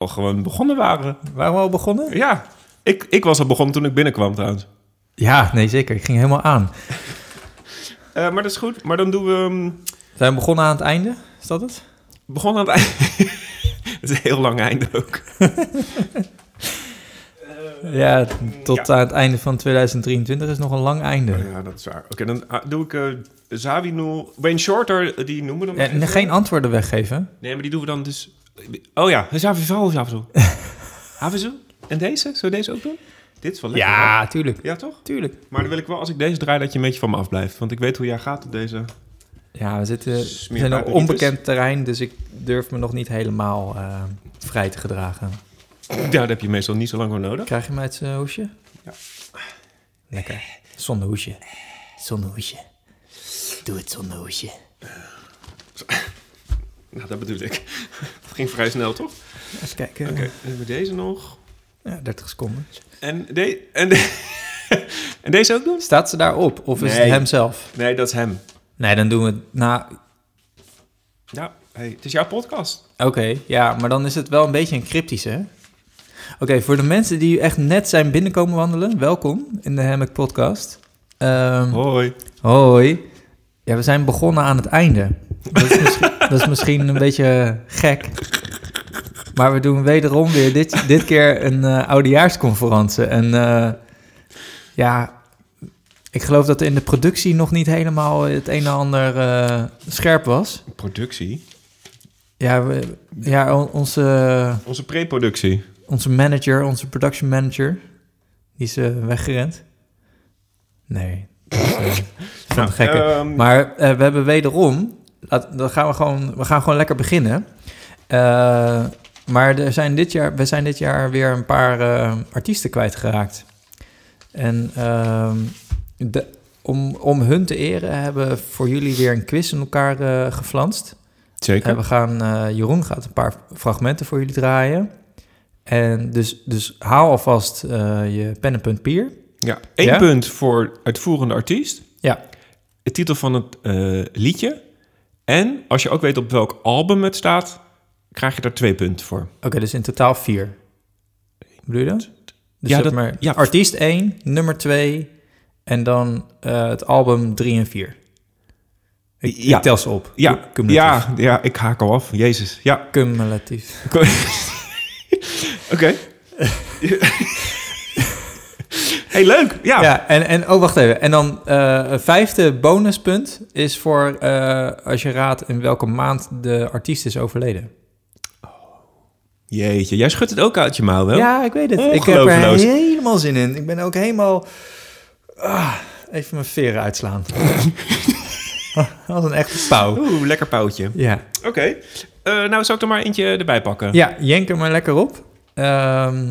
al gewoon begonnen waren. Waren we al begonnen? Ja, ik, ik was al begonnen toen ik binnenkwam trouwens. Ja, nee, zeker. Ik ging helemaal aan. Eh, maar dat is goed. Maar dan doen we... ehm, Zijn we begonnen aan het einde? Is dat het? begonnen aan het einde. Het is een heel lang einde ook. Ja, tot aan het einde van 2023 is nog een lang einde. Ja, dat is waar. Oké, dan ah, doe ik uh, Zawinul... Wayne Shorter, die noemen we dan Ja, geen antwoorden weggeven. Nee, maar die doen we dan dus... Oh ja, Zavival, Zavival. Havizu? En deze? Zullen we deze ook doen? Dit is wel lekker, Ja, tuurlijk. Ja, toch? Tuurlijk. Maar dan wil ik wel, als ik deze draai, dat je een beetje van me afblijft. Want ik weet hoe jij gaat op deze... Ja, we zitten we zijn op onbekend terrein, dus ik durf me nog niet helemaal eh, vrij te gedragen. Ja, daar heb je meestal niet zo lang voor nodig. Krijg je mij het eh, hoesje? Ja. Lekker. Zonder hoesje. Zonder hoesje. Doe het zonder hoesje. Nou, dat bedoel ik. Het ging vrij snel, toch? Even kijken. Oké, hebben we deze nog. Ja, 30 seconden. En, de, en, de, en deze ook doen? Staat ze daarop? Of is Nee. het hem zelf? Nee, dat is hem. Nee, dan doen we het na... Ja, hey, het is jouw podcast. Oké, ja, maar dan is het wel een beetje een cryptische, hè? Oké, voor de mensen die echt net zijn binnenkomen wandelen, welkom in de Hammock Podcast. Ehm, Hoi. Hoi. Ja, we zijn begonnen aan het einde. Dat is misschien, dat is misschien een beetje gek. Maar we doen wederom weer dit, dit keer een eh oudejaarsconferentie. En eh, ja, ik geloof dat in de productie nog niet helemaal het een en ander eh, scherp was. Productie. Ja, we, ja on- onze, Onze pre-productie. onze manager, onze production manager, die is weggerend. Nee, dat is, van Nou, gekke. ehm, Maar we hebben wederom, dan gaan we gewoon, we gaan gewoon lekker beginnen. Eh, maar er zijn dit jaar, we zijn dit jaar weer een paar eh, artiesten kwijtgeraakt. En ehm, de, om, om hun te eren hebben we voor jullie weer een quiz in elkaar eh geflanst. Zeker. En we gaan, Jeroen gaat een paar fragmenten voor jullie draaien. En dus, dus haal alvast je pen en punt pier. Ja, één Ja? punt voor uitvoerende artiest. Ja. De titel van het liedje. En als je ook weet op welk album het staat, krijg je daar twee punten voor. Oké, dus in totaal vier. Bedoel je dat? Dus Ja, dat- maar ja. artiest 1, nummer 2 en dan eh, het album 3 en 4. Ik, Ja. ik tel ze op. Ja, Cumulatief. ja, ja, ik haak al af. Jezus. Ja, Cumulatief. oké. hey, leuk. Ja. Ja, en, en oh, wacht even. En dan een vijfde bonuspunt is voor eh, als je raadt in welke maand de artiest is overleden. Jeetje, jij schudt het ook uit je mouw, wel? Ja, ik weet het. Ik heb er helemaal zin in. Ik ben ook helemaal... Ah, even mijn veren uitslaan. Als een echte pauw. Oeh, lekker pauwtje. Ja. Oké. Eh, nou, zal ik er maar eentje erbij pakken? ja, jenk er maar lekker op. Ehm,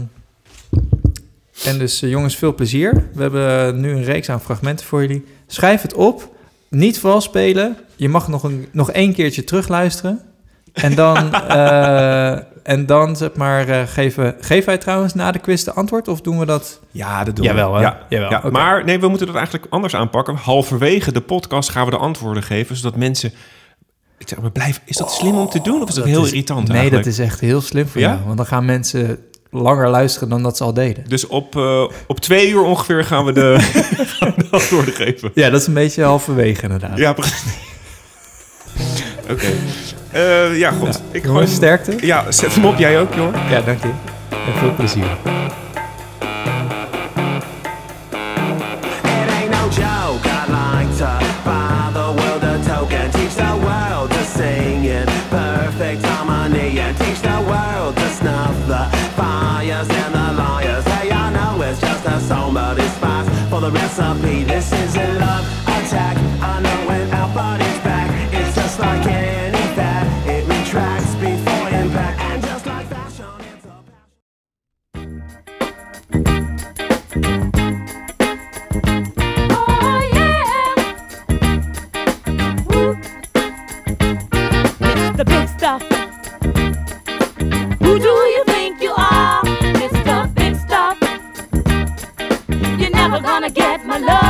en dus eh, jongens, veel plezier. We hebben nu een reeks aan fragmenten voor jullie. Schrijf het op. Niet vals spelen. Je mag nog, een, nog één keertje terugluisteren. En dan, eh, en dan zeg maar, eh, geven, geven wij trouwens na de quiz de antwoord? Of doen we dat? Ja, dat doen Jawel, we. hè? Ja, Jawel, ja. Maar nee, we moeten dat eigenlijk anders aanpakken. Halverwege de podcast gaan we de antwoorden geven, zodat mensen... Ik zeg maar, blijf, is dat slim om te doen of is dat, heel irritant Nee, eigenlijk? dat is echt heel slim voor Ja? jou. Want dan gaan mensen langer luisteren dan dat ze al deden. Dus op, eh, op twee uur ongeveer gaan we de, gaan we de antwoorden geven. Ja, dat is een beetje halverwege inderdaad. Ja, precies. Oké. Eh, ja, goed. Ik gooi- sterkte. Ja, zet hem op. Jij ook, joh. Ja, dank je. En veel plezier. This is a love attack, I know when our body's back It's just like any it retracts before impact And just like fashion, it's a Oh yeah. Big stuff. Who do you think you are? Big Stuff. You're never gonna my love.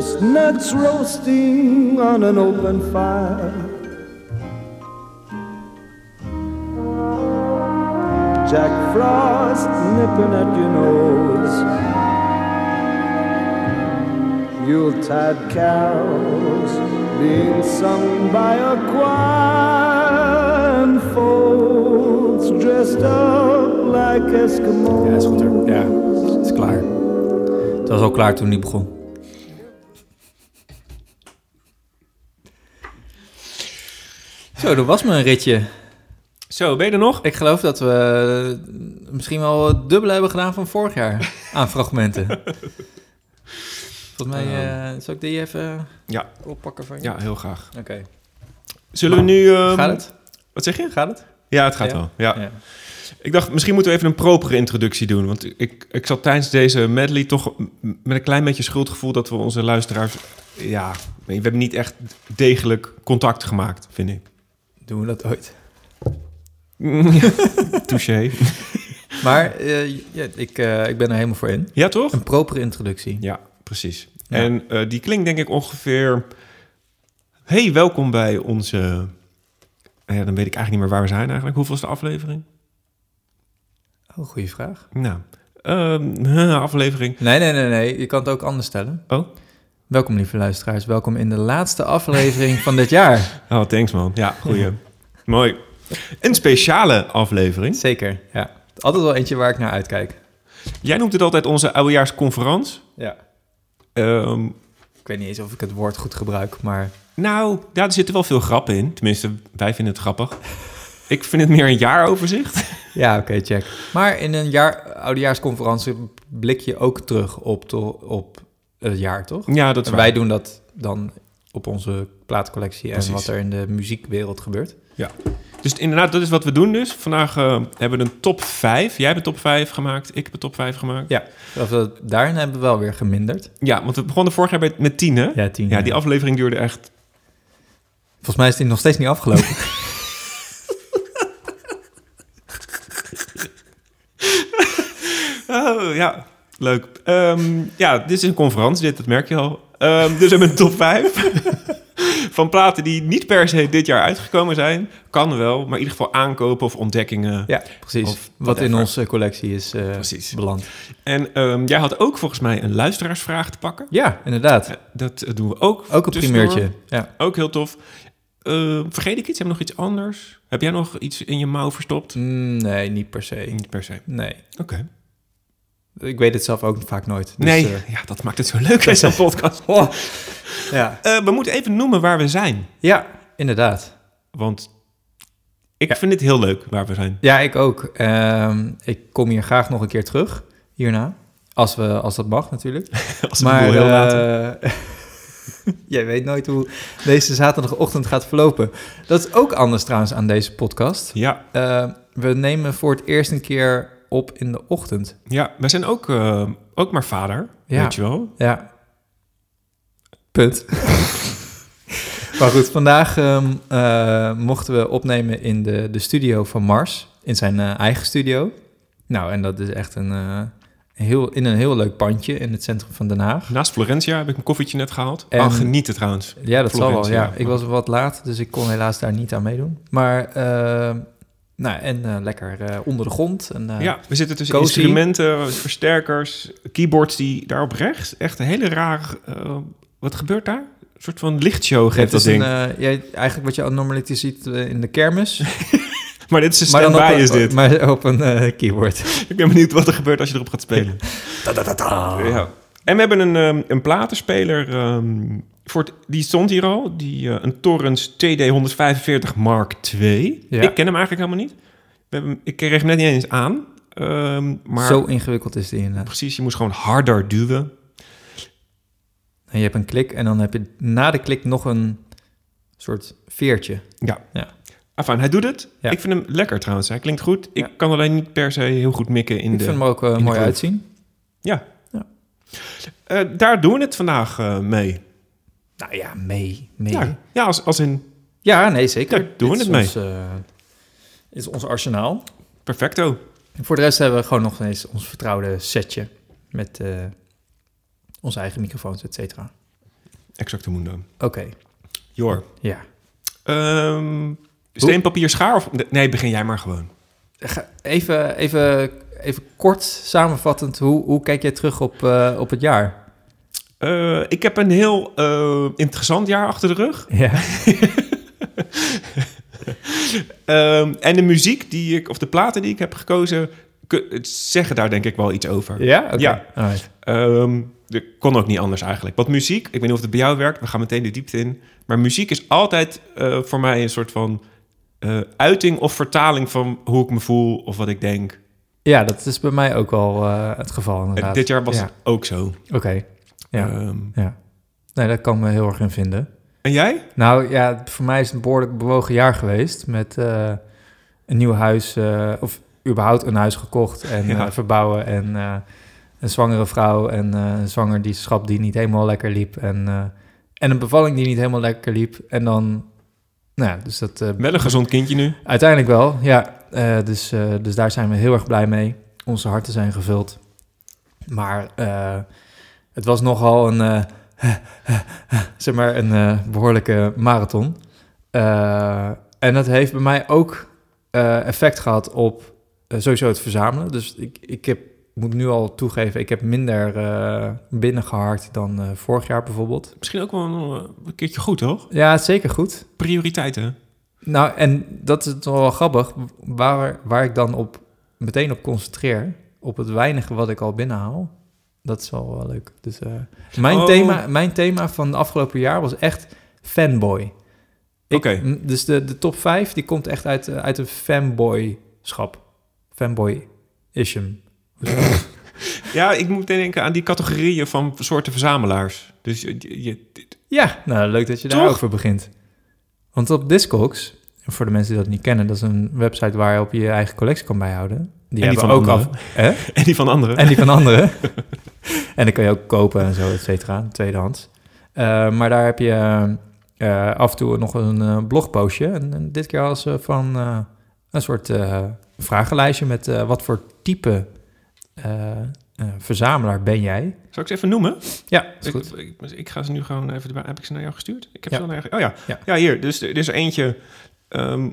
Chestnuts roasting on an open fire. Jack Frost nipping at your nose. Yuletide carols being sung by a choir and folks dressed up like Eskimos. Ja, is goed hoor. Ja, het is klaar. Het was al klaar toen die begon. Zo, dat was mijn ritje. Zo, ben je er nog? Ik geloof dat we eh, misschien wel het dubbele hebben gedaan van vorig jaar aan fragmenten. Volgens mij, eh zal ik die even Ja, oppakken van je? ja heel graag. Oké. Zullen we nu... ehm, Gaat het? Wat zeg je? Gaat het? Ja, het gaat Ja? wel. Ja. Ja. Ik dacht, misschien moeten we even een propere introductie doen. Want ik, ik zat tijdens deze medley toch met een klein beetje schuldgevoel... dat we onze luisteraars... Ja, we hebben niet echt degelijk contact gemaakt, vind ik. Doen we dat ooit? Touché. Maar eh, ja, ik, eh, ik ben er helemaal voor in. Ja, toch? Een propere introductie. Ja, precies. Ja. En eh, die klinkt denk ik ongeveer... Hey, welkom bij onze... Ja, dan weet ik eigenlijk niet meer waar we zijn eigenlijk. Hoeveel is de aflevering? Oh, goede vraag. Nou, ehm, aflevering... Nee, nee, nee, nee. Je kan het ook anders stellen. Oh, Welkom, lieve luisteraars. Welkom in de laatste aflevering van dit jaar. oh thanks man. Ja, goeie. Mooi. Een speciale aflevering. Zeker, ja. Altijd wel eentje waar ik naar uitkijk. Jij noemt het altijd onze oudejaarsconferentie. Ja. Ehm, Ik weet niet eens of ik het woord goed gebruik, maar... nou, ja, er zitten wel veel grappen in. Tenminste, wij vinden het grappig. Ik vind het meer een jaaroverzicht. Ja, oké, check. Maar in een jaar, oudejaarsconferentie blik je ook terug op, op het jaar, toch? Ja, dat is En waar. wij doen dat dan op onze plaatcollectie en wat er in de muziekwereld gebeurt. Ja. Dus inderdaad, dat is wat we doen dus. Vandaag eh, hebben we een top 5. Jij hebt een top 5 gemaakt, ik heb een top 5 gemaakt. Ja, we, daarin hebben we wel weer geminderd. Ja, want we begonnen vorig jaar met 10, hè? Ja, tien. Ja, die aflevering duurde echt... Volgens mij is die nog steeds niet afgelopen. Oh, ja, leuk. Ehm, ja, dit is een conferentie, dit, dat merk je al. Ehm, dus we hebben een top 5 van platen die niet per se dit jaar uitgekomen zijn. Kan wel, maar in ieder geval aankopen of ontdekkingen. ja, precies. Of wat in onze collectie is eh, Precies. beland. En ehm, jij had ook volgens mij een luisteraarsvraag te pakken. Ja, inderdaad. Ja, dat eh, doen we ook. Ook een tussendoor. primeurtje. Ja. Ook heel tof. Eh, vergeet ik iets? Hebben we nog iets anders? Heb jij nog iets in je mouw verstopt? Mm, Nee, niet per se. Niet per se. Nee. Oké. Ik weet het zelf ook vaak nooit. Dus, nee, eh, ja, dat maakt het zo leuk in zo'n podcast. ja. Eh, we moeten even noemen waar we zijn. ja, inderdaad. Want ik vind het heel leuk waar we zijn. Ja, ik ook. Ehm, ik kom hier graag nog een keer terug, hierna. Als, we, als dat mag, natuurlijk. Als maar heel eh, jij weet nooit hoe deze zaterdagochtend gaat verlopen. Dat is ook anders trouwens aan deze podcast. Ja, Eh, we nemen voor het eerst een keer op in de ochtend. ja, wij zijn ook, eh, ook maar vader, Ja. weet je wel. Ja. Punt. maar goed, vandaag ehm, eh, mochten we opnemen in de, de studio van Mars. In zijn eh, eigen studio. Nou, en dat is echt een, heel, in een heel leuk pandje in het centrum van Den Haag. Naast Florentia heb ik een koffietje net gehaald. En- En... genieten trouwens. Ja, dat zal wel. Florentia. Ja. Ik was wat laat, dus ik kon helaas daar niet aan meedoen. Maar, eh, nou, en eh, lekker eh, onder de grond. En, eh, ja, we zitten tussen cozy. instrumenten, versterkers, keyboards die daar op rechts. Echt een hele rare... eh, wat gebeurt daar? Een soort van lichtshow geeft dat ding. een, eigenlijk wat je normaliter ziet in de kermis. maar dit is een stand-by is dit. Maar op een keyboard. Ik ben benieuwd wat er gebeurt als je erop gaat spelen. Ja. En we hebben een, ehm, een platenspeler. ehm, voor het, die stond hier al. Die, eh, een Torrens TD145 Mark II. Ja. Ik ken hem eigenlijk helemaal niet. We hebben, ik kreeg hem net niet eens aan. Ehm, maar Zo ingewikkeld is die inderdaad. precies, je moest gewoon harder duwen. En je hebt een klik en dan heb je na de klik nog een soort veertje. Ja. Ja. Enfin, hij doet het. Ja. Ik vind hem lekker trouwens. Hij klinkt goed. Ik Ja. kan alleen niet per se heel goed mikken in Ik de... vind hem ook eh, mooi uitzien. Ja. Eh, daar doen we het vandaag eh, mee. Nou ja, mee. mee. Ja, ja als, als in Ja, nee, zeker. Daar doen we het mee. Ons, dit is ons arsenaal. perfecto. En voor de rest hebben we gewoon nog eens ons vertrouwde setje. Met onze eigen microfoons, et cetera. Exacte mundo. Oké, Jor. ja. Ehm steen, papier, schaar? Of... Nee, begin jij maar gewoon. Even, even, even kort samenvattend, hoe, hoe kijk jij terug op, eh, op het jaar? Eh, ik heb een heel eh, interessant jaar achter de rug. Ja. Ehm, en de muziek die ik, of de platen die ik heb gekozen, zeggen daar denk ik wel iets over. Ja? Oké. Ja. Ehm, dat kon ook niet anders eigenlijk. Want muziek, ik weet niet of het bij jou werkt, we gaan meteen de diepte in. Maar muziek is altijd voor mij een soort van uiting of vertaling van hoe ik me voel of wat ik denk. Ja, dat is bij mij ook wel eh, het geval inderdaad. dit jaar was Ja. het ook zo. Oké, ja. Ehm, ja. Nee, daar kan ik me heel erg in vinden. en jij? Nou ja, voor mij is het een behoorlijk bewogen jaar geweest. Met eh, een nieuw huis, eh, of überhaupt een huis gekocht en Ja. verbouwen. En een zwangere vrouw en een zwangerschap die niet helemaal lekker liep. En, en een bevalling die niet helemaal lekker liep. En dan, nou ja, dus dat... Wel een gezond kindje nu. Uiteindelijk wel, ja. Eh, dus, eh, dus daar zijn we heel erg blij mee. Onze harten zijn gevuld. Maar eh, het was nogal een, zeg maar, een eh, behoorlijke marathon. En dat heeft bij mij ook effect gehad op sowieso het verzamelen. Dus ik, ik heb, moet nu al toegeven, ik heb minder binnengeharkt dan vorig jaar bijvoorbeeld. Misschien ook wel een, een keertje goed, toch? Ja, zeker goed. Prioriteiten. Nou, en dat is toch wel grappig, waar, waar ik dan op, meteen op concentreer, op het weinige wat ik al binnenhaal, dat is wel, wel leuk. Dus, eh, mijn, Oh. thema, mijn thema van het afgelopen jaar was echt fanboy. Oké. Dus de, de top 5, die komt echt uit, eh, uit een fanboy-schap. Fanboy-ism. Ja, ik moet denken aan die categorieën van soorten verzamelaars. Dus je, Ja, nou, leuk dat je Toch? daarover begint. Want op Discogs, voor de mensen die dat niet kennen, dat is een website waar je op je eigen collectie kan bijhouden. Die En die van ook anderen. af. Hè? en die van anderen. En die van anderen. en die kan je ook kopen en zo, et cetera, tweedehands. Eh, maar daar heb je eh, af en toe nog een eh, blogpostje. En, en dit keer als van een soort vragenlijstje met wat voor type verzamelaar ben jij? Zal ik ze even noemen? Ja, is Ik, goed. ik, ik ga ze nu gewoon even... Heb ik ze naar jou gestuurd? Ik heb Ja. ze naar jou... Oh ja. Ja. ja. hier. Dus er is er eentje... ehm,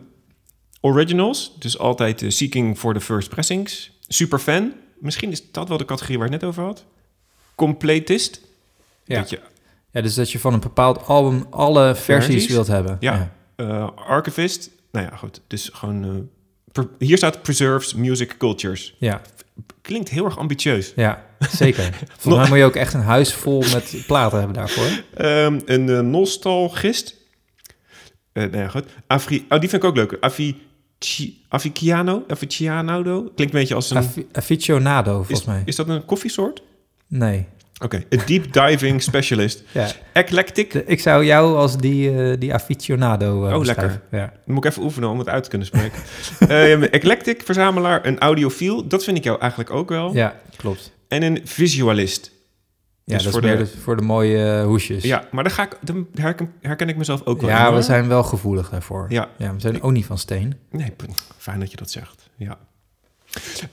originals. Dus altijd eh, seeking for the first pressings. Superfan. Misschien is dat wel de categorie waar ik het net over had. Completist. Ja. Dat je, Ja, dus dat je van een bepaald album alle versies, Versies? wilt hebben. Ja. eh, archivist. Nou ja, goed. Dus gewoon... eh, hier staat preserves music cultures. Ja, Klinkt heel erg ambitieus. ja, zeker. Volgens mij moet je ook echt een huis vol met platen hebben daarvoor. Ehm, een eh, nostalgist. Nou ja, goed. Afri oh, die vind ik ook leuk. Afici Aficiano. Aficiano. Klinkt een beetje als een... Aficionado, volgens is, mij. is dat een koffiesoort? Nee. Oké. Een deep diving specialist. Ja. Eclectic. Ik zou jou als die, eh, die aficionado eh Oh, beschrijven. Ja. Dan moet ik even oefenen om het uit te kunnen spreken. Ehm, eclectic, verzamelaar, een audiofiel. Dat vind ik jou eigenlijk ook wel. ja, klopt. En een visualist. Ja, Dus dat voor is meer de- de- voor de mooie hoesjes. Ja, maar daar, ga ik, herken, herken ik mezelf ook wel. ja we zijn wel gevoelig daarvoor. Ja. ja we zijn ook niet van steen. Nee, fijn dat je dat zegt. Ja.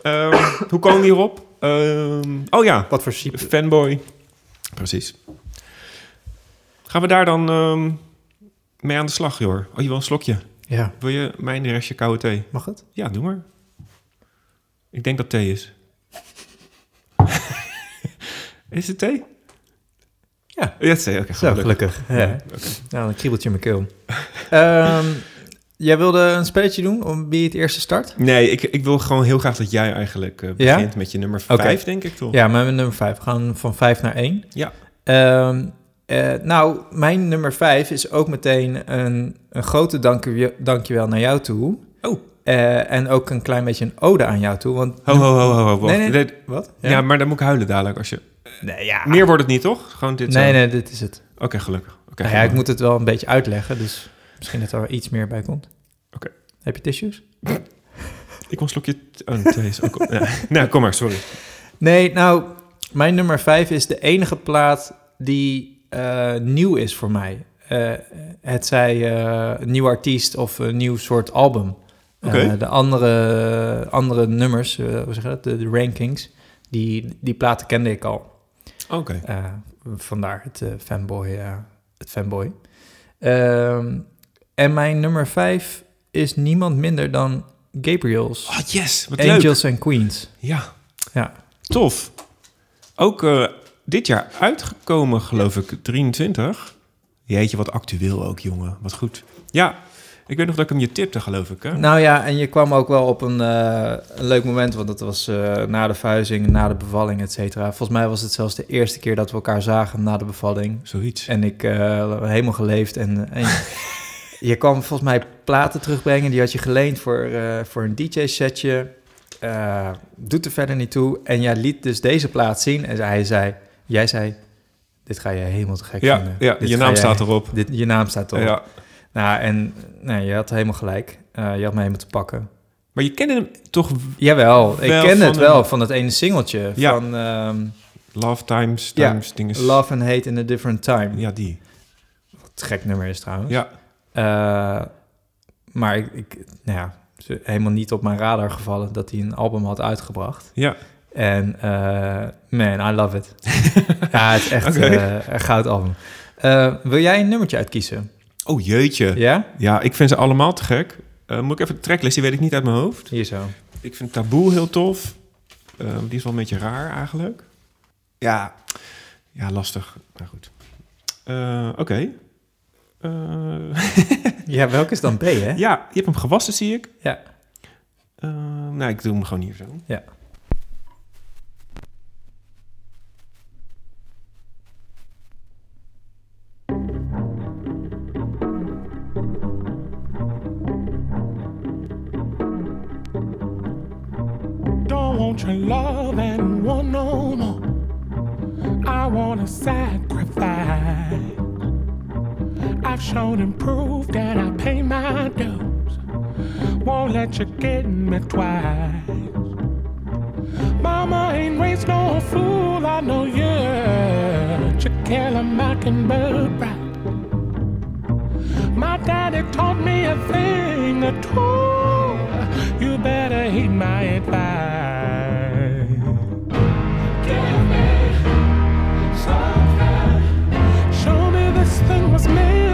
Ehm, hoe komen we hierop? Ehm, oh ja, Wat voor type? fanboy. Precies. Gaan we daar dan ehm, mee aan de slag, joh? Oh, je wil een slokje. Ja, Wil je mijn restje koude thee? mag het? Ja, doe maar. Ik denk dat thee is. is het thee? Ja. Ja, het is thee. Oké, Zo, gelukkig. gelukkig. Ja. Nou, dan kriebelt je in mijn keel. Ehm, jij wilde een spelletje doen om wie het eerste start? Nee, ik, ik wil gewoon heel graag dat jij eigenlijk eh, Ja? begint met je nummer Oké. 5, denk ik toch? Ja, mijn nummer 5. We gaan van 5 naar 1. Ja. Ehm, eh, nou, mijn nummer 5 is ook meteen een, een grote dankje, dankjewel naar jou toe. Oh. Eh, en ook een klein beetje een ode aan jou toe. Want, Ho, ho, ho, ho, ho. Nee, nee. Nee, Wat? Ja. maar dan moet ik huilen dadelijk. Als je... nee, ja. Meer wordt het niet, toch? Gewoon dit nee, zo. nee, dit is het. Oké, gelukkig. Oké, nou ja, ik moet het wel een beetje uitleggen, dus misschien dat er iets meer bij komt. Heb je tissues? Ik een slokje... Oh, twee is ook... ja. Nou, kom maar, sorry. Nee, nou, mijn nummer 5 is de enige plaat die eh, nieuw is voor mij. Eh, het zij eh, een nieuw artiest of een nieuw soort album. De andere, andere nummers, hoe zeg je dat, de, de rankings, die, die platen kende ik al. Oké. Vandaar het fanboy. het fanboy. Ehm, en mijn nummer 5 is niemand minder dan Gabriels. Oh, yes. Wat leuk. Angels and Queens. Ja, Ja. tof. Ook eh, dit jaar uitgekomen, geloof ik, 23. Jeetje, wat actueel ook, jongen. Wat goed. Ja, ik weet nog dat ik hem je tipte, geloof ik, hè? Nou ja, en je kwam ook wel op een, eh, een leuk moment, want dat was eh, na de verhuizing, na de bevalling, et cetera. Volgens mij was het zelfs de eerste keer dat we elkaar zagen na de bevalling. Zoiets. En ik eh, helemaal geleefd. En, en je kwam volgens mij platen terugbrengen. Die had je geleend voor, eh, voor een DJ-setje. Eh, doet er verder niet toe. En jij liet dus deze plaat zien. En hij zei, jij zei, dit ga je helemaal te gek Ja, vinden. ja Dit je naam jij- staat erop. Dit, je naam staat erop. Ja. Nou, en nee, je had helemaal gelijk. Eh, je had me helemaal te pakken. Maar je kende hem toch Jawel, ik Wel ken van het een- wel van het ene singeltje. Ja. Van ehm, Love Times, Ja, Times, dingen. Love and Hate in a Different Time. Ja, die. Wat gek nummer is trouwens. Ja, maar ik, ik, nou ja, helemaal niet op mijn radar gevallen dat hij een album had uitgebracht. ja. En eh, man, I love it. ja, het is echt eh, een goud album. Eh, wil jij een nummertje uitkiezen? Oh, jeetje. Ja, Ja? ik vind ze allemaal te gek. Moet ik even de tracklist, die weet ik niet uit mijn hoofd. Hier zo. Ik vind Taboe heel tof. Die is wel een beetje raar eigenlijk. Ja, ja lastig. Maar goed. Oké. Ja, welke is dan B, hè? ja, je hebt hem gewassen, zie ik. Ja. Eh, nou, ik doe hem gewoon hier zo. Ja. Don't want your love and want no more. I want to sacrifice. I've shown and proved that I pay my dues. Won't let you get me twice. Mama ain't raised no fool, I know you. You kill a mockingbird right. My daddy taught me a thing or two. You better heed my advice. Give me something. Show me this thing was meant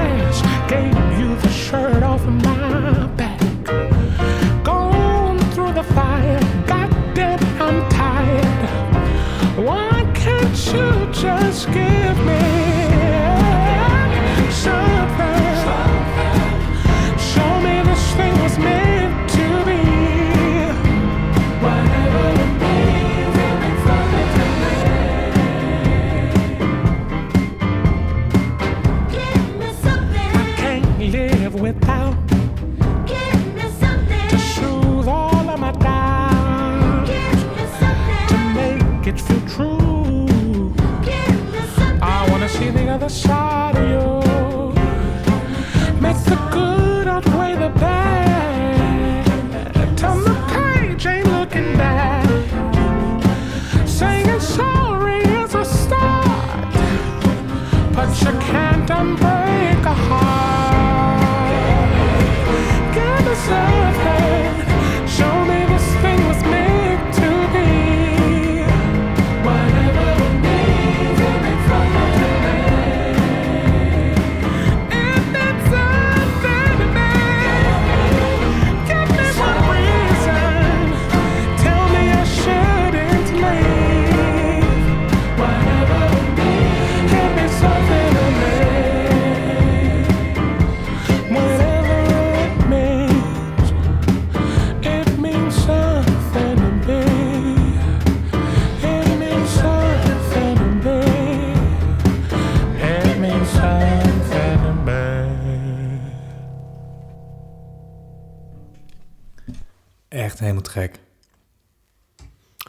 shirt off of my back. Gone through the fire, goddamn, I'm tired. Why can't you just give me helemaal te gek.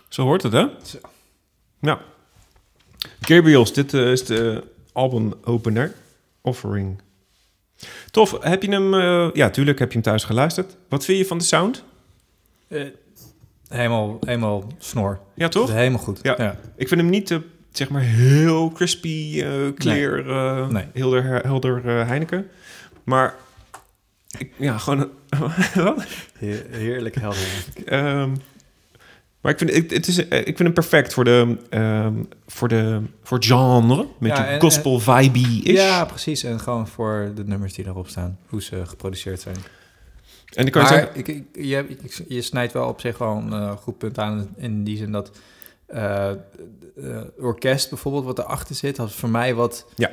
Zo hoort het, hè? Ja. Gabriels, dit eh, is de album opener. Offering. Tof. Heb je hem... eh, ja, tuurlijk heb je hem thuis geluisterd. Wat vind je van de sound? Eh, Helemaal, helemaal snor. Ja, Dat toch? is helemaal goed. Ja. ja. Ik vind hem niet, zeg maar, heel crispy, eh clear, eh, Nee. helder, helder eh, Heineken. Maar, ik, ja, gewoon... wat? Heerlijk helder. Ehm, maar ik vind, het, het is, eh, ik vind hem perfect voor de, ehm, voor de voor het genre. Met Ja, gospel vibe is. Ja, precies. En gewoon voor de nummers die daarop staan. Hoe ze geproduceerd zijn. En kan je maar zeggen... ik, ik, je, ik- je snijdt wel op zich wel een eh, goed punt aan. In die zin dat eh, eh, orkest bijvoorbeeld wat erachter zit... had voor mij wat Ja.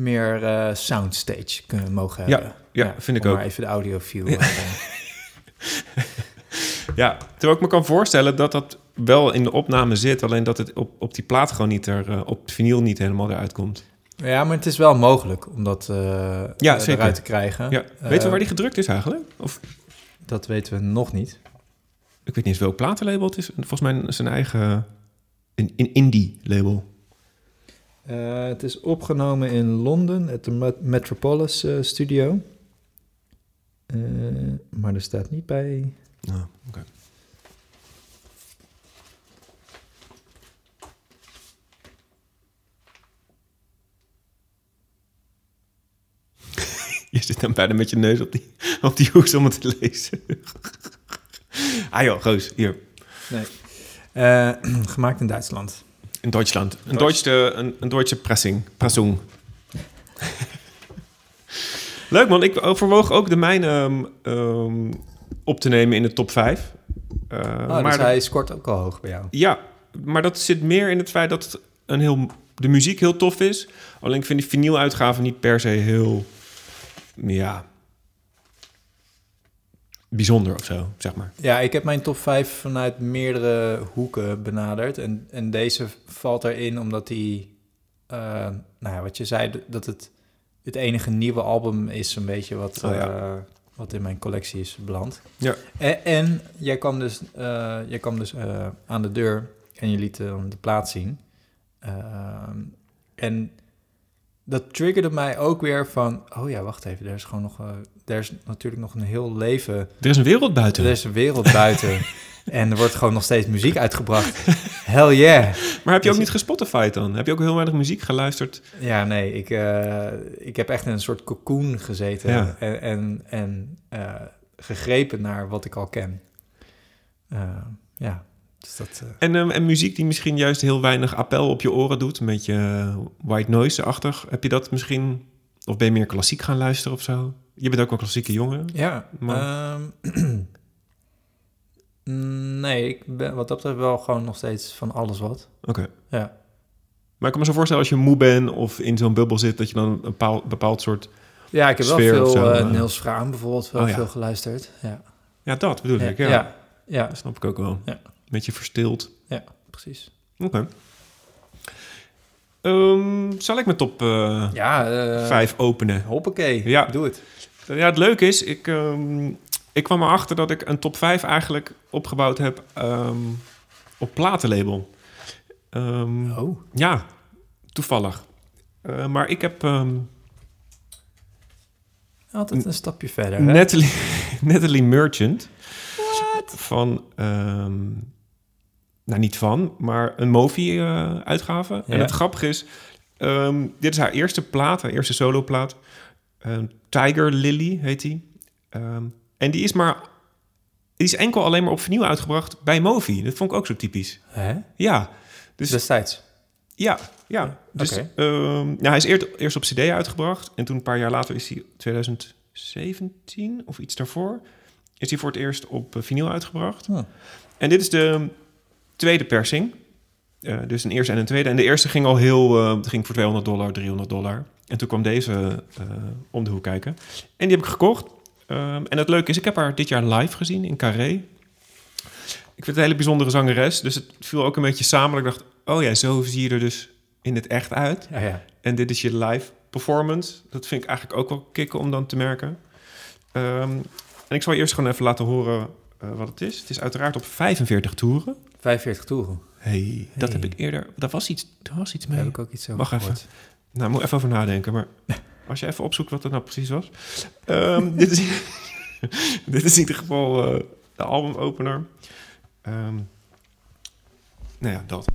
Meer eh, soundstage kunnen mogen Ja, hebben. ja, vind ik ook. Maar even de audioview. Ja. eh, Ja, terwijl ik me kan voorstellen dat dat wel in de opname zit. Alleen dat het op, op die plaat gewoon niet er... eh, op het vinyl niet helemaal eruit komt. ja, maar het is wel mogelijk om dat Ja, zeker. eruit te krijgen. Ja. Weten we waar die gedrukt is eigenlijk? Of Dat weten we nog niet. ik weet niet eens welk platenlabel het is. Volgens mij zijn eigen... Een, een indie label. Eh, het is opgenomen in Londen, at de Met- Metropolis eh, Studio. Eh, maar er staat niet bij. Ah, oké. Je zit dan bijna met je neus op die, op die hoes om het te lezen. ah joh, goos, hier. Nee. Gemaakt in Duitsland. In Duitsland. Een Duitse, een, een Duitse pressing. Pressung. Leuk man, ik overwoog ook de mijne ehm, ehm, op te nemen in de top 5. Uh, Oh, maar dus dat- hij scoort ook al hoog bij jou. Ja, maar dat zit meer in het feit dat een heel, de muziek heel tof is. Alleen ik vind die vinyl-uitgaven niet per se heel... Ja... Bijzonder of zo, zeg maar. Ja, ik heb mijn top 5 vanuit meerdere hoeken benaderd. En, en deze valt erin omdat die, eh, nou ja, wat je zei, dat het het enige nieuwe album is, een beetje wat, Oh ja. eh, wat in mijn collectie is beland. Ja. En, en jij kwam dus, eh, jij kwam dus aan de deur en je liet de plaat zien. Ehm, en dat triggerde mij ook weer van, oh ja, wacht even, er is gewoon nog, er is natuurlijk nog een heel leven Er is een wereld buiten. er is een wereld buiten. en er wordt gewoon nog steeds muziek uitgebracht. Hell yeah. Maar heb je ook Is- niet gespotified dan? Heb je ook heel weinig muziek geluisterd? Ja, nee, ik, eh, ik heb echt in een soort cocoon gezeten. Ja. En, en, en eh, gegrepen naar wat ik al ken. Eh, ja, dus dat... eh, En, ehm, en muziek die misschien juist heel weinig appel op je oren doet, een beetje white noise-achtig. Heb je dat misschien, of ben je meer klassiek gaan luisteren of zo? Je bent ook een klassieke jongen. ja, Maar- ehm, nee, ik ben wat dat betreft wel gewoon nog steeds van alles wat. Oké. Ja. Maar ik kan me zo voorstellen als je moe bent of in zo'n bubbel zit, dat je dan een bepaald, bepaald soort... Ja, ik heb wel veel zo, eh. Niels Fraam bijvoorbeeld wel Oh ja. veel geluisterd. Ja, Ja, dat bedoel ik. Ja, ja, ja, dat snap ik ook wel. Ja. Beetje verstild. ja, precies. Oké. Ehm, zal ik mijn top eh Ja, 5 openen? Hoppakee, Ja. doe het. Ja, het leuke is, ik, ehm, ik kwam erachter dat ik een top 5 eigenlijk opgebouwd heb ehm, op platenlabel. Ehm, Oh. Ja, toevallig. Eh, maar ik heb ehm, Altijd een stapje verder. hè? Natalie, Natalie Merchant van, ehm, nou niet van, maar een Movi-uitgave. En Ja. het grappige is, ehm, dit is haar eerste plaat, haar eerste soloplaat. Ehm Tiger Lily heet die. Ehm, en die is maar, die is enkel alleen maar op vinyl uitgebracht bij Movi. Dat vond ik ook zo typisch. Hè? Ja, dus Destijds. ja, ja. Dus, Oké. ehm, ja, hij is eerst, eerst op CD uitgebracht. En toen een paar jaar later is hij 2017 of iets daarvoor. Is hij voor het eerst op eh, vinyl uitgebracht. En dit is de tweede persing. Eh, dus een eerste en een tweede. En de eerste ging al heel... het ging voor 200 dollar, 300 dollar. En toen kwam deze eh, om de hoek kijken. En die heb ik gekocht. Ehm, en het leuke is, ik heb haar dit jaar live gezien in Carré. Ik vind het een hele bijzondere zangeres. Dus het viel ook een beetje samen. Ik dacht, oh ja, zo zie je er dus in het echt uit. Ja, ja. En dit is je live performance. Dat vind ik eigenlijk ook wel kicken om dan te merken. Ehm, en ik zal je eerst gewoon even laten horen eh, wat het is. Het is uiteraard op 45 toeren. 45 toeren. Hey, dat heb ik eerder... Daar was iets, daar was iets Daar mee. heb ik ook iets over Wacht even. Nou, moet even over nadenken. Maar als je even opzoekt wat het nou precies was. Ehm, dit, is, dit is in ieder geval eh, de albumopener. Ehm, nou ja, dat.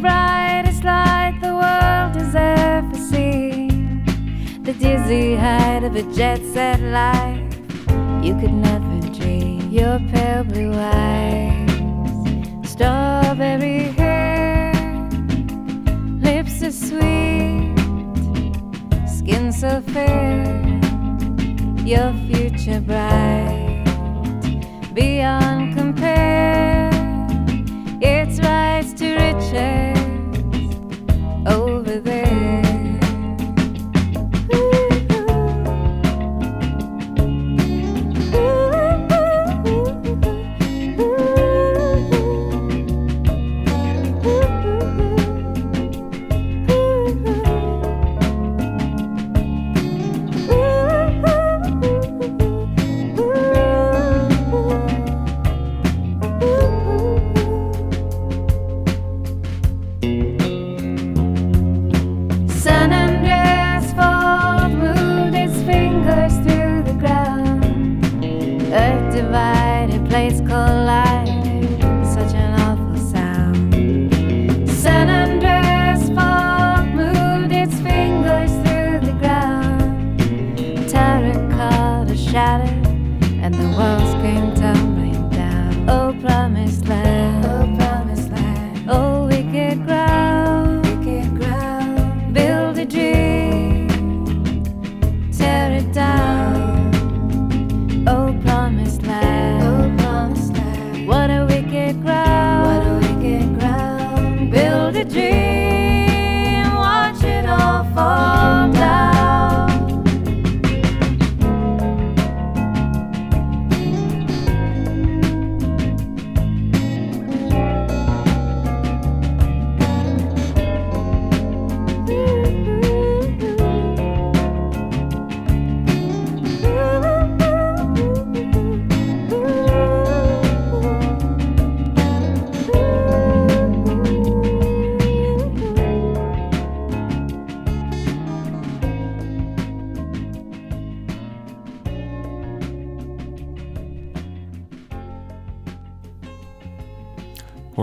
brightest light the world has ever seen. The dizzy height of a jet set life you could never dream. Your pale blue eyes, strawberry hair lips so sweet, skin so fair, your future bright, beyond compare. It's rise to riches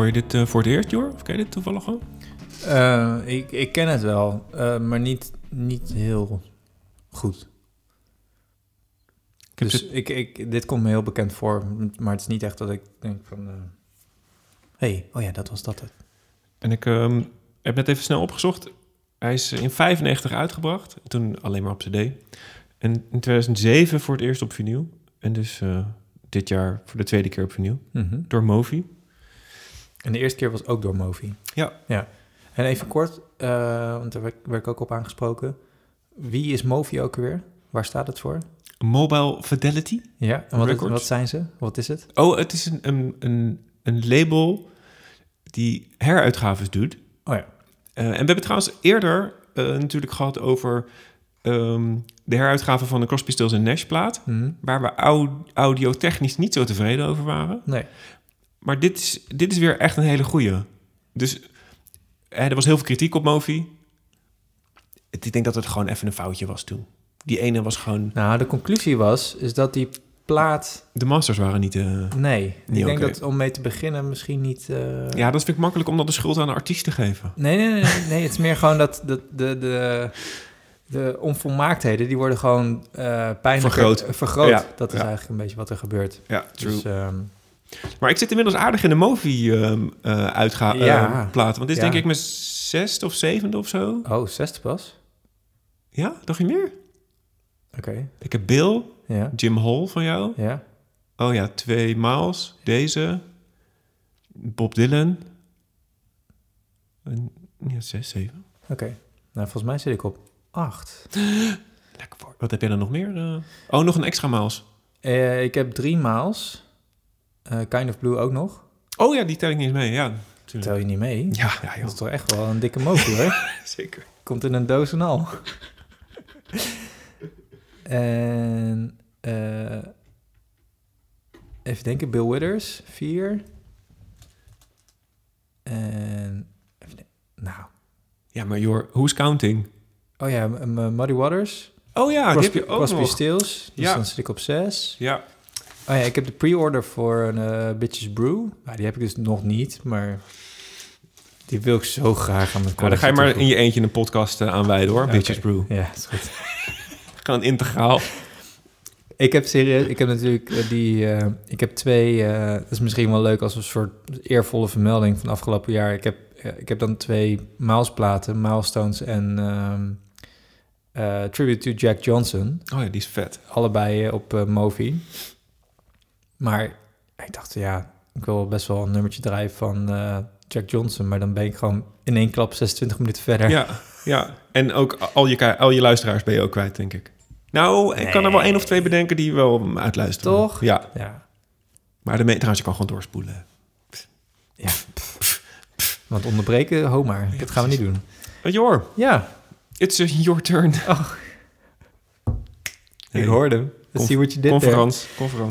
je dit eh, voor het eerst, Jor? Of ken je dit toevallig al? Eh, ik, ik ken het wel, eh, maar niet, niet heel goed. Ik dus dit- ik, ik, dit komt me heel bekend voor, maar het is niet echt dat ik denk van... hey, oh ja, dat was dat het. En ik ehm, heb net even snel opgezocht. Hij is in 95 uitgebracht. Toen alleen maar op cd. En in 2007 voor het eerst op vinyl. En dus dit jaar voor de tweede keer op vinyl. Mhm. Door Movi. En de eerste keer was ook door Movi. Ja. ja. En even kort, eh, want daar werd, ik ook op aangesproken. Wie is Movi ook weer? Waar staat het voor? Mobile Fidelity. Ja, en wat, wat zijn ze? Wat is het? Oh, het is een, een, een, een label die heruitgaves doet. Oh ja. Eh, en we hebben trouwens eerder eh, natuurlijk gehad over ehm, de heruitgave van de Crosby, Stills en Nash plaat. Mhm. Waar we au- audiotechnisch niet zo tevreden over waren. Nee. Maar dit is, dit is weer echt een hele goeie. Dus er was heel veel kritiek op Movi. Ik denk dat het gewoon even een foutje was toen. Die ene was gewoon... Nou, de conclusie was is dat die plaat... De masters waren niet... eh, Nee, Niet ik denk dat om mee te beginnen misschien niet... eh, Ja, dat vind ik makkelijk om dan de schuld aan de artiest te geven. Nee, nee, nee, nee, nee. Het is meer gewoon dat de, de, de, de onvolmaaktheden... die worden gewoon eh pijnlijk Vergroot. vergroot. Ja, Dat is ja. eigenlijk een beetje wat er gebeurt. Ja, true. Dus, Maar ik zit inmiddels aardig in de movie ehm eh Ja. platen. Want dit is Ja. denk ik mijn zesde of zevende of zo. oh, zesde pas? Ja, dacht je meer? Oké, Ik heb Bill, ja. Jim Hall van jou. Ja, Oh ja, twee Miles, deze. Bob Dylan. En, ja, zes, zeven. oké. Nou, volgens mij zit ik op acht. Lekker voor. Wat heb jij dan nog meer? eh? Oh, nog een extra Miles. Eh, ik heb drie maals. Eh, kind of Blue ook nog. Oh ja, die tel ik niet mee. Ja. Tel je niet mee? Ja, ja Dat is toch echt wel een dikke movie hoor. zeker. Komt in een doos en al. en eh, even denken, Bill Withers, vier. En even nou, Ja, maar joh, who's counting? oh ja, Muddy Waters, Oh ja, die Crosby, heb je ook Crosby nog. Stills, dus Ja. dan zit ik op zes. Ja, Oh ja, ik heb de pre-order voor een eh, Bitches Brew. Nou, die heb ik dus nog niet, maar die wil ik zo graag aan mijn nou, dan ga je maar in je eentje een podcast eh, aanwijden hoor. Bitches Brew. Ja, is goed. Gewoon integraal. Ik heb serieus, ik heb natuurlijk eh, die, eh, ik heb twee, dat is misschien wel leuk als een soort eervolle vermelding van afgelopen jaar. Ik heb, ik heb dan twee Miles-platen, Milestones en eh, Tribute to Jack Johnson. Oh ja, die is vet. Allebei op Movi. Maar ik dacht, ja, ik wil best wel een nummertje draaien van eh, Jack Johnson, maar dan ben ik gewoon in één klap 26 minuten verder. Ja, ja. En ook al je, al je luisteraars ben je ook kwijt, denk ik. Nou, ik kan er wel één of twee bedenken die wel uitluisteren. Toch? Ja. Ja, Maar de trouwens, je kan gewoon doorspoelen. ja. Want onderbreken, ho maar. dat gaan we niet doen. Uh, Jor, Ja, it's your turn. ik hoorde hem. Conf- see what you did there.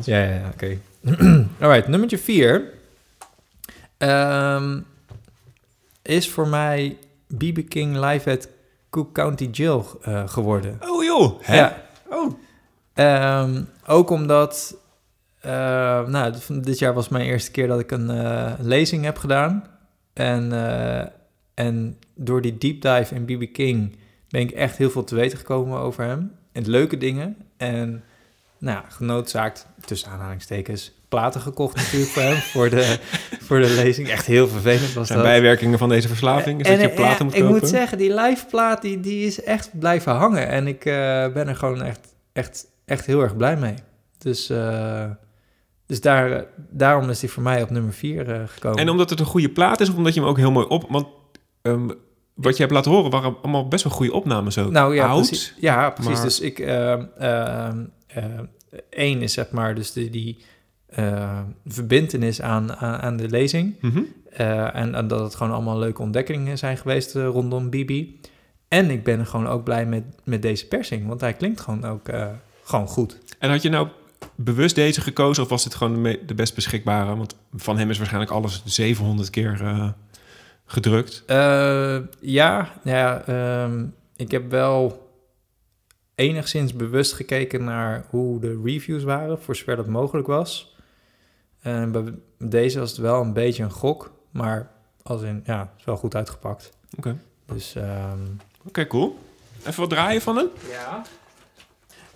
Ja, ja, ja, oké. Alright, nummertje vier ehm, is voor mij BB King live at Cook County Jail eh, geworden. Oh joh. Hè? Ja. Oh. Ehm, ook omdat, eh, nou, dit jaar was mijn eerste keer dat ik een eh, lezing heb gedaan. En, en door die deep dive in BB King ben ik echt heel veel te weten gekomen over hem. En leuke dingen. En nou, ja, genoodzaakt, tussen aanhalingstekens, platen gekocht natuurlijk voor hem, voor de, voor de lezing. Echt heel vervelend was Zijn dat. bijwerkingen van deze verslaving is En, dat je eh, platen moet ik kopen? moet zeggen, die live plaat die, die is echt blijven hangen. En ik eh, ben er gewoon echt, echt, echt heel erg blij mee. Dus, eh, dus daar, daarom is die voor mij op nummer 4 gekomen. En omdat het een goede plaat is, of omdat je hem ook heel mooi op... Want ehm, wat je hebt laten horen waren allemaal best wel goede opnames ook. nou ja, Oud, precies. Ja, precies. maar- Dus ik, eh, één is zeg maar dus die, die eh, verbintenis aan, aan, aan de lezing. Mhm. Eh, en, en dat het gewoon allemaal leuke ontdekkingen zijn geweest eh, rondom Bibi. En ik ben gewoon ook blij met, met deze persing, want hij klinkt gewoon ook eh, gewoon goed. En had je nou bewust deze gekozen of was dit gewoon de, de best beschikbare? Want van hem is waarschijnlijk alles 700 keer eh, gedrukt. Eh, ja, ja ehm, ik heb wel enigszins bewust gekeken naar hoe de reviews waren, voor zover dat mogelijk was. En bij deze was het wel een beetje een gok, maar als in, ja, het is wel goed uitgepakt. Oké. Dus, ehm, Oké, cool. Even wat draaien van hem? Ja.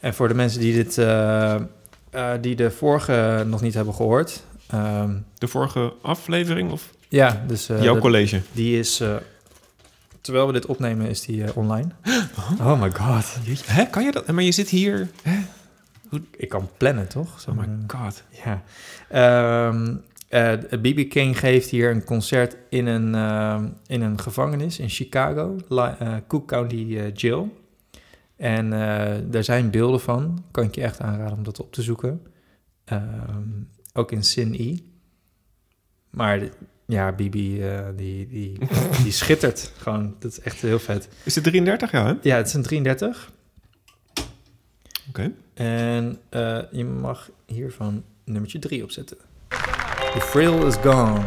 En voor de mensen die, dit, eh, eh, die de vorige nog niet hebben gehoord. ehm, De vorige aflevering of ja, dus eh, jouw de- college? die is... eh, terwijl we dit opnemen is die eh, online. Oh my god. Hè, kan je dat? Maar je zit hier... Ik kan plannen, toch? Zo, Oh my eh, god. Ja. Ehm BB King geeft hier een concert in een, ehm, in een gevangenis in Chicago, eh, Cook County eh, Jail. En eh daar zijn beelden van. Kan ik je echt aanraden om dat op te zoeken. Ehm, ook in Sin E. Maar ja, Bibi, eh, die, die, die schittert gewoon. Dat is echt heel vet. Is het 33 jaar, hè? Ja, het is een 33. Oké. En eh, je mag hiervan nummertje 3 opzetten. The frill is gone.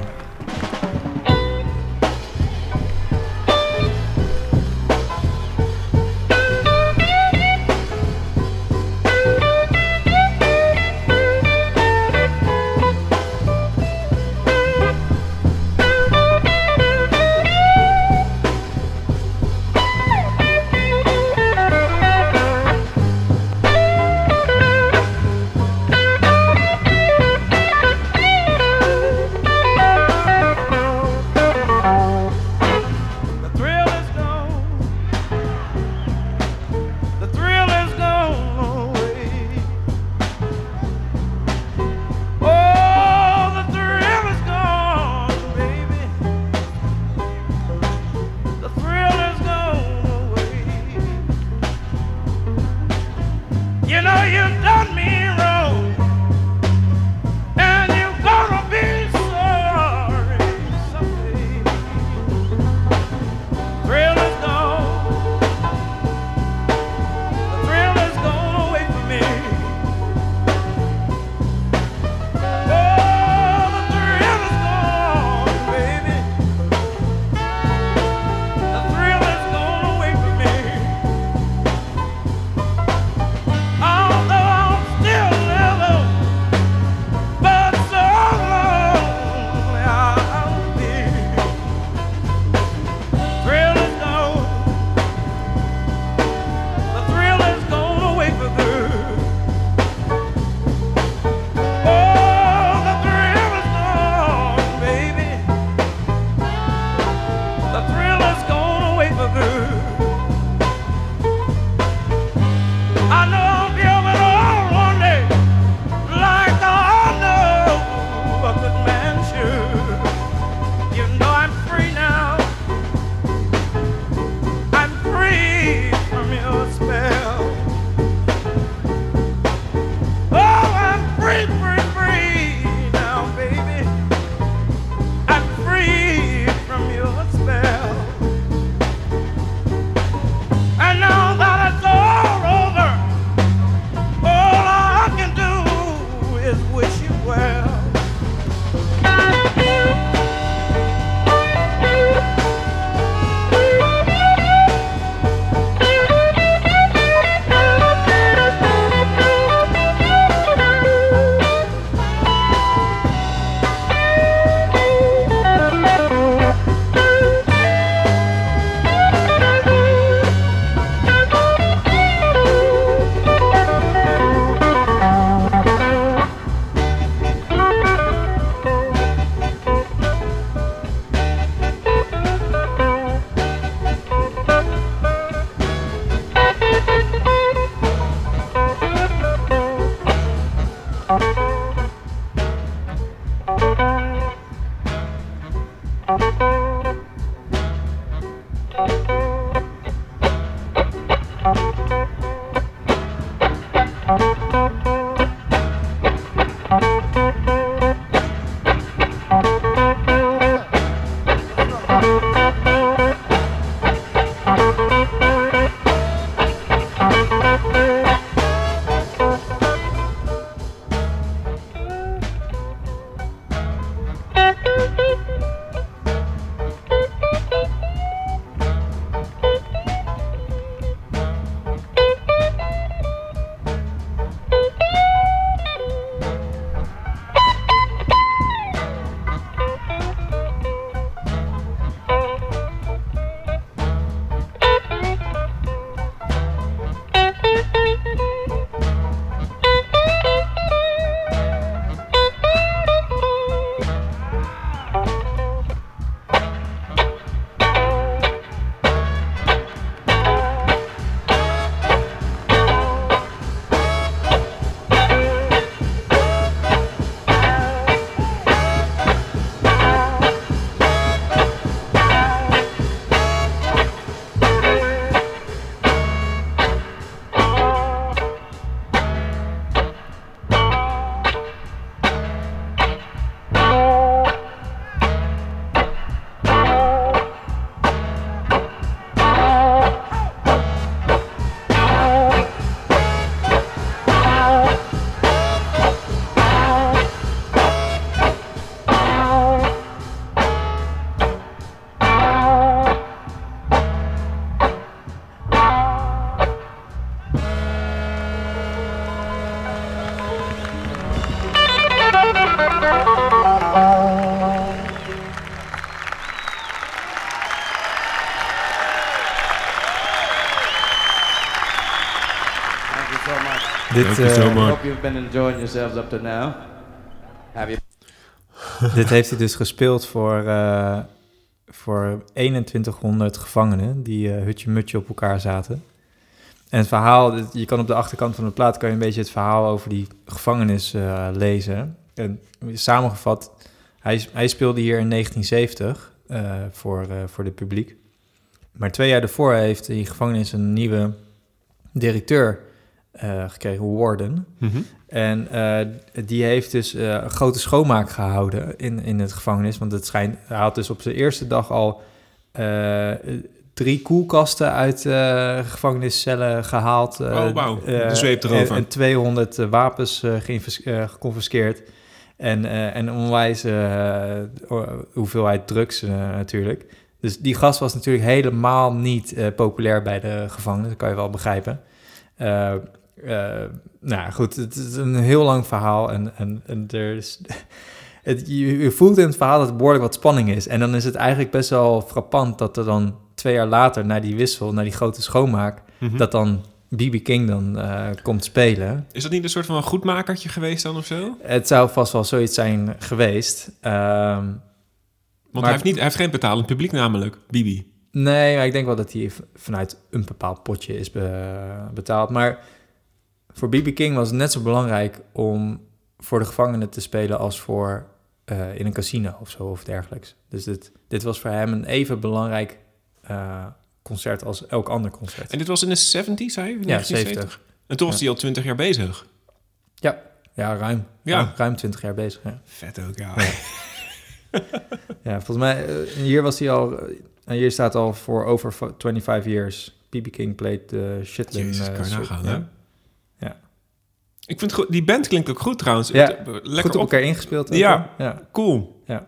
Dit, Thank you so eh, much. I hope you've been enjoying yourselves up to now. Have you? Dit heeft hij dus gespeeld voor, eh, voor 2100 gevangenen die eh, hutje-mutje op elkaar zaten. En het verhaal, je kan op de achterkant van de plaat kan je een beetje het verhaal over die gevangenis eh, lezen. En samengevat, hij, hij speelde hier in 1970 eh, voor, eh, voor het publiek. Maar twee jaar daarvoor heeft die gevangenis een nieuwe directeur eh, gekregen, Warden. Mhm. En eh, die heeft dus eh, een grote schoonmaak gehouden in, in het gevangenis. Want het schijnt, hij had dus op zijn eerste dag al eh, drie koelkasten uit eh, gevangeniscellen gehaald. eh, Oh, wauw. eh, De zweep erover. En, en 200 eh, wapens eh, eh, geconfiskeerd. En, eh en onwijs eh, hoeveelheid drugs eh, natuurlijk. Dus die gast was natuurlijk helemaal niet eh, populair bij de gevangenen. Dat kan je wel begrijpen. Eh, eh, nou goed, het is een heel lang verhaal. En, en, en er is, het, je, je voelt in het verhaal dat er behoorlijk wat spanning is. En dan is het eigenlijk best wel frappant dat er dan twee jaar later, na die wissel, na die grote schoonmaak, Mhm. dat dan B.B. King dan eh, komt spelen. Is dat niet een soort van een goedmakertje geweest dan of zo? Het zou vast wel zoiets zijn geweest. Ehm, Want hij, heeft niet, hij heeft geen betalend publiek namelijk, Bibi. Nee, maar ik denk wel dat hij vanuit een bepaald potje is be- betaald. Maar voor B.B. King was het net zo belangrijk om voor de gevangenen te spelen als voor eh, in een casino of zo of dergelijks. Dus dit, dit was voor hem een even belangrijk eh, concert als elk ander concert. En dit was in de 70s, zei je? Ja, 1970? 70. En toen was Ja. hij al 20 jaar bezig. Ja, ja ruim. Ja. Ruim, ruim 20 jaar bezig. Ja. Vet ook, ja. Ja, volgens mij, eh, hier was hij al, en hier staat al voor over fo- 25 years. B.B. King played the Shitlin. Jezus, kan je nagaan. Ik vind goed, die band klinkt ook goed trouwens. Ja, eh, lekker goed op op. elkaar ingespeeld. ook, Ja, ja. cool. Ja,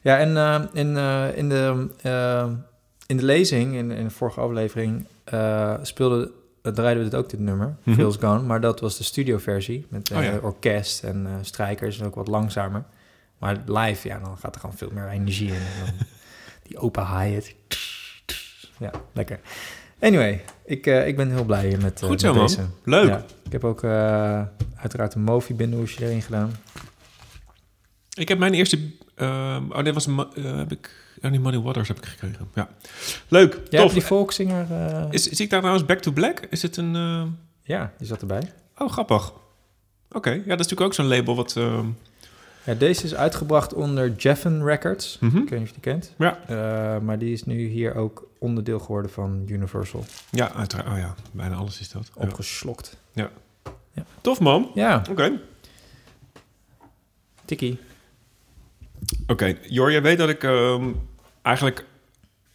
ja en eh, in, eh, in, de, in de lezing, in, in de vorige aflevering, speelde, draaiden we dit ook, dit nummer. Feels Gone. Maar dat was de studioversie met Oh ja. orkest en strijkers en ook wat langzamer. Maar live, ja, dan gaat er gewoon veel meer energie in. En dan die open hi-hat. Ja, lekker. Anyway, ik, eh, ik ben heel blij met, eh, Goed zo, met man. deze. Leuk. Ja, ik heb ook eh, uiteraard een Mofi binnenhoesje erin gedaan. Ik heb mijn eerste... ehm, oh, dit was... heb ik... Oh, die Muddy Waters heb ik gekregen. Ja. Leuk, Jij tof. hebt die volkszinger... Is, zie ik daar trouwens Back to Black? Is het een... Ja, die zat erbij. Oh, grappig. Oké, ja, dat is natuurlijk ook zo'n label wat... Ja, Ja, deze is uitgebracht onder Jeffen Records. Mhm. Ik weet niet of je die kent. Ja. Eh, maar die is nu hier ook onderdeel geworden van Universal. Ja, uiteraard. Oh ja, bijna alles is dat. Ja. Opgeslokt. Tof, man. Ja, Oké. tikkie. Oké, Jor, je weet dat ik ehm, eigenlijk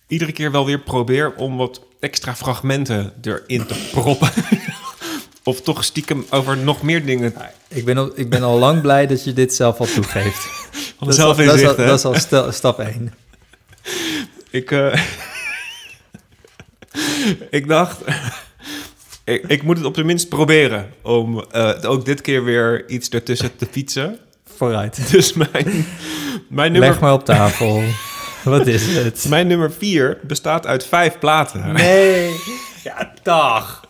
iedere keer wel weer probeer om wat extra fragmenten erin te proppen. of toch stiekem over nog meer dingen. Ik ben, al, ik ben al lang blij dat je dit zelf al toegeeft. Dat, is al, dat, is al, dat is al stel- stap 1. Ik, eh, ik dacht, ik, ik moet het op zijn minst proberen om eh, ook dit keer weer iets ertussen te fietsen. Vooruit. Dus mijn, mijn, Leg nummer, maar op tafel. Wat is het? mijn nummer vier bestaat uit vijf platen. Nee. Ja, dag.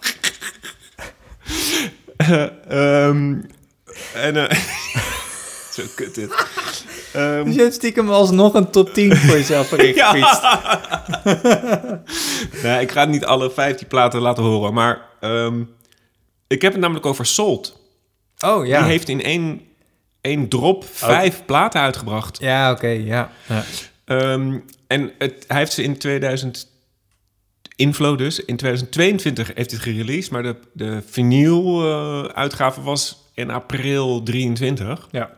Ehm, en, eh, zo kut dit. Ehm, Dus je hebt stiekem alsnog een top 10 voor jezelf gefietst. nee, ik ga niet alle vijftien platen laten horen, maar ehm, ik heb het namelijk over Salt. Oh, ja. Die heeft in één, één drop vijf platen uitgebracht. Ja, oké, ja. ja. Ehm, en het, hij heeft ze in 2000... Inflow dus. In 2022 heeft het gereleased, maar de, de vinyl-uitgave was in april 23. Ja,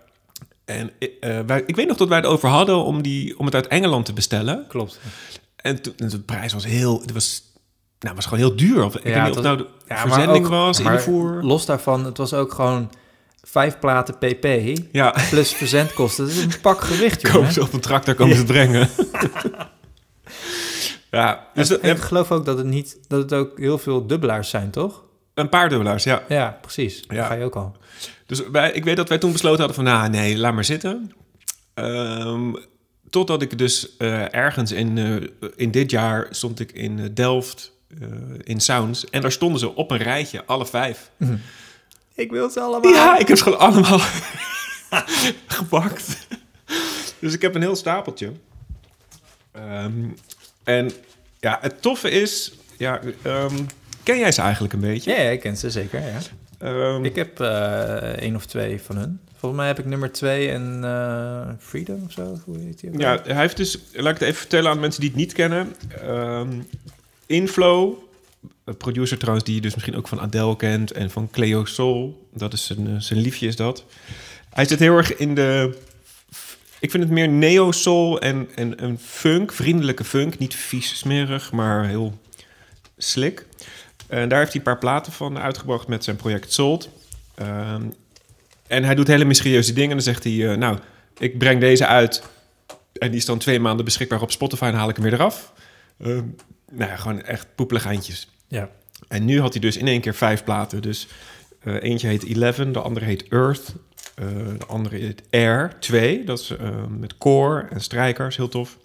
En eh, wij, ik weet nog dat wij het over hadden om, die, om het uit Engeland te bestellen. klopt. En toen, en de prijs was heel... Het was, nou, was gewoon heel duur. Of, ik weet niet of nou de Ja, verzending ook- was, invoer. Los daarvan, het was ook gewoon vijf platen pp Ja, plus verzendkosten. Dat is een pak gewicht, komen jongen. ze op een tractor komen ze brengen. ja, dus En ik geloof ook dat het niet, dat het ook heel veel dubbelaars zijn, toch? een paar dubbelaars, ja. Ja, precies. Ja. Ja. ga je ook al. Dus wij, ik weet dat wij toen besloten hadden van... nou, nee, laat maar zitten. Ehm, totdat ik dus eh, ergens in, eh, in dit jaar stond ik in eh, Delft... in Sounds. En daar stonden ze op een rijtje, alle vijf. Ik wil ze allemaal. Ja, ik heb ze gewoon allemaal gepakt. Dus ik heb een heel stapeltje. Ehm, en ja, het toffe is... Ja, ehm, ken jij ze eigenlijk een beetje? Ja, ja, ik ken ze zeker, ja. Ehm, Ik heb eh één of twee van hun. Volgens mij heb ik nummer twee en eh, Freedom of zo. Hoe heet die? ook Ja, hij heeft dus, laat ik het even vertellen aan mensen die het niet kennen. Ehm, Inflow, producer trouwens, die je dus misschien ook van Adele kent en van Cleo Soul. Dat is zijn, eh, zijn liefje, is dat. Hij zit heel erg in de. Ik vind het meer neo-soul en, en een funk, vriendelijke funk. Niet vies smerig, maar heel slick. En daar heeft hij een paar platen van uitgebracht met zijn project Salt. Ehm, en hij doet hele mysterieuze dingen. Dan zegt hij, eh, nou, ik breng deze uit. En die is dan twee maanden beschikbaar op Spotify en haal ik hem weer eraf. Ehm, nou ja, gewoon echt poepelig eindjes. Ja. En nu had hij dus in één keer vijf platen. Dus eh, eentje heet Eleven, de andere heet Earth. Eh, de andere Air 2, dat is eh, met koor en strijkers, heel tof.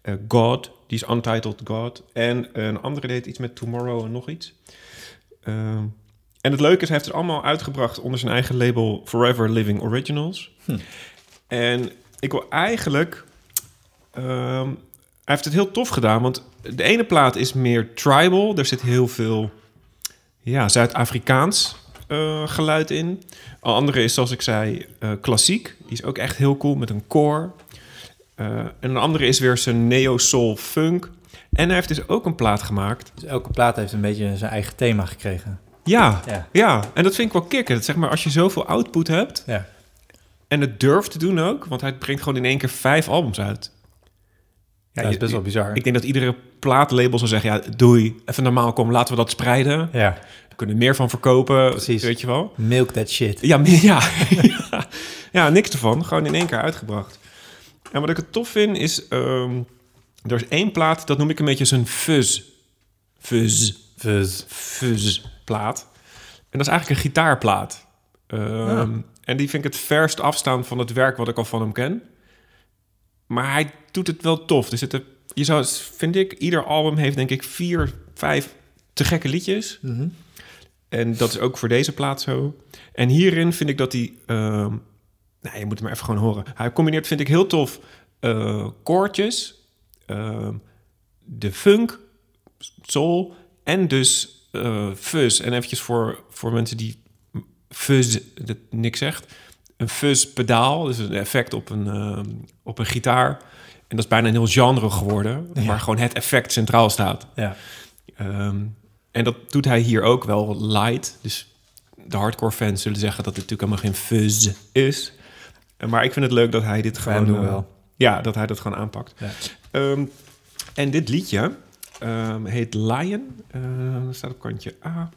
Eh, God, die is Untitled God. En een andere deed iets met Tomorrow en nog iets. En het leuke is, hij heeft het allemaal uitgebracht onder zijn eigen label Forever Living Originals. En ik wil eigenlijk... ehm, hij heeft het heel tof gedaan, want de ene plaat is meer tribal. Er zit heel veel ja, Zuid-Afrikaans geluid in. De andere is, zoals ik zei, eh, klassiek. Die is ook echt heel cool met een koor. Eh, en een andere is weer zijn neo-soul funk. En hij heeft dus ook een plaat gemaakt. Dus elke plaat heeft een beetje zijn eigen thema gekregen. Ja, Ja. ja. en dat vind ik wel kicken. Dat zeg maar, als je zoveel output hebt Ja. en het durft te doen ook, want hij brengt gewoon in één keer vijf albums uit. Ja, dat is best wel bizar. Ik denk dat iedere plaatlabel zou zeggen, ja, doei, even normaal, kom, laten we dat spreiden. ja. We kunnen meer van verkopen, Precies. weet je wel. Milk that shit. Ja, ja. ja. ja, niks ervan. Gewoon in één keer uitgebracht. En wat ik het tof vind is... ehm, er is één plaat, dat noem ik een beetje zijn fuzz. Fuzz. Fuzz. Fuzz plaat. En dat is eigenlijk een gitaarplaat. Ehm, En die vind ik het verst afstaan van het werk wat ik al van hem ken. Maar hij doet het wel tof. Er zitten, je zou, vind ik, ieder album heeft denk ik vier, vijf te gekke liedjes. Mhm. En dat is ook voor deze plaat zo. En hierin vind ik dat hij... ehm nou, je moet maar even gewoon horen. Hij combineert, vind ik heel tof, eh koortjes, ehm, de funk, soul en dus eh fuzz. En eventjes voor, voor mensen die fuzz dat niks zegt. een fuzz pedaal, dus een effect op een, ehm, op een gitaar. Dat is bijna een heel genre geworden, Ja. waar gewoon het effect centraal staat. Ja. Ehm, en dat doet hij hier ook wel light. Dus de hardcore fans zullen zeggen dat het natuurlijk helemaal geen fuzz is. Eh, Maar ik vind het leuk dat hij dit gewoon... wel. Ja, dat hij dat gewoon aanpakt. Ja. Ehm, en dit liedje ehm, heet Lion. Dat staat op kantje A.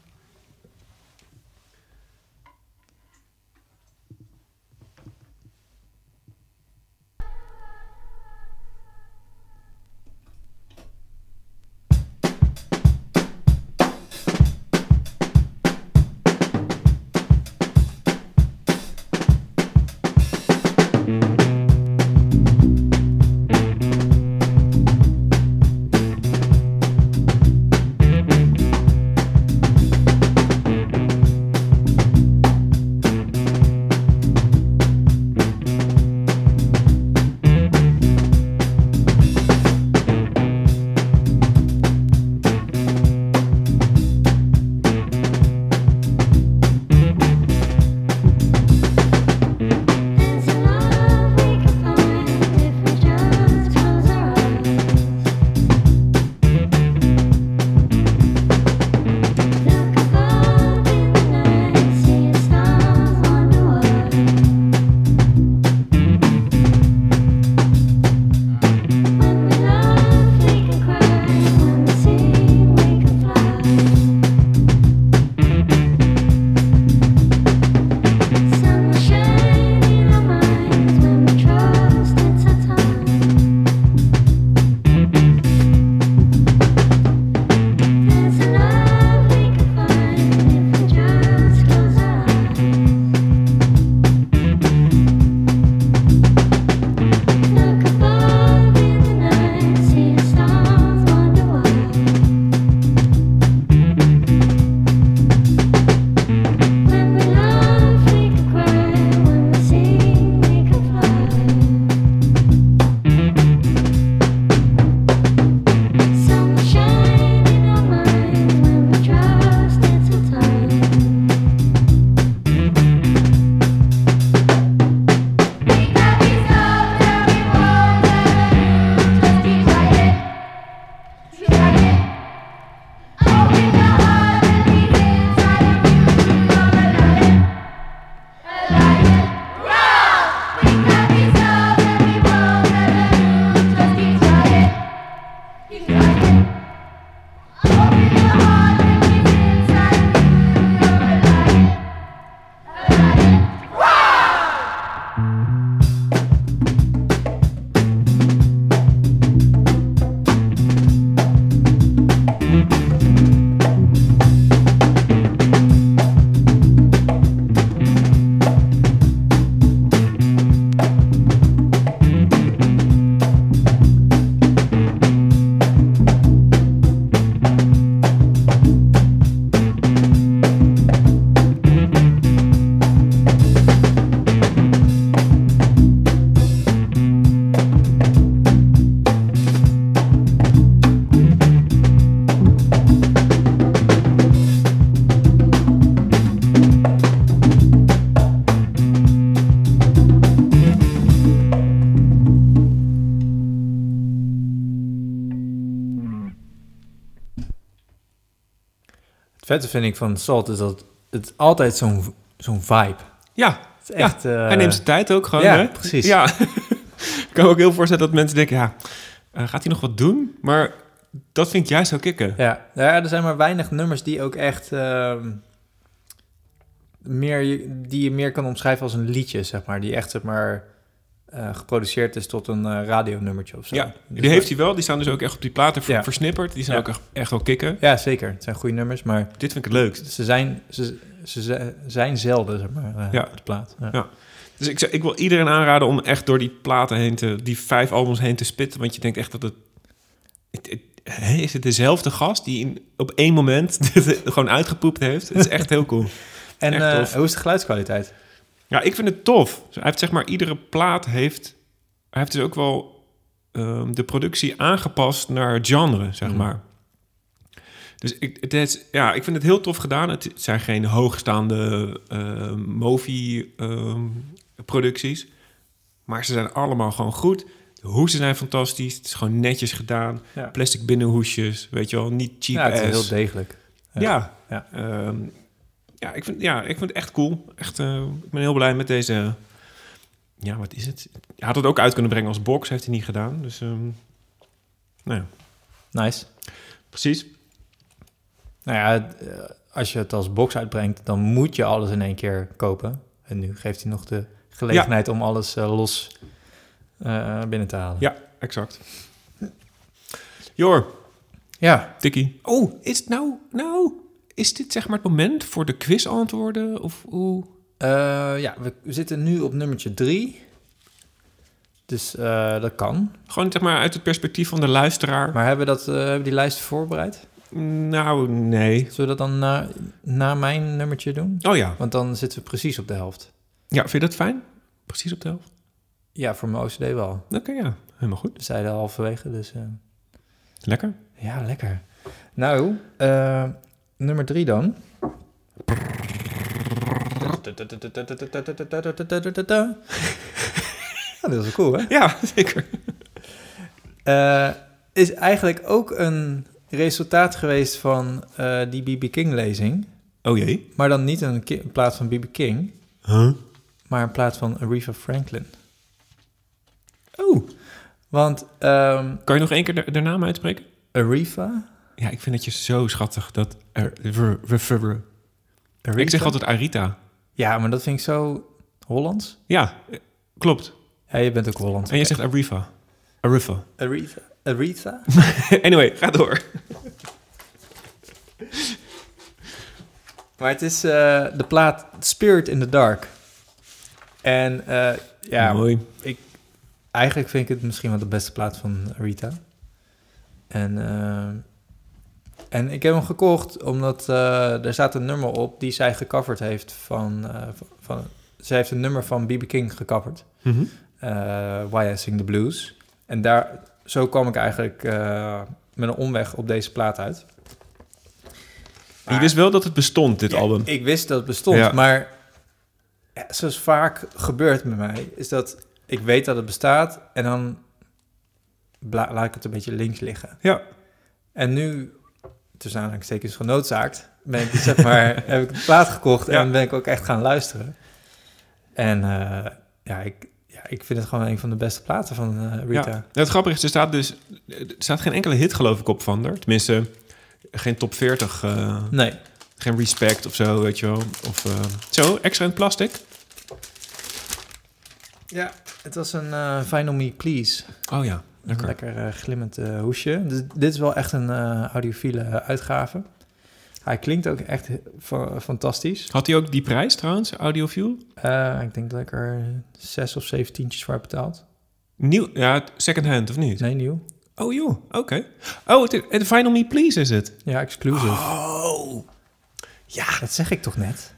vette vind ik van Salt is dat het altijd zo'n zo'n vibe. Ja, Het is echt, ja. eh, hij neemt zijn tijd ook gewoon. ja, hè? precies. Ja, ik kan me ook heel voorstellen dat mensen denken, ja, eh, gaat hij nog wat doen? Maar dat vind ik juist zo kicken. Ja, ja, er zijn maar weinig nummers die ook echt ehm, meer, die je meer kan omschrijven als een liedje, zeg maar. Die echt, zeg maar, eh, geproduceerd is tot een eh, radionummertje of zo. Ja, Dus die heeft hij wel. Die staan dus ook echt op die platen Ja. versnipperd. Die zijn Ja. ook echt, echt wel kicken. Ja, zeker. Het zijn goede nummers, maar Dit vind ik het leukst. ze zijn, ze, ze zijn zelden, zeg maar, eh, Ja. de plaat. Ja. Dus ik, ik wil iedereen aanraden om echt door die platen heen te... die vijf albums heen te spitten. Want je denkt echt dat het... het- het- hè, is het dezelfde gast die in, op één moment gewoon uitgepoept heeft? Het is echt heel cool. En hoe is de geluidskwaliteit? Ja, ik vind het tof. Hij heeft zeg maar, iedere plaat heeft... Hij heeft dus ook wel ehm, de productie aangepast naar het genre, zeg Mm. maar. Dus ik, het is, ja, ik vind het heel tof gedaan. Het zijn geen hoogstaande uh, Movi ehm, producties. Maar ze zijn allemaal gewoon goed. De hoesen zijn fantastisch. Het is gewoon netjes gedaan. Ja. Plastic binnenhoesjes, weet je wel. Niet cheap Ja, het is ass. heel degelijk. Ja. Ja. Ehm, ja, ik vind, ja, ik vind het echt cool. Echt, eh, ik ben heel blij met deze... Ja, wat is het? Hij had het ook uit kunnen brengen als box. Heeft hij niet gedaan. Dus, ehm, nou ja, Nice. precies. Nou ja, eh, als je het als box uitbrengt, dan moet je alles in één keer kopen. En nu geeft hij nog de gelegenheid om alles eh, los binnen te halen. Ja, exact. Jor, Ja. Tikkie. Oh, is het nou... Nou, is dit zeg maar het moment voor de quizantwoorden? Of hoe... Eh, ja, we zitten nu op nummertje drie. Dus eh, dat kan. Gewoon zeg maar uit het perspectief van de luisteraar. Maar hebben we, dat, eh, hebben die lijst voorbereid? Nou, nee. Zullen we dat dan na, na mijn nummertje doen? Oh ja. Want dan zitten we precies op de helft. Ja, vind je dat fijn? Precies op de helft? Ja, voor mijn OCD wel. Oké, ja. Helemaal goed. We zeiden halverwege, dus... Lekker. Ja, lekker. Nou, nummer drie dan. Ja, dat is wel cool, hè? Ja, zeker. Eh, is eigenlijk ook een resultaat geweest van eh, die B.B. King-lezing. Oh jee. Maar dan niet een, in plaats van B.B. King, Huh? maar in plaats van Aretha Franklin. Oh. Want ehm Kan je nog één keer de, de naam uitspreken? Aretha... Ja, ik vind het je zo schattig dat... Er, ver- Aretha? ik zeg altijd Arita. Ja, maar dat vind ik zo Hollands. Ja, klopt. Ja, je bent ook Hollands. En jij zegt Arifa. Arifa. Aretha. Aretha? anyway, ga door. Maar het is eh, de plaat Spirit in the Dark. En eh, ja, Mooi. Ik, eigenlijk vind ik het misschien wel de beste plaat van Rita. En, eh, en ik heb hem gekocht omdat eh, er staat een nummer op die zij gecoverd heeft van... eh, van, zij heeft een nummer van B.B. King gecoverd. Mhm. eh, Why I Sing the Blues. En daar, zo kwam ik eigenlijk met een omweg op deze plaat uit. Maar je wist wel dat het bestond, dit Ja, album. Ik wist dat het bestond, Ja. maar ja, zoals vaak gebeurt met mij, is dat ik weet dat het bestaat en dan laat ik het een beetje links liggen. Ja. En nu, tussen aanhalingstekens genoodzaakt, ben ik, zeg maar, heb ik de plaat gekocht Ja. en ben ik ook echt gaan luisteren. En eh, ja, ik, ja, ik vind het gewoon een van de beste platen van eh, Rita. Ja. Het grappige is, er staat dus... Er staat geen enkele hit, geloof ik, op van haar. Tenminste, geen top 40. eh, Nee. Geen respect of zo, weet je wel. Of zo, extra in plastic. Ja, het was een Vinyl Me Please. Oh ja, lekker. lekker eh, glimmend eh, hoesje. Dus dit is wel echt een eh, audiofiele uitgave. Hij klinkt ook echt fa- fantastisch. Had hij ook die prijs trouwens, Audiofiel? Eh, ik denk dat ik er zes of zeven tientjes voor heb betaald. Nieuw, ja, second hand of niet? Nee, nieuw. Oh joh, oké. Oh, het, het Final Me Please is het. Ja, exclusive. Oh. Ja. Dat zeg ik toch net?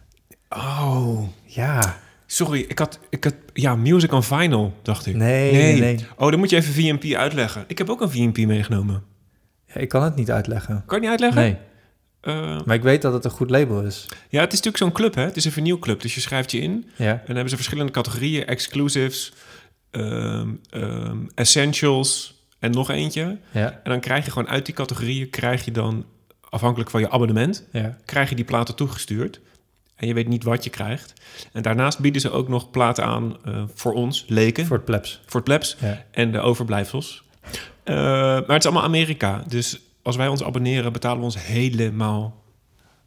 Oh. Ja. Sorry, ik had, ik had... Ja, Music on Vinyl, dacht ik. Nee, nee, nee. Oh, dan moet je even VMP uitleggen. Ik heb ook een VMP meegenomen. Ja, ik kan het niet uitleggen. Kan je niet uitleggen? Nee. Eh, Maar ik weet dat het een goed label is. ja, het is natuurlijk zo'n club, hè? Het is een vernieuwclub, dus je schrijft je in. Ja. En dan hebben ze verschillende categorieën. Exclusives, ehm, ehm, essentials en nog eentje. Ja. En dan krijg je gewoon uit die categorieën... krijg je dan, afhankelijk van je abonnement... Ja. krijg je die platen toegestuurd. En je weet niet wat je krijgt. En daarnaast bieden ze ook nog platen aan eh, voor ons, leken. Voor het plebs. Voor het plebs Ja. en de overblijfsels. Eh, maar het is allemaal Amerika. Dus als wij ons abonneren, betalen we ons helemaal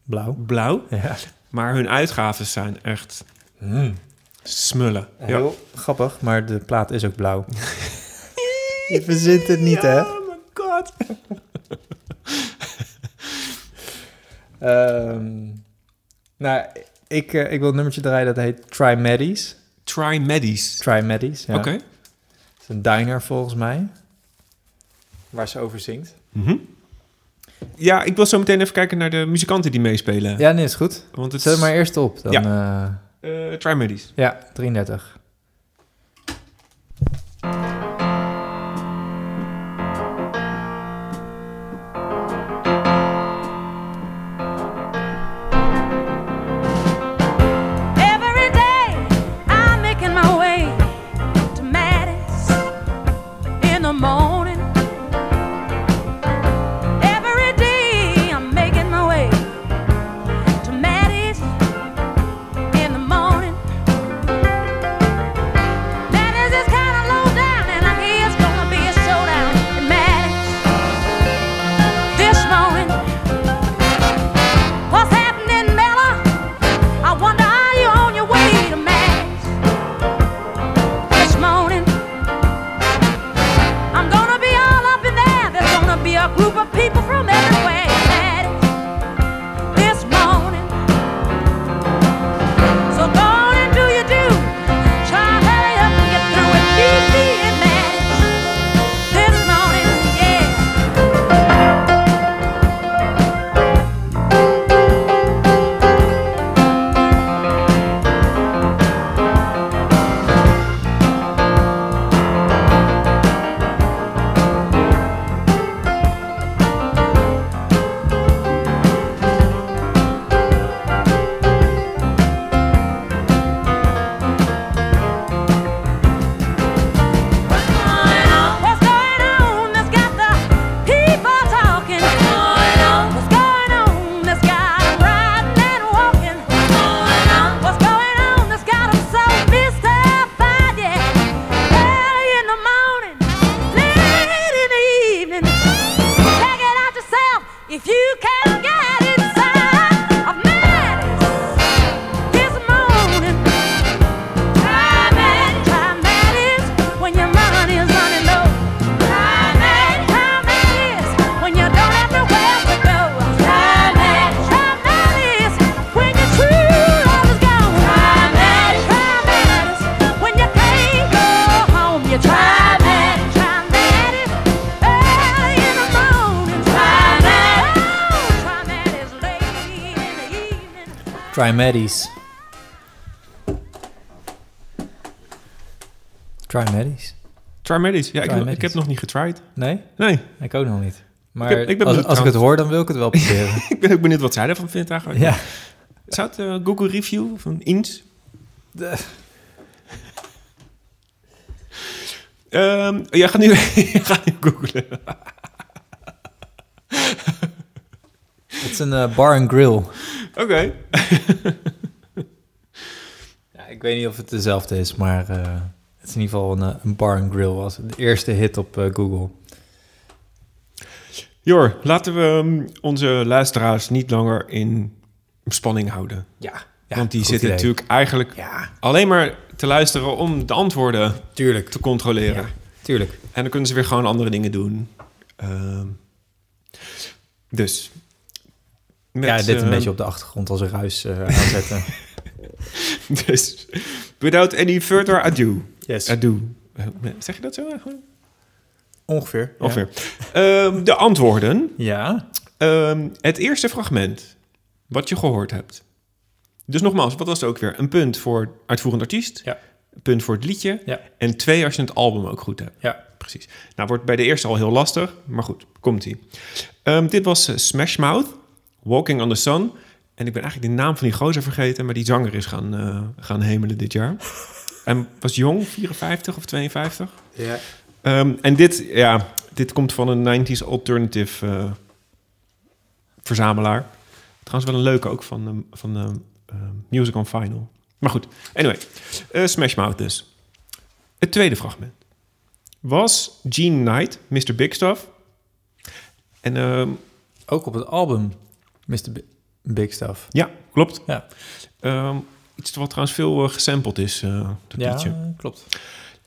Blauw. blauw. Ja. Maar hun uitgaven zijn echt smullen. Ja. Heel grappig, maar de plaat is ook blauw. Je verzint het niet, hè? Oh my god. Ehm, nou, ik, eh, ik wil een nummertje draaien dat heet Try Maddies. Try Maddies. Try Maddies, ja. Oké. Het is een diner volgens mij. Waar ze over zingt. Mhm. Ja, ik wil zo meteen even kijken naar de muzikanten die meespelen. Ja, nee, is goed. Want het Zet maar eerst op. Dan, Ja. Eh, Try Maddies. ja, 33. Trimedis. Trimedis. Trimedis. Ja, ik, Trimedis. ik heb nog niet getried. Nee? Nee. Ik ook nog niet. Maar Ik heb- ik ben als, ik het hoor, dan wil ik het wel proberen. ik ben ook benieuwd wat zij ervan vindt eigenlijk. ja. Zou het eh, Google Review van Ins? De- Ehm jij gaat nu, gaat nu googlen. Het is een eh, bar and grill. Oké. Ja, ik weet niet of het dezelfde is, maar eh, het is in ieder geval een, eh, een bar and grill. Was de eerste hit op eh, Google. Jor, laten we ehm, onze luisteraars niet langer in spanning houden. Ja, Want die zitten idee. natuurlijk eigenlijk Ja, alleen maar te luisteren om de antwoorden tuurlijk. te controleren. Ja, tuurlijk. En dan kunnen ze weer gewoon andere dingen doen. Ehm, dus. Met, ja, dit een ehm, beetje op de achtergrond als een ruis eh, aanzetten. Dus, without any further ado. yes. Ado. Zeg je dat zo eigenlijk? Ongeveer. ja. Ongeveer. Ehm, de antwoorden. Ja. Ehm, het eerste fragment wat je gehoord hebt. Dus nogmaals, wat was het ook weer? Een punt voor uitvoerend artiest. Ja. Een punt voor het liedje. Ja. En twee als je het album ook goed hebt. Ja. Precies. Nou, wordt bij de eerste al heel lastig. Maar goed, komt-ie. Dit was eh, Smash Mouth. Walking on the Sun. En ik ben eigenlijk de naam van die gozer vergeten. Maar die zanger is gaan, eh, gaan hemelen dit jaar. en was jong, 54 of 52. Ja. Ehm, en dit, ja, dit komt van een 90s alternative eh, verzamelaar. Trouwens wel een leuke ook van, ehm, van ehm, ehm, Music on Vinyl. Maar goed, anyway. eh, Smash Mouth dus. Het tweede fragment was Gene Knight, Mr. Big Stuff. En ehm, Ook op het album Mr. Bi- Big Stuff. ja, klopt. Ja. Ehm, iets wat trouwens veel eh, gesampled is, eh dat Ja, liedje. klopt.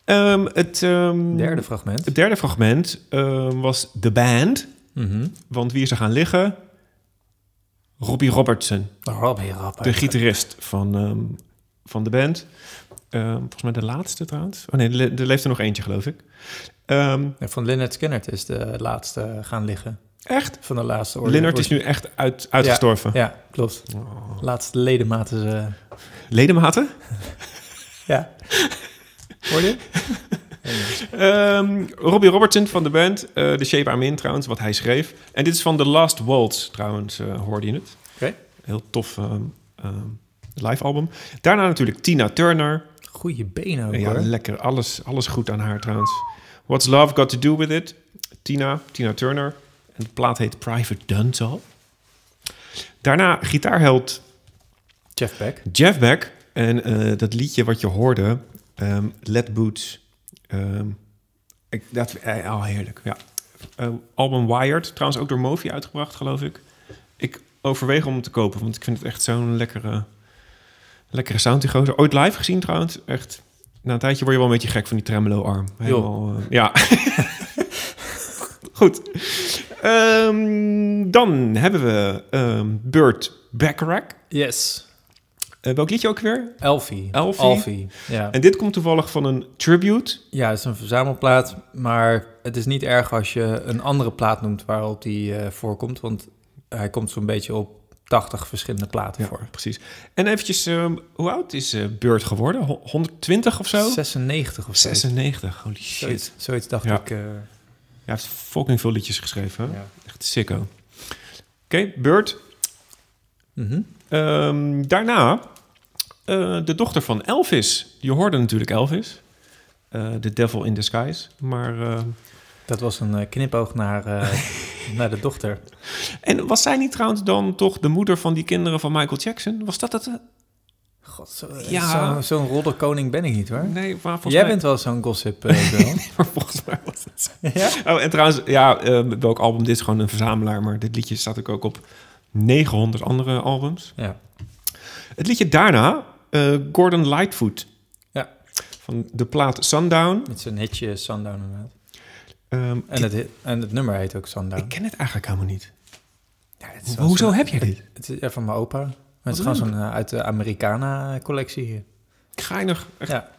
Ehm, het, ehm, Derde fragment. het derde fragment was The Band. Mhm. Want wie is er gaan liggen? Robbie Robertson, Robbie Rapper. de gitarist van, van de band. Volgens mij de laatste trouwens. Oh nee, er le- leeft er nog eentje, geloof ik. Ja, van Lynyrd Skynyrd is de laatste gaan liggen. Echt? Van de laatste orde. Lennart is nu echt uit, uitgestorven. Ja, klopt. Oh. Laatste ledematen. Ze... Ledematen? Ja. Hoor je? Ehm, Robbie Robertson van de band. eh The Shape I'm In trouwens, wat hij schreef. En dit is van The Last Waltz trouwens, eh, hoorde je het. Oké. Heel tof ehm, ehm, live album. Daarna natuurlijk Tina Turner. Goeie benen ook ja, hoor. lekker. Alles, alles goed aan haar trouwens. What's Love Got To Do With It? Tina, Tina Turner. En de plaat heet Private Dunzo. Daarna gitaarheld Jeff Beck. Jeff Beck. En eh, dat liedje wat je hoorde, ehm Let Boots. Ehm, ik, dat, eh, oh, heerlijk, ja. Eh, album Wired, trouwens ook door Movi uitgebracht, geloof ik. Ik overweeg om hem te kopen, want ik vind het echt zo'n lekkere, lekkere sound. die gozer. Ooit live gezien trouwens, echt. Na een tijdje word je wel een beetje gek van die tremolo-arm. Helemaal, eh, ja. Goed. Ehm, dan hebben we ehm Burt Bacharach. Yes. Eh, welk liedje ook weer? Elfie. Elfie. Alfie. Ja. En dit komt toevallig van een tribute. ja, het is een verzamelplaat. Maar het is niet erg als je een andere plaat noemt waarop die eh, voorkomt. Want hij komt zo'n beetje op 80 verschillende platen voor. precies. En eventjes, ehm, hoe oud is eh Burt geworden? Ho- 120 of zo? 96 of zo. 96, holy shit. Zoiets, zoiets dacht Ja. ik. Hij heeft fucking veel liedjes geschreven. ja. Echt sicko. Oké, Burt. Mhm. Ehm, daarna eh, de dochter van Elvis. Je hoorde natuurlijk Elvis. Eh The Devil in Disguise. Maar, eh, Dat was een knipoog naar, naar de dochter. en was zij niet trouwens dan toch de moeder van die kinderen van Michael Jackson? Was dat het? God, zo, Ja. zo- zo'n roddelkoning ben ik niet hoor. Nee, maar volgens Jij mij... bent wel zo'n gossip girl. Maar volgens mij was het zo. ja? Oh, en trouwens, ja, eh, welk album? Dit is gewoon een verzamelaar, maar dit liedje staat ook op 900 andere albums. Ja. Het liedje daarna, eh, Gordon Lightfoot. Ja. Van de plaat Sundown. Met zijn hitje Sundown inderdaad. Ehm, En het, en het nummer heet ook Sundown. ik ken het eigenlijk helemaal niet. Ja, Ho- hoezo zo'n- heb jij dit? Het is ja, van mijn opa. Het is gewoon zo'n eh, uit de Americana-collectie. Geinig. Echt, Ja.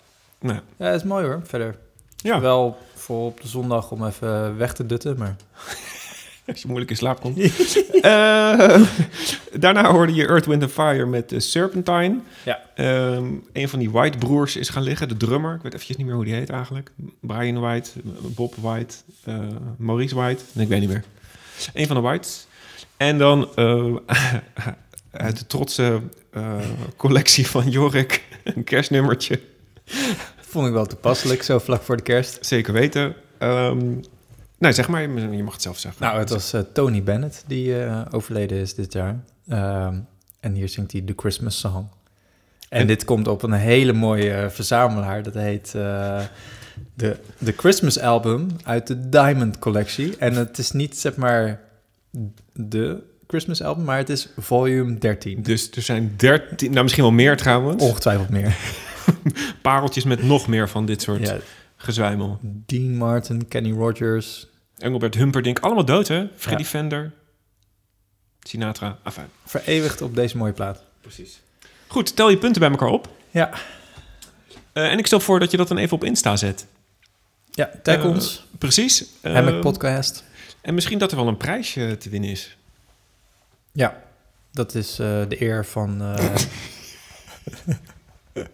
nou, ja, het is mooi hoor, verder. ja. Wel voor op de zondag om even weg te dutten, maar... Als je moeilijk in slaap komt. Eh, daarna hoorde je Earth, Wind Fire met eh, Serpentine. Ja. Ehm, een van die White broers is gaan liggen, de drummer. Ik weet eventjes niet meer hoe die heet eigenlijk. Brian White, Bob White, Maurice White. Nee, ik weet niet meer. Een van de Whites. En dan uit de trotse eh, collectie van Jorik een kerstnummertje. Vond ik wel toepasselijk, zo vlak voor de kerst. Zeker weten. Ehm, nee, zeg maar, je mag het zelf zeggen. Nou, het was eh, Tony Bennett die eh, overleden is dit jaar. Ehm, en hier zingt hij The Christmas Song. En, En- dit komt op een hele mooie verzamelaar. Dat heet de, de Christmas Album uit de Diamond Collectie. En het is niet, zeg maar, de Christmas Album, maar het is volume 13. Dus er zijn 13, nou misschien wel meer trouwens. Ongetwijfeld meer. Pareltjes met nog meer van dit soort Ja, gezwijmel. Dean Martin, Kenny Rogers. Engelbert Humperdinck, allemaal dood hè? Freddy Ja. Fender, Sinatra, afijn. Vereeuwigd op deze mooie plaat. Precies. Goed, tel je punten bij elkaar op. Ja, Eh, en ik stel voor dat je dat dan even op Insta zet. ja tag Eh, ons. Precies. Eh, Hammock Podcast. en misschien dat er wel een prijsje te winnen is. Ja, dat is eh, de eer van... eh,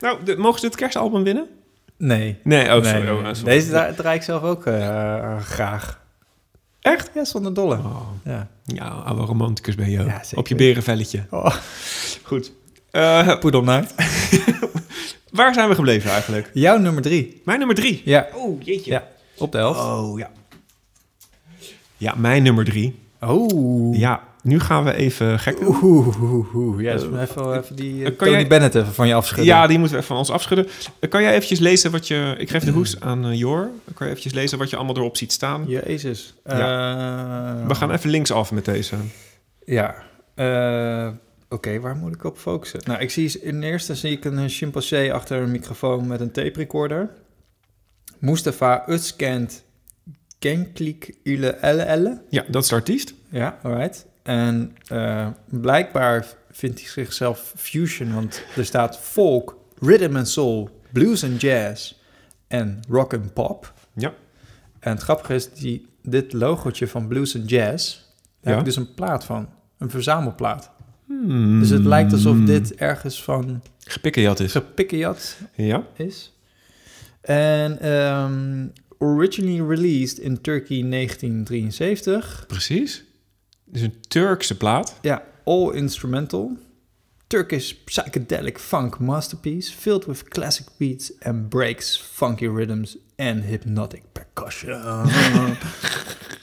Nou, de- mogen ze het kerstalbum winnen? nee. Nee, oh, Nee, sorry. nee, Oh, sorry. Deze dra- draai ik zelf ook eh, graag. Echt? Ja, zonder dolle. Oh, Ja. ja, oude romanticus ben je. Ja, op je berenvelletje. Oh, Goed. Eh, poedelnaakt. waar zijn we gebleven eigenlijk? Jouw nummer drie. Mijn nummer drie. Ja, Oh, jeetje. ja. op de helft. Oh, ja. Ja, mijn nummer drie. Oh. Ja, nu gaan we even gek doen. Oeh, oeh, oeh. Ja, dus even, even die eh, kan Tony jij- Bennett even van je afschudden. Ja, die moeten we even van ons afschudden. Eh, Kan jij eventjes lezen wat je... Ik geef de hoes aan eh, Jor. Kan je eventjes lezen wat je allemaal erop ziet staan? Jezus. Ja. Eh, We gaan even linksaf met deze. Ja. eh, Oké, waar moet ik op focussen? Nou, ik zie in eerste zie ik een chimpansee achter een microfoon met een tape recorder. Mustafa Özkent Genklik Ule Elle Elle. Ja, dat is de artiest. Ja, alright. En eh, blijkbaar vindt hij zichzelf fusion, want er staat folk, rhythm and soul, blues and jazz en rock and pop. Ja. En het grappige is, die, dit logootje van blues and jazz, daar Ja. heb ik dus een plaat van. Een verzamelplaat. Hmm. Dus het lijkt alsof dit ergens van Gepikkejat is. gepikkejat Ja. is. En ehm, originally released in Turkey 1973. Precies. Dus een Turkse plaat. Ja, all instrumental. Turkish psychedelic funk masterpiece filled with classic beats and breaks, funky rhythms and hypnotic percussion.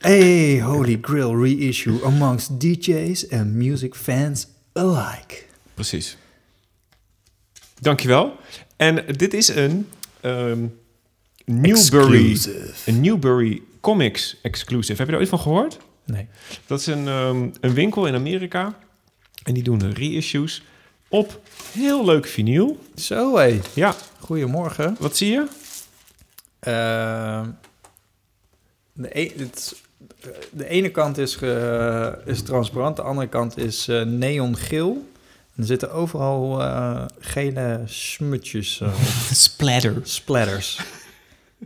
A holy grail reissue amongst DJs and music fans alike. Precies. Dankjewel. En dit is een ehm, Newbury, een Newbury Comics exclusive. Heb je er ooit van gehoord? Nee. Dat is een, ehm, een winkel in Amerika. En die doen reissues op heel leuk vinyl. Zo hé. Ja, Goedemorgen. wat zie je? Ehm, de, e- het, de ene kant is, ge- is transparant, de andere kant is eh, neongeel. En er zitten overal eh, gele smutjes, eh, Splatter. splatters.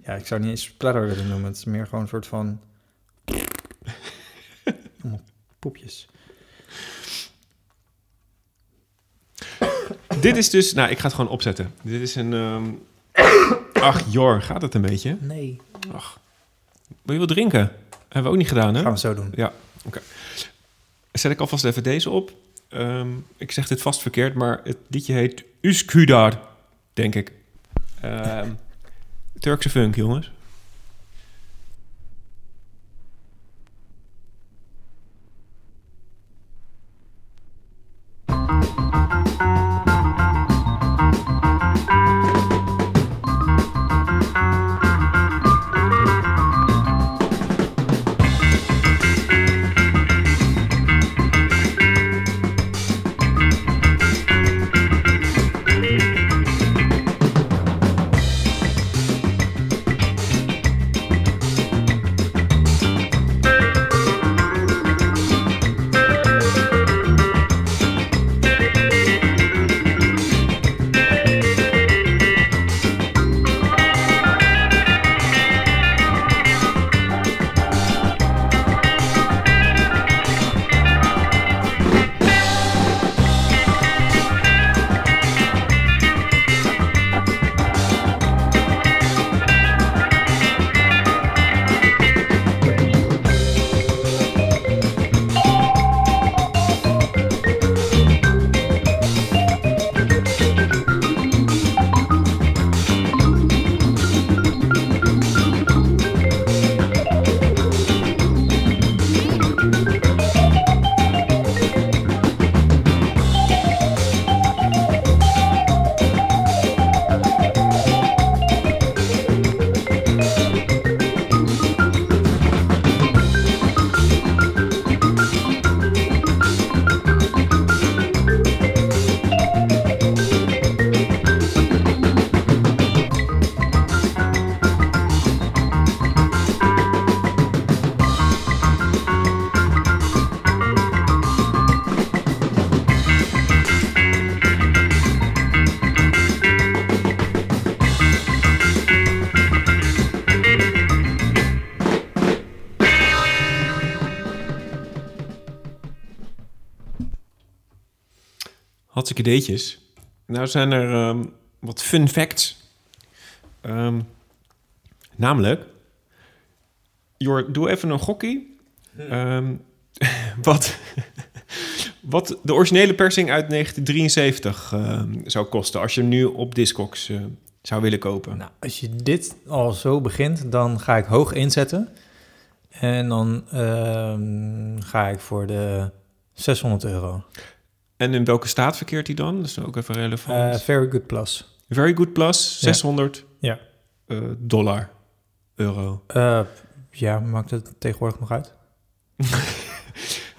Ja, ik zou niet eens splatter willen noemen. Het is meer gewoon een soort van... Poepjes. Dit is dus... Nou, ik ga het gewoon opzetten. Dit is een... ehm, Ach, Jor, gaat het een beetje? Nee. Ach. Wil je wat drinken? Hebben we ook niet gedaan, hè? Gaan we zo doen. Ja, oké. Zet ik alvast even deze op. Ehm, ik zeg dit vast verkeerd, maar het liedje heet Üsküdar, denk ik. Ehm, Turkse funk, jongens. Hartstikke ideetjes. Nou zijn er ehm, wat fun facts. Ehm, namelijk... Jor, doe even een gokkie. Ehm, wat, wat de originele persing uit 1973 ehm, zou kosten... als je hem nu op Discogs eh, zou willen kopen. Nou, als je dit al zo begint, dan ga ik hoog inzetten. En dan ga ik voor de 600 euro. En in welke staat verkeert hij dan? Dat is ook even relevant. Eh, very good plus. Very Good Plus, 600 Ja. eh, dollar, euro. Eh, ja, maakt het tegenwoordig nog uit?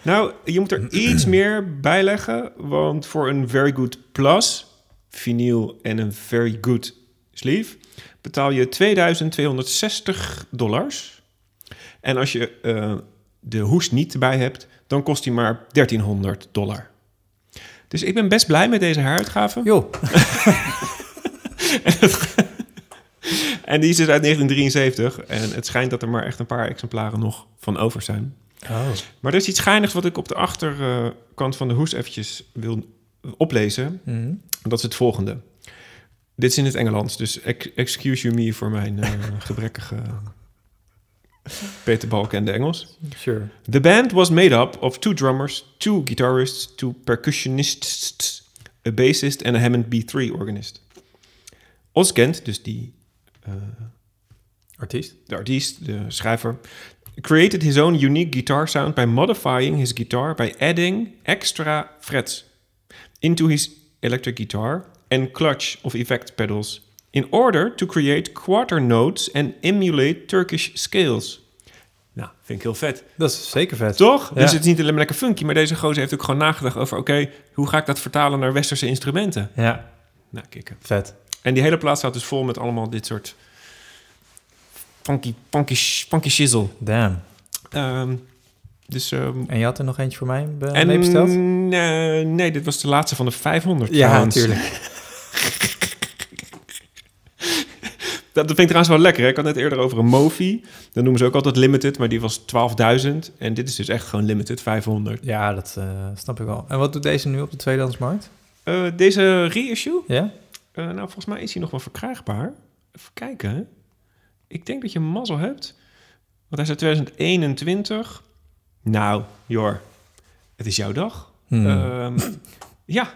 Nou, je moet er iets meer bij leggen, want voor een Very Good Plus, vinyl en een Very Good sleeve, betaal je 2260 dollars. En als je de hoes niet erbij hebt, dan kost die maar 1300 dollar. Dus ik ben best blij met deze heruitgave. Jo, En die is dus uit 1973. En het schijnt dat er maar echt een paar exemplaren nog van over zijn. oh. Maar er is iets geinigs wat ik op de achterkant van de hoes eventjes wil oplezen. Mhm. Dat is het volgende. Dit is in het Engelands, dus ex- excuse you me voor mijn eh, gebrekkige Peter Balk en de Engels. sure. The band was made up of two drummers, two guitarists, two percussionists, a bassist en a Hammond B3 organist. Oz Kent, dus die eh, Artiest? de artiest, de schrijver, created his own unique guitar sound by modifying his guitar by adding extra frets into his electric guitar and clutch of effect pedals in order to create quarter notes and emulate Turkish scales. Nou, vind ik heel vet. Dat is zeker vet. Toch? Ja. Dus het is niet alleen maar lekker funky, maar deze gozer heeft ook gewoon nagedacht over... oké, hoe ga ik dat vertalen naar westerse instrumenten? Ja, Nou, kikken. vet. En die hele plaat staat dus vol met allemaal dit soort funky, funky, funky shizzle. Damn. Ehm, dus, ehm, En je had er nog eentje voor mij be- en meebesteld? nee, nee, dit was de laatste van de 500. Ja, trouwens. natuurlijk. Dat, vind ik trouwens wel lekker. Hè? Ik had net eerder over een Mofi. Dan noemen ze ook altijd limited, maar die was 12.000. En dit is dus echt gewoon limited, 500. Ja, dat eh, snap ik wel. En wat doet deze nu op de tweedehandsmarkt? Eh, deze reissue, Ja? eh, nou volgens mij is hij nog wel verkrijgbaar. Even kijken. Ik denk dat je mazzel hebt. Want hij is uit 2021. Nou, Jor, het is jouw dag. Hmm. Ehm, ja.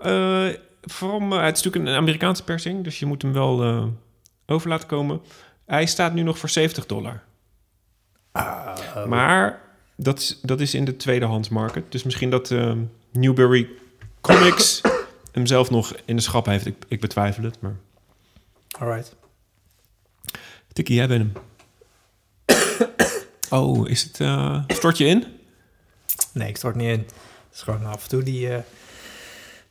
Eh, het is natuurlijk een Amerikaanse persing, dus je moet hem wel over laten komen. Hij staat nu nog voor 70 dollar. Maar dat is, dat is in de tweedehands market. Dus misschien dat ehm, Newberry Comics hem zelf nog in de schap heeft. Ik, ik betwijfel het, maar... Alright. Tikkie, jij bent hem. Oh, is het... eh stort je in? Nee, ik stort niet in. Het is gewoon af en toe die... eh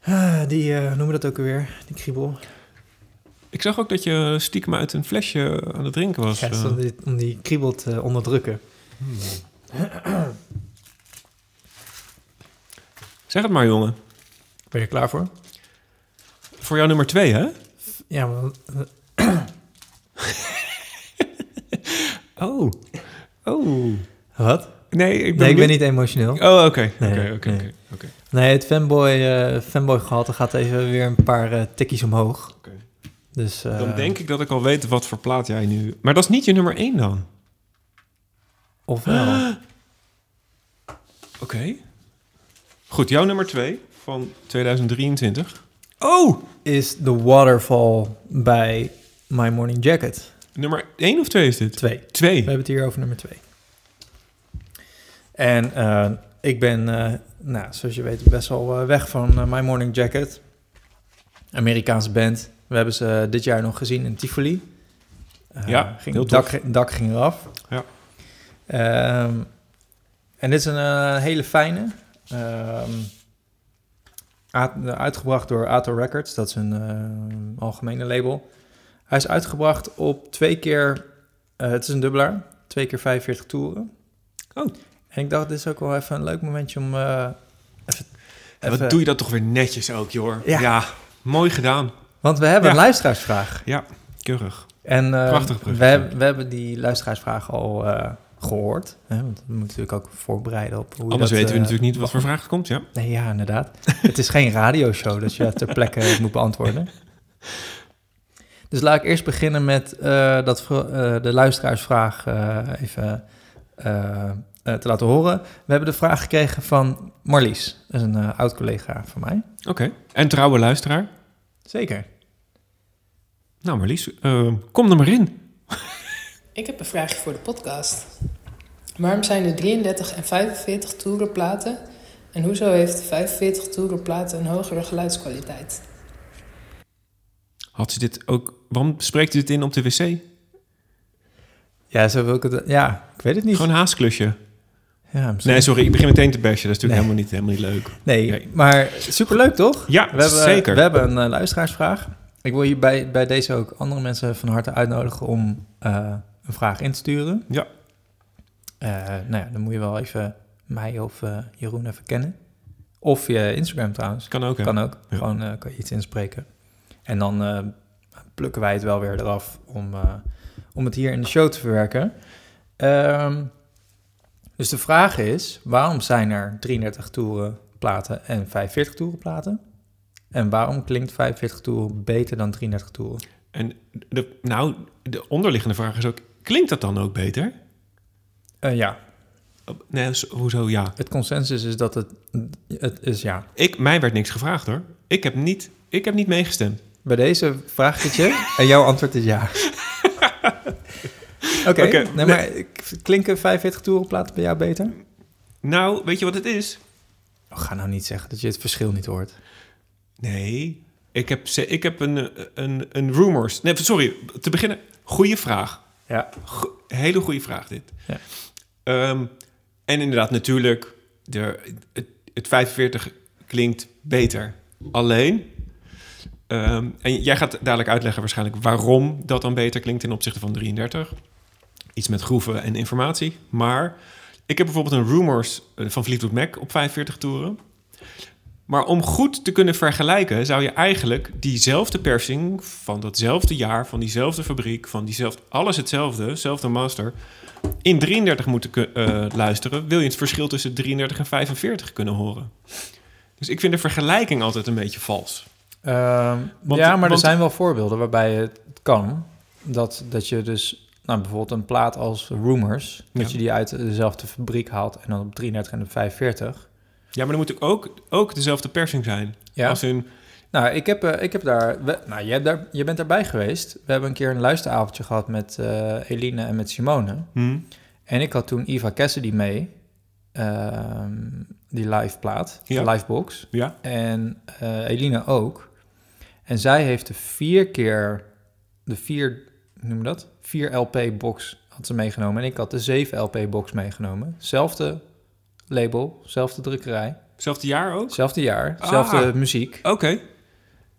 ah, die, eh, noemen we dat ook alweer? Die kriebel. Ik zag ook dat je stiekem uit een flesje aan het drinken was. Ja, eh. om, die, om die kriebel te onderdrukken. Zeg het maar, jongen. Ben je er klaar voor? Voor jou nummer twee, hè? Ja, maar... Oh. Oh. Wat? Nee, ik ben, Nee, ik ben niet emotioneel. Oh, oké. Nee, Oké, oké, oké. Nee, het fanboy, eh fanboy gehalte gaat even weer een paar eh tikkies omhoog. Oké. Dus, eh, Dan denk ik dat ik al weet wat voor plaat jij nu... Maar dat is niet je nummer één dan? Ofwel. Oké. Goed, jouw nummer twee van 2023. Oh! Is The Waterfall bij My Morning Jacket. Nummer één of twee is dit? Twee. Twee. We hebben het hier over nummer twee. En eh, ik ben, eh, nou, zoals je weet, best wel weg van My Morning Jacket. Amerikaanse band. We hebben ze dit jaar nog gezien in Tivoli. Eh, Ja, ging, heel het dak, dak ging eraf. Ja. Ehm, en dit is een eh, hele fijne. ehm, uit- uitgebracht door Ato Records. Dat is een eh, algemene label. Hij is uitgebracht op twee keer... eh, het is een dubbelaar. Twee keer 45 toeren. Oh. En ik dacht, dit is ook wel even een leuk momentje om... eh, even, En even- wat doe je dat toch weer netjes ook, joh. Ja. mooi gedaan. Want we hebben Ja. een luisteraarsvraag. Ja, keurig. En eh, Prachtig we, hebben- we hebben die luisteraarsvraag al eh, gehoord. Hè? Want we moeten natuurlijk ook voorbereiden op hoe Anders dat, weten we eh, natuurlijk niet wat voor vraag er komt, ja. Nee, ja, inderdaad. het is geen radioshow, dat je dat ter plekke moet beantwoorden. Dus laat ik eerst beginnen met dat, de luisteraarsvraag even te laten horen. We hebben de vraag gekregen van Marlies. Dat is een oud collega van mij. Oké. En trouwe luisteraar? Zeker. Nou, Marlies, eh, kom er maar in. Ik heb een vraagje voor de podcast. Waarom zijn er 33 en 45 toerenplaten? En hoezo heeft de 45 toerenplaten een hogere geluidskwaliteit? Had ze dit ook... Waarom spreekt u dit in op de wc? Ja, zo wil ik het... Ja, ik weet het niet. Gewoon een haasklusje. Ja, Nee, sorry, ik begin meteen te bashen. Dat is natuurlijk Nee. helemaal, niet, helemaal niet leuk. Nee, Nee. maar superleuk toch? Ja, we hebben, zeker. We hebben een eh, luisteraarsvraag. Ik wil hier bij, bij deze ook andere mensen van harte uitnodigen om eh, een vraag in te sturen. Ja. Eh, nou ja, dan moet je wel even mij of eh, Jeroen even kennen. Of via Instagram trouwens. Kan ook, hè? Kan ook. Ja. Gewoon kan je iets inspreken. En dan plukken wij het wel weer eraf om, om het hier in de show te verwerken. Ehm, dus de vraag is, waarom zijn er 33 toeren platen en 45 toeren platen? En waarom klinkt 45 toeren beter dan 33 toeren? En de, nou, de onderliggende vraag is ook... Klinkt dat dan ook beter? Eh, ja, Nee, hoezo ja? het consensus is dat het, het is ja. Ik, mij werd niks gevraagd, hoor. Ik heb niet, ik heb niet meegestemd. Bij deze vraag ik het je en jouw antwoord is ja. Oké, Oké, nee, nee. maar klinken 45 toerenplaten bij jou beter? Nou, weet je wat het is? Oh, ga nou niet zeggen dat je het verschil niet hoort. Nee, ik heb, ik heb een, een, een rumors... Nee, sorry, te beginnen. Goeie vraag. Ja. Go- hele goede vraag dit. Ja. Ehm, en inderdaad, natuurlijk, de, het, het 45 klinkt beter. Alleen, ehm, en jij gaat dadelijk uitleggen waarschijnlijk waarom dat dan beter klinkt ten opzichte van 33. Iets met groeven en informatie. Maar ik heb bijvoorbeeld een Rumors eh, van Fleetwood Mac op 45 toeren. Maar om goed te kunnen vergelijken, zou je eigenlijk diezelfde persing van datzelfde jaar, van diezelfde fabriek, van diezelfde, alles hetzelfde, dezelfde master, in 33 moeten eh, luisteren. Wil je het verschil tussen 33 en 45 kunnen horen? Dus ik vind de vergelijking altijd een beetje vals. Ehm, Want- ja, maar er zijn wel voorbeelden waarbij het kan. Dat, dat je dus, nou, bijvoorbeeld een plaat als Rumors, dat Ja. je die uit dezelfde fabriek haalt en dan op 33 en op 45. Ja, maar dan moet ook, ook dezelfde persing zijn. Ja. Als in, Nou, ik heb, eh, ik heb daar, we- nou, je, hebt daar, je bent daarbij geweest. We hebben een keer een luisteravondje gehad met eh, Eline en met Simone. hm, En ik had toen Eva Cassidy mee, ehm, die live plaat, Ja. de live box. ja, En eh, Eline ook. En zij heeft de vier keer, de vier, noem dat? Vier LP-box had ze meegenomen. En ik had de 7 LP-box meegenomen. Zelfde label, zelfde drukkerij, hetzelfde jaar ook? zelfde jaar, Ah. zelfde muziek. Oké,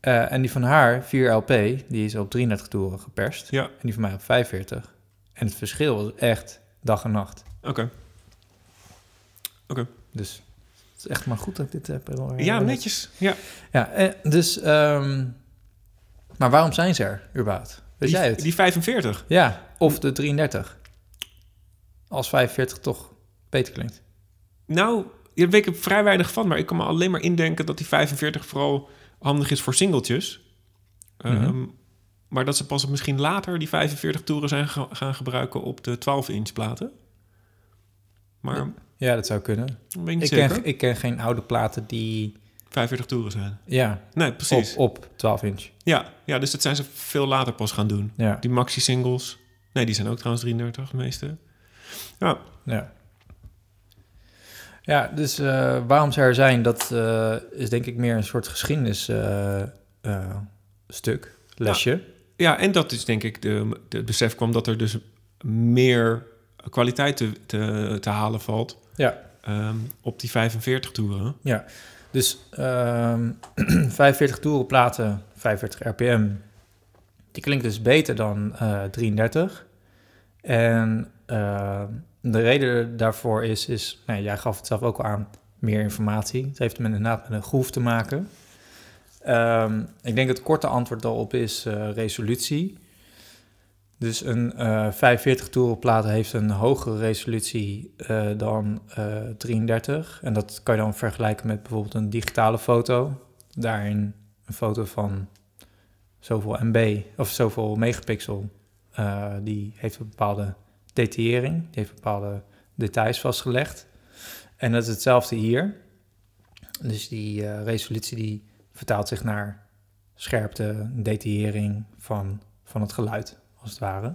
Eh, en die van haar, 4 LP, die is op 33 toeren geperst. ja, En die van mij op 45. En het verschil was echt dag en nacht. oké. Dus het is echt maar goed dat ik dit heb. eh, Ja, netjes. Ja. Ja, eh, dus... ehm, maar waarom zijn ze er, überhaupt? Weet Die, jij het? die 45. Ja, of de 33. Als 45 toch beter klinkt. Nou, daar weet ik vrij weinig van, maar ik kan me alleen maar indenken dat die 45 vooral handig is voor singeltjes. Mhm. Ehm, maar dat ze pas misschien later die 45 toeren zijn ga- gaan gebruiken op de 12-inch platen. Maar Ja, dat zou kunnen. ik niet Ik zeker. ken, ik ken geen oude platen die... 45 toeren zijn. Ja, Nee, precies. op, op 12 inch. Ja, ja, dus dat zijn ze veel later pas gaan doen. Ja, Die maxi-singles. Nee, die zijn ook trouwens 33, de meeste. Ja, ja. Ja, dus eh, waarom ze er zijn, dat eh, is denk ik meer een soort geschiedenis eh, lesje. ja en dat is denk ik de, de het besef kwam dat er dus meer kwaliteit te, te, te halen valt Ja. ehm, op die 45 toeren. Ja, dus ehm 45 toeren platen, 45 rpm, die klinkt dus beter dan eh 33. En ehm, de reden daarvoor is, is nou, jij gaf het zelf ook al aan, meer informatie. Het heeft met inderdaad met een groef te maken. Ehm, ik denk het korte antwoord daarop is eh, resolutie. Dus een eh 45 toeren plaat heeft een hogere resolutie eh, dan eh 33. En dat kan je dan vergelijken met bijvoorbeeld een digitale foto. Daarin een foto van zoveel MB of zoveel megapixel. die heeft een bepaalde detaillering, die heeft bepaalde details vastgelegd. En dat is hetzelfde hier. Dus die eh, resolutie die vertaalt zich naar scherpte, detaillering van, van het geluid, als het ware.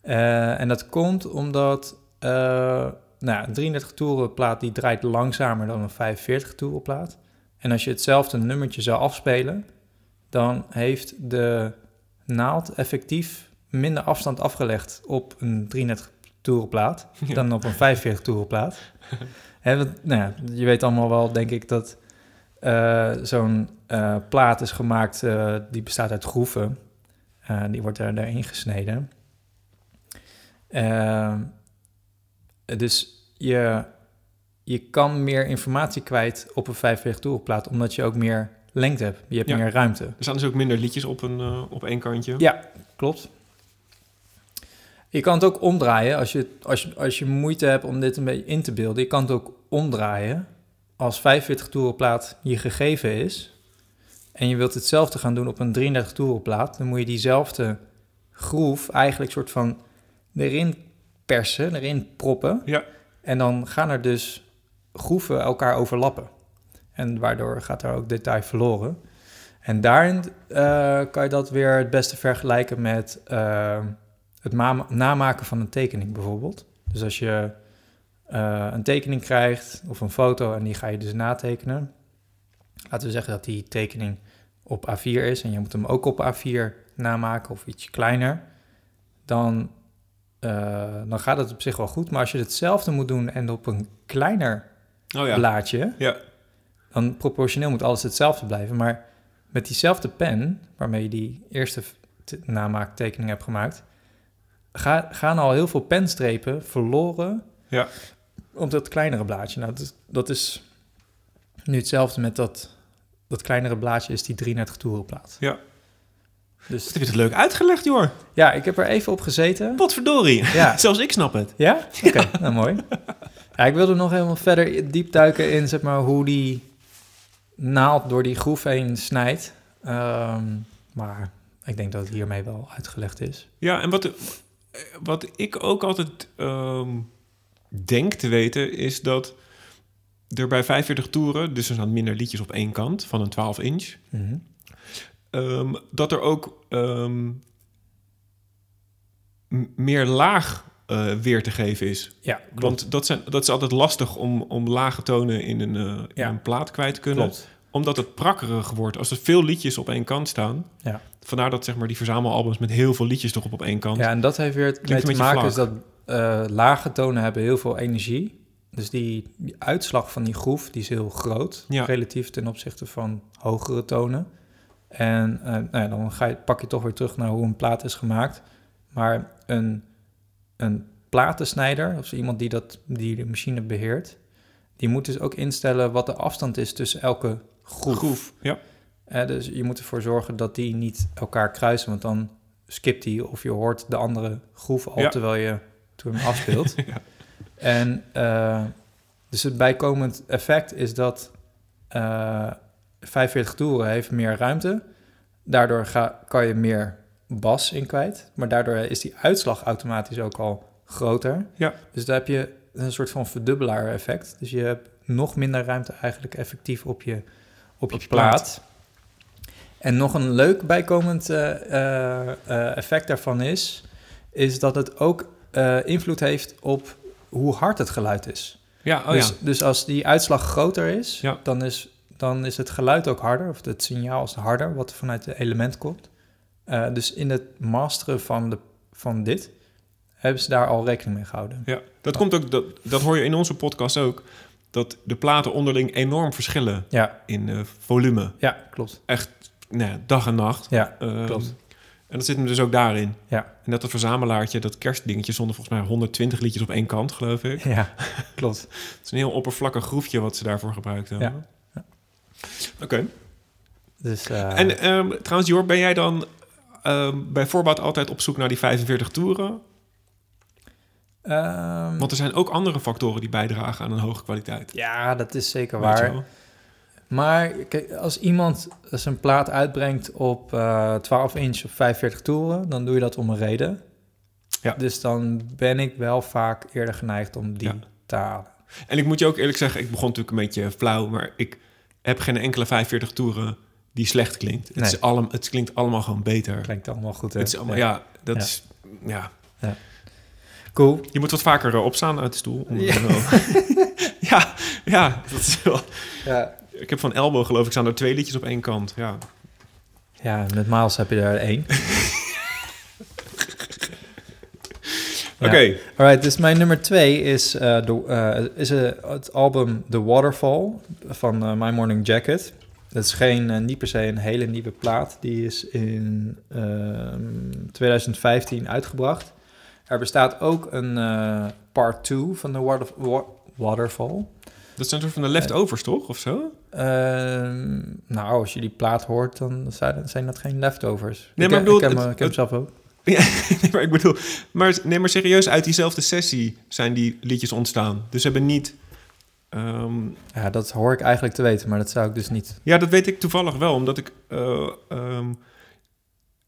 Eh, en dat komt omdat eh, nou, een 33 toeren plaat die draait langzamer dan een 45 toeren plaat. En als je hetzelfde nummertje zou afspelen, dan heeft de naald effectief minder afstand afgelegd op een 33 toeren plaat Ja. dan op een 45 toeren plaat. Hè, want, nou ja, je weet allemaal wel, denk ik, dat eh, zo'n eh, plaat is gemaakt, eh, die bestaat uit groeven. Die wordt er daarin gesneden. Ehm, dus je, je kan meer informatie kwijt op een 45 toerenplaat, omdat je ook meer lengte hebt. Je hebt Ja. meer ruimte. Er staan dus ook minder liedjes op, een, op één kantje. Ja, klopt. Je kan het ook omdraaien als je, als, je, als je moeite hebt om dit een beetje in te beelden. Je kan het ook omdraaien. Als 45 toerenplaat je gegeven is en je wilt hetzelfde gaan doen op een 33 toerenplaat, dan moet je diezelfde groef eigenlijk soort van erin persen, erin proppen. Ja. En dan gaan er dus groeven elkaar overlappen. En waardoor gaat er ook detail verloren. En daarin eh, kan je dat weer het beste vergelijken met eh, het ma- namaken van een tekening bijvoorbeeld. Dus als je eh, een tekening krijgt of een foto en die ga je dus natekenen. Laten we zeggen dat die tekening op A4 is en je moet hem ook op A4 namaken of ietsje kleiner. Dan, eh, dan gaat het op zich wel goed. Maar als je hetzelfde moet doen en op een kleiner Oh ja. blaadje, Ja. dan proportioneel moet alles hetzelfde blijven. Maar met diezelfde pen, waarmee je die eerste te- namaaktekening hebt gemaakt, ga, gaan al heel veel penstrepen verloren Ja. op dat kleinere blaadje. Nou, dat, is- dat is nu hetzelfde met dat, dat kleinere blaadje is die 33 toerenplaat. Ja. Dus Dat heb je het leuk uitgelegd, joh. ja, ik heb er even op gezeten. Potverdorie. Ja. Zelfs ik snap het. Ja? Oké, nou mooi. Ja, ik wilde nog helemaal verder diep duiken in zeg maar, hoe die naald door die groef heen snijdt. Ehm, maar ik denk dat het hiermee wel uitgelegd is. Ja, en wat, wat ik ook altijd ehm, denk te weten, is dat er bij 45 toeren, dus er staan minder liedjes op één kant van een 12 inch, Mhm. ehm, dat er ook ehm, meer laag eh, weer te geven is. Ja, klopt. Want dat, zijn, dat is altijd lastig om, om lage tonen in een, eh, in Ja. een plaat kwijt te kunnen. Klopt. Omdat het prakkerig wordt. Als er veel liedjes op één kant staan. Ja. Vandaar dat zeg maar, die verzamelalbums met heel veel liedjes toch op, op één kant. Ja, en dat heeft weer mee Klinkt te maken is dat eh, lage tonen hebben heel veel energie. Dus die, die uitslag van die groef die is heel groot, Ja. relatief ten opzichte van hogere tonen. En eh, nou ja, dan ga je, pak je toch weer terug naar hoe een plaat is gemaakt. Maar een, een platensnijder, of iemand die, dat, die de machine beheert, die moet dus ook instellen wat de afstand is tussen elke groef. Groef, ja. Eh, dus je moet ervoor zorgen dat die niet elkaar kruisen, want dan skipt die of je hoort de andere groef al Ja. terwijl je toen hem afspeelt. Ja. En eh, dus het bijkomend effect is dat eh 45 toeren heeft meer ruimte. Daardoor ga, kan je meer bas in kwijt. Maar daardoor is die uitslag automatisch ook al groter. Ja. Dus daar heb je een soort van verdubbelaar effect. Dus je hebt nog minder ruimte eigenlijk effectief op je, op je, je plaat. plaat. En nog een leuk bijkomend eh, eh, eh, effect daarvan is... is dat het ook invloed heeft op hoe hard het geluid is. Ja, oh dus, ja. dus als die uitslag groter is, Ja. dan, is, dan is het geluid ook harder, of het signaal is harder, wat vanuit het element komt. Dus in het masteren van, de, van dit hebben ze daar al rekening mee gehouden. Ja, dat komt ook, dat, dat hoor je in onze podcast ook, dat de platen onderling enorm verschillen Ja, in eh, volume. ja klopt. Echt, nou, ja, dag en nacht. Ja, Ehm, klopt. En dat zit hem dus ook daarin. Ja, En dat het verzamelaartje, dat kerstdingetje, zonder volgens mij 120 liedjes op één kant, geloof ik. ja klopt. Het is een heel oppervlakkig groefje wat ze daarvoor gebruikt hebben. Ja. Oké. Dus, eh, En ehm, trouwens, Jor, ben jij dan ehm, bij voorbaat altijd op zoek naar die 45 toeren? Ehm, Want er zijn ook andere factoren die bijdragen aan een hoge kwaliteit. ja, dat is zeker waar. Maar kijk, als iemand zijn plaat uitbrengt op eh 12 inch of 45 toeren, dan doe je dat om een reden. Ja. Dus dan ben ik wel vaak eerder geneigd om die Ja. te halen. En ik moet je ook eerlijk zeggen, ik begon natuurlijk een beetje flauw, maar ik heb geen enkele 45 toeren die slecht klinkt. Het, Nee. is allem, het klinkt allemaal gewoon beter. Klinkt allemaal goed. Hè? Het is allemaal, Ja. ja, dat Ja. is, ja. Cool. Je moet wat vaker eh, opstaan uit de stoel. om- Ja. ja, ja, dat is wel... Ja. Ik heb van Elbow geloof ik, staan er twee liedjes op één kant. Ja, Ja, met Miles heb je er één. Oké. Ja. Alright, dus mijn nummer twee is, eh, de, eh, is het album The Waterfall van My Morning Jacket. Dat is geen, niet per se een hele nieuwe plaat. Die is in ehm, 2015 uitgebracht. Er bestaat ook een eh, part 2 van The Water, Wa- Waterfall. dat zijn soort van de leftovers, toch? Of zo? Ehm, nou, als je die plaat hoort, dan zijn, dat geen leftovers. Nee, maar ik bedoel, ik, heb, het- ik heb het- hem zelf ook. Ja, nee, maar ik bedoel... Maar, nee, maar serieus, uit diezelfde sessie zijn die liedjes ontstaan. Dus ze hebben niet... ehm, Ja, dat hoor ik eigenlijk te weten, maar dat zou ik dus niet. Ja, dat weet ik toevallig wel, omdat ik... eh, ehm,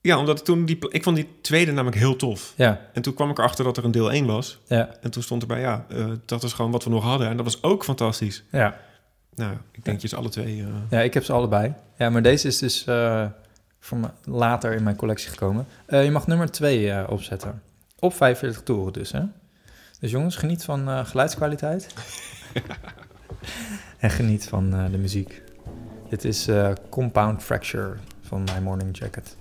ja, omdat toen die... Ik vond die tweede namelijk heel tof. Ja, En toen kwam ik erachter dat er een deel 1 was. ja, En toen stond erbij, ja, eh, dat is gewoon wat we nog hadden. En dat was ook fantastisch. ja. Nou, ik denk je ze alle twee... eh, Ja, ik heb ze allebei. Ja, maar deze is dus voor me later in mijn collectie gekomen. Je mag nummer 2 opzetten. Op 45 toeren dus, hè? Dus jongens, geniet van geluidskwaliteit. en geniet van de muziek. Dit is Compound Fracture van My Morning Jacket.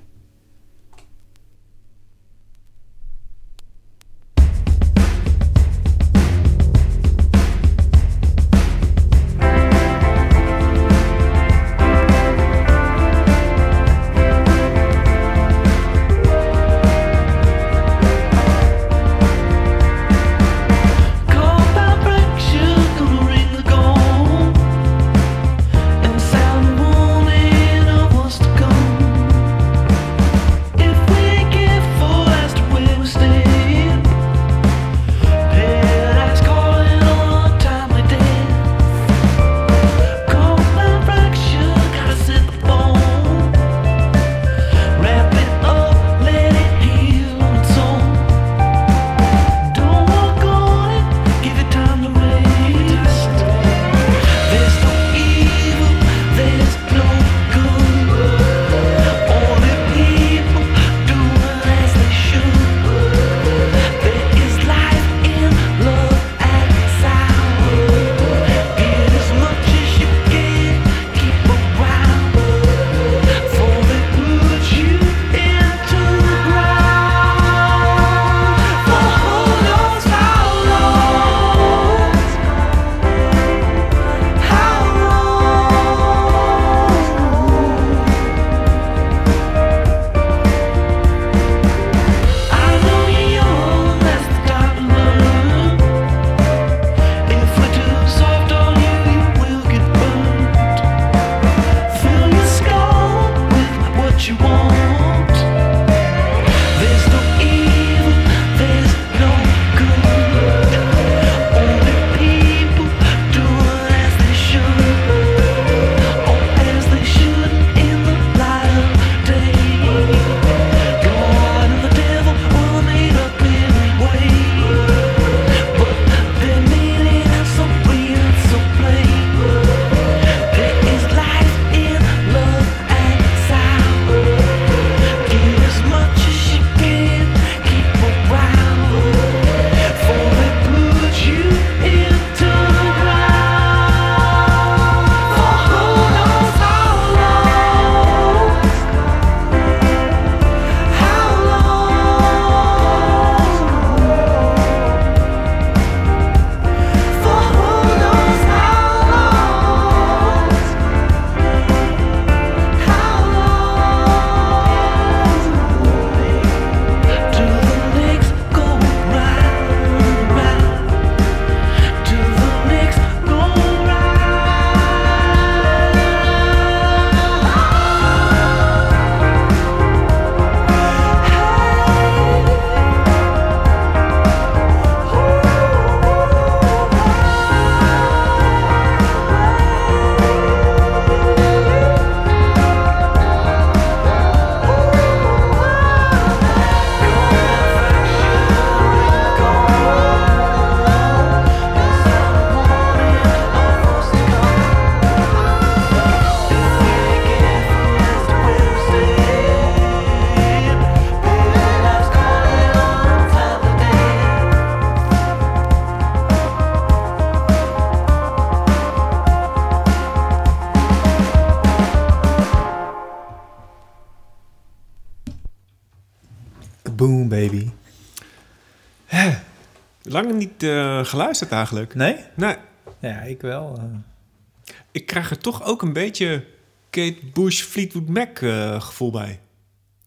Lang niet eh, geluisterd eigenlijk. Nee? Nee. Ja, ik wel. eh. Ik krijg er toch ook een beetje Kate Bush Fleetwood Mac eh, gevoel bij.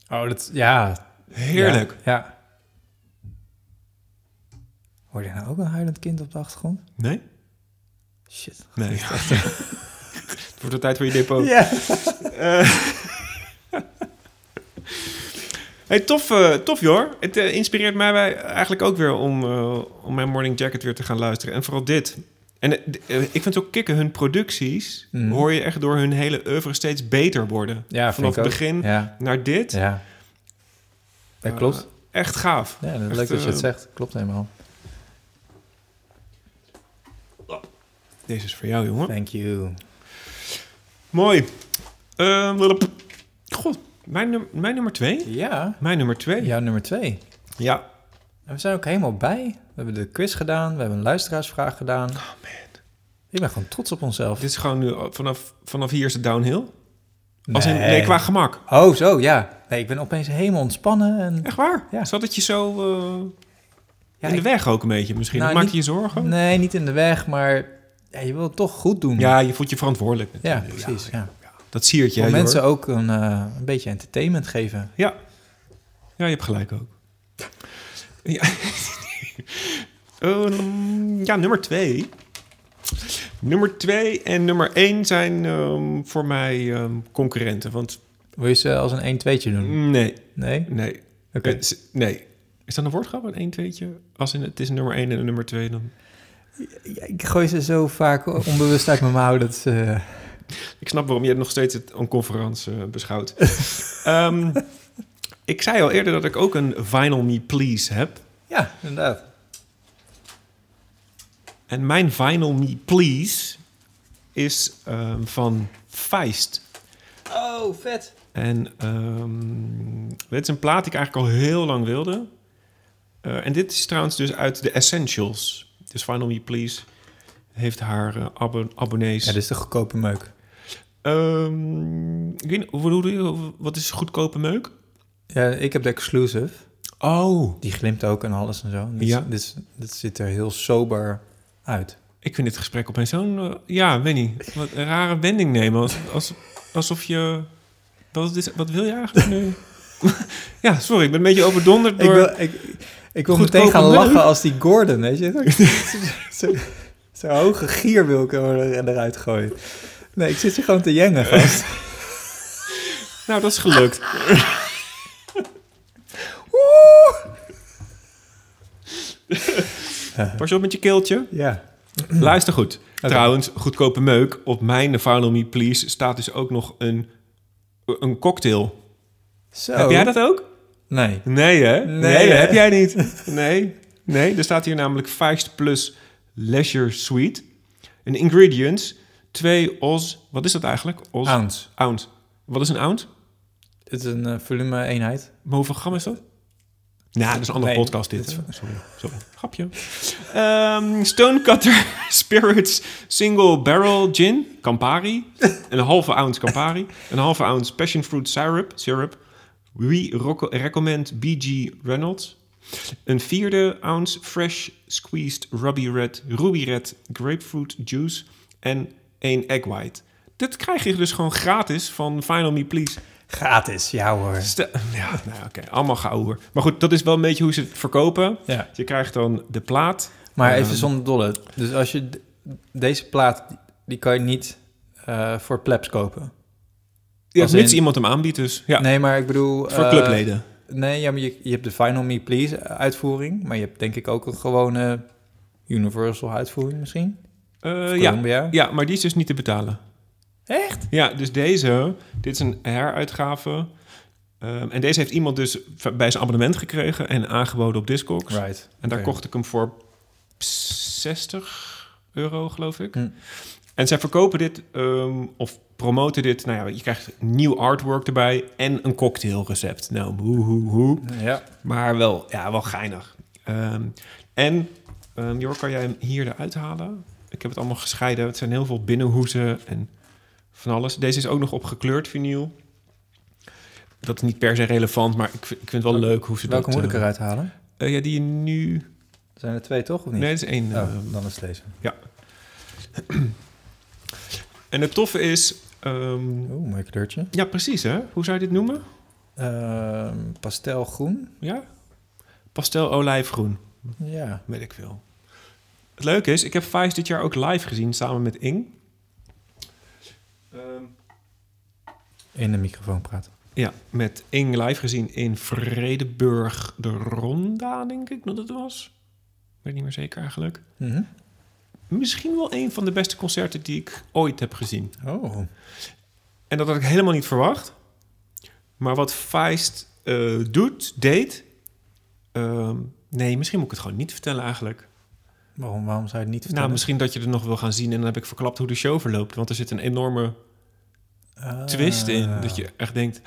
Oh, dat... Ja. Heerlijk. Ja. ja. Hoor je nou ook een huilend kind op de achtergrond? Nee? Shit. Nee. Het wordt de tijd voor je depot. Ja. hey, tof, eh, tof joh. Het eh, inspireert mij bij, eigenlijk ook weer om, eh, om mijn Morning Jacket weer te gaan luisteren. En vooral dit. En ik vind het ook kicken, hun producties Mhm. hoor je echt door hun hele oeuvre steeds beter worden. Ja, Vanaf het begin Ja. naar dit. Ja. Dat klopt. echt gaaf. Ja, Echt, leuk dat je het zegt. Klopt helemaal. Deze is voor jou, jongen. Thank you. Mooi. Lulp. God, mijn, num- mijn nummer twee? Ja. Mijn nummer twee. Jouw nummer twee. Ja. En we zijn ook helemaal bij. We hebben de quiz gedaan. We hebben een luisteraarsvraag gedaan. Oh man. Ik ben gewoon trots op onszelf. Dit is gewoon nu, vanaf, vanaf hier is het downhill. Als in, nee, qua gemak. Oh, zo, ja. Nee, ik ben opeens helemaal ontspannen. En... Echt waar? Ja. Zat het je zo eh, Ja, in de ik- weg ook een beetje misschien? Nou, Maak je zorgen? Nee, niet in de weg, maar ja, je wil het toch goed doen. Ja, je voelt je verantwoordelijk. Ja, precies. Ja. Dat zie je. Voor mensen ook een, eh, een beetje entertainment geven. Ja. Ja, je hebt gelijk ook. Ja, Ehm, ja nummer twee. Nummer twee en nummer één zijn ehm, voor mij ehm, concurrenten. Want Wil je ze als een 1 2 doen? nee, Nee? nee. Oké. Eh, nee. Is dat een woordgrap, een 1 tweetje? Als in het is nummer 1 en een nummer 2 dan... Ja, ik gooi ze zo vaak onbewust uit mijn mouw. Dat, eh, Ik snap waarom je nog steeds het een conferentie eh, beschouwt. Ehm, ik zei al eerder dat ik ook een Vinyl Me Please heb. Ja, inderdaad. En mijn Vinyl Me Please is ehm, van Feist. Oh, vet. En ehm, dit is een plaat die ik eigenlijk al heel lang wilde. Eh, en dit is trouwens dus uit de Essentials. Dus Vinyl Me Please heeft haar eh, abo- abonnees. Ja, dit is de goedkope meuk. Ehm, ik weet hoe bedoel je? Wat is goedkope meuk? Ja, ik heb de exclusive. Oh. Die glimt ook en alles en zo. Ja. is- dit ziet er heel sober uit. Ik vind dit gesprek opeens zo'n... eh, ja, weet niet. Wat een rare wending nemen. Als, als, alsof je... Wat, is, wat wil je eigenlijk nu? ja, sorry. Ik ben een beetje overdonderd Ik door... wil, ik, ik wil meteen gaan meuk. lachen als die Gordon, weet je? Zo'n zo hoge gier wil ik er, eruit gooien. Nee, ik zit je gewoon te jengen, gast. Nou, dat is gelukt. Pas je op met je keeltje. Ja. Luister goed. Trouwens, goedkope meuk. Op mijn Final Me Please staat dus ook nog een, een cocktail. Zo. Heb jij dat ook? Nee. Nee, hè? Nee, Nee, dat hè? heb jij niet. Nee. Nee, er staat hier namelijk Feist plus Leisure Suite. En ingredients, twee os... Wat is dat eigenlijk? Os, Ounce. Ounce. Wat is een ounce? Het is een eh, volume eenheid. Maar hoeveel gram is dat? Nou, dat is een andere Nee, podcast dit. hè? Sorry, sorry. Grapje. Ehm, Stonecutter Spirits Single Barrel Gin, Campari. een halve ounce Campari. Een halve ounce Passion Fruit Syrup. syrup. We recommend BG Reynolds. Een vierde ounce Fresh Squeezed Ruby Red, Ruby Red Grapefruit Juice. En één Egg White. Dit krijg je dus gewoon gratis van Final Me Please. Gratis, ja hoor. Stel- ja, nou oké, allemaal geouwer. Maar goed, dat is wel een beetje hoe ze het verkopen. Ja. Je krijgt dan de plaat. Maar Ehm, even zonder dolle. Dus als je deze plaat, die kan je niet eh, voor plebs kopen. Ja, Als mits in- iemand hem aanbiedt dus. Ja. Nee, maar ik bedoel... Voor eh, clubleden. Nee, ja, maar je, je hebt de Final Me Please uitvoering. Maar je hebt denk ik ook een gewone Universal uitvoering misschien. Of ja. Ja, maar die is dus niet te betalen. Echt? Ja, dus deze, dit is een heruitgave. Ehm, en deze heeft iemand dus bij zijn abonnement gekregen en aangeboden op Discogs. Right. En daar kocht ik hem voor 60 euro, geloof ik. Hm. En zij verkopen dit, ehm, of promoten dit. Nou ja, je krijgt nieuw artwork erbij en een cocktailrecept. Nou, hoe, hoe, hoe. Ja. Maar wel, ja, wel geinig. Ehm, en, ehm Jor, kan jij hem hier eruit halen? Ik heb het allemaal gescheiden. Het zijn heel veel binnenhoezen en van alles. Deze is ook nog op gekleurd vinyl. Dat is niet per se relevant, maar ik vind, ik vind het wel leuk hoe ze Welke dat... moet ik eh, eruit halen? eh, ja, die je nu... Zijn er twee toch, of niet? Nee, het is één. Oh, dan is deze. Ja. En het toffe is... ehm, Oeh, mooi kleurtje. ja, precies hè. Hoe zou je dit noemen? Ehm, pastelgroen. Ja? Pastel olijfgroen. Ja. Weet ik veel. Het leuke is, ik heb Vice dit jaar ook live gezien samen met Ing. Ehm, In de microfoon praten. ja, met Ing live gezien in Vredeburg de Ronda, denk ik dat het was. Weet niet meer zeker eigenlijk. Mhm. Misschien wel een van de beste concerten die ik ooit heb gezien. Oh. En dat had ik helemaal niet verwacht. Maar wat Feist eh, doet, deed... ehm, nee, misschien moet ik het gewoon niet vertellen eigenlijk. Waarom, waarom zou je het niet vertellen? Nou, misschien dat je er nog wil gaan zien... en dan heb ik verklapt hoe de show verloopt. Want er zit een enorme Ah. twist in. Dat je echt denkt...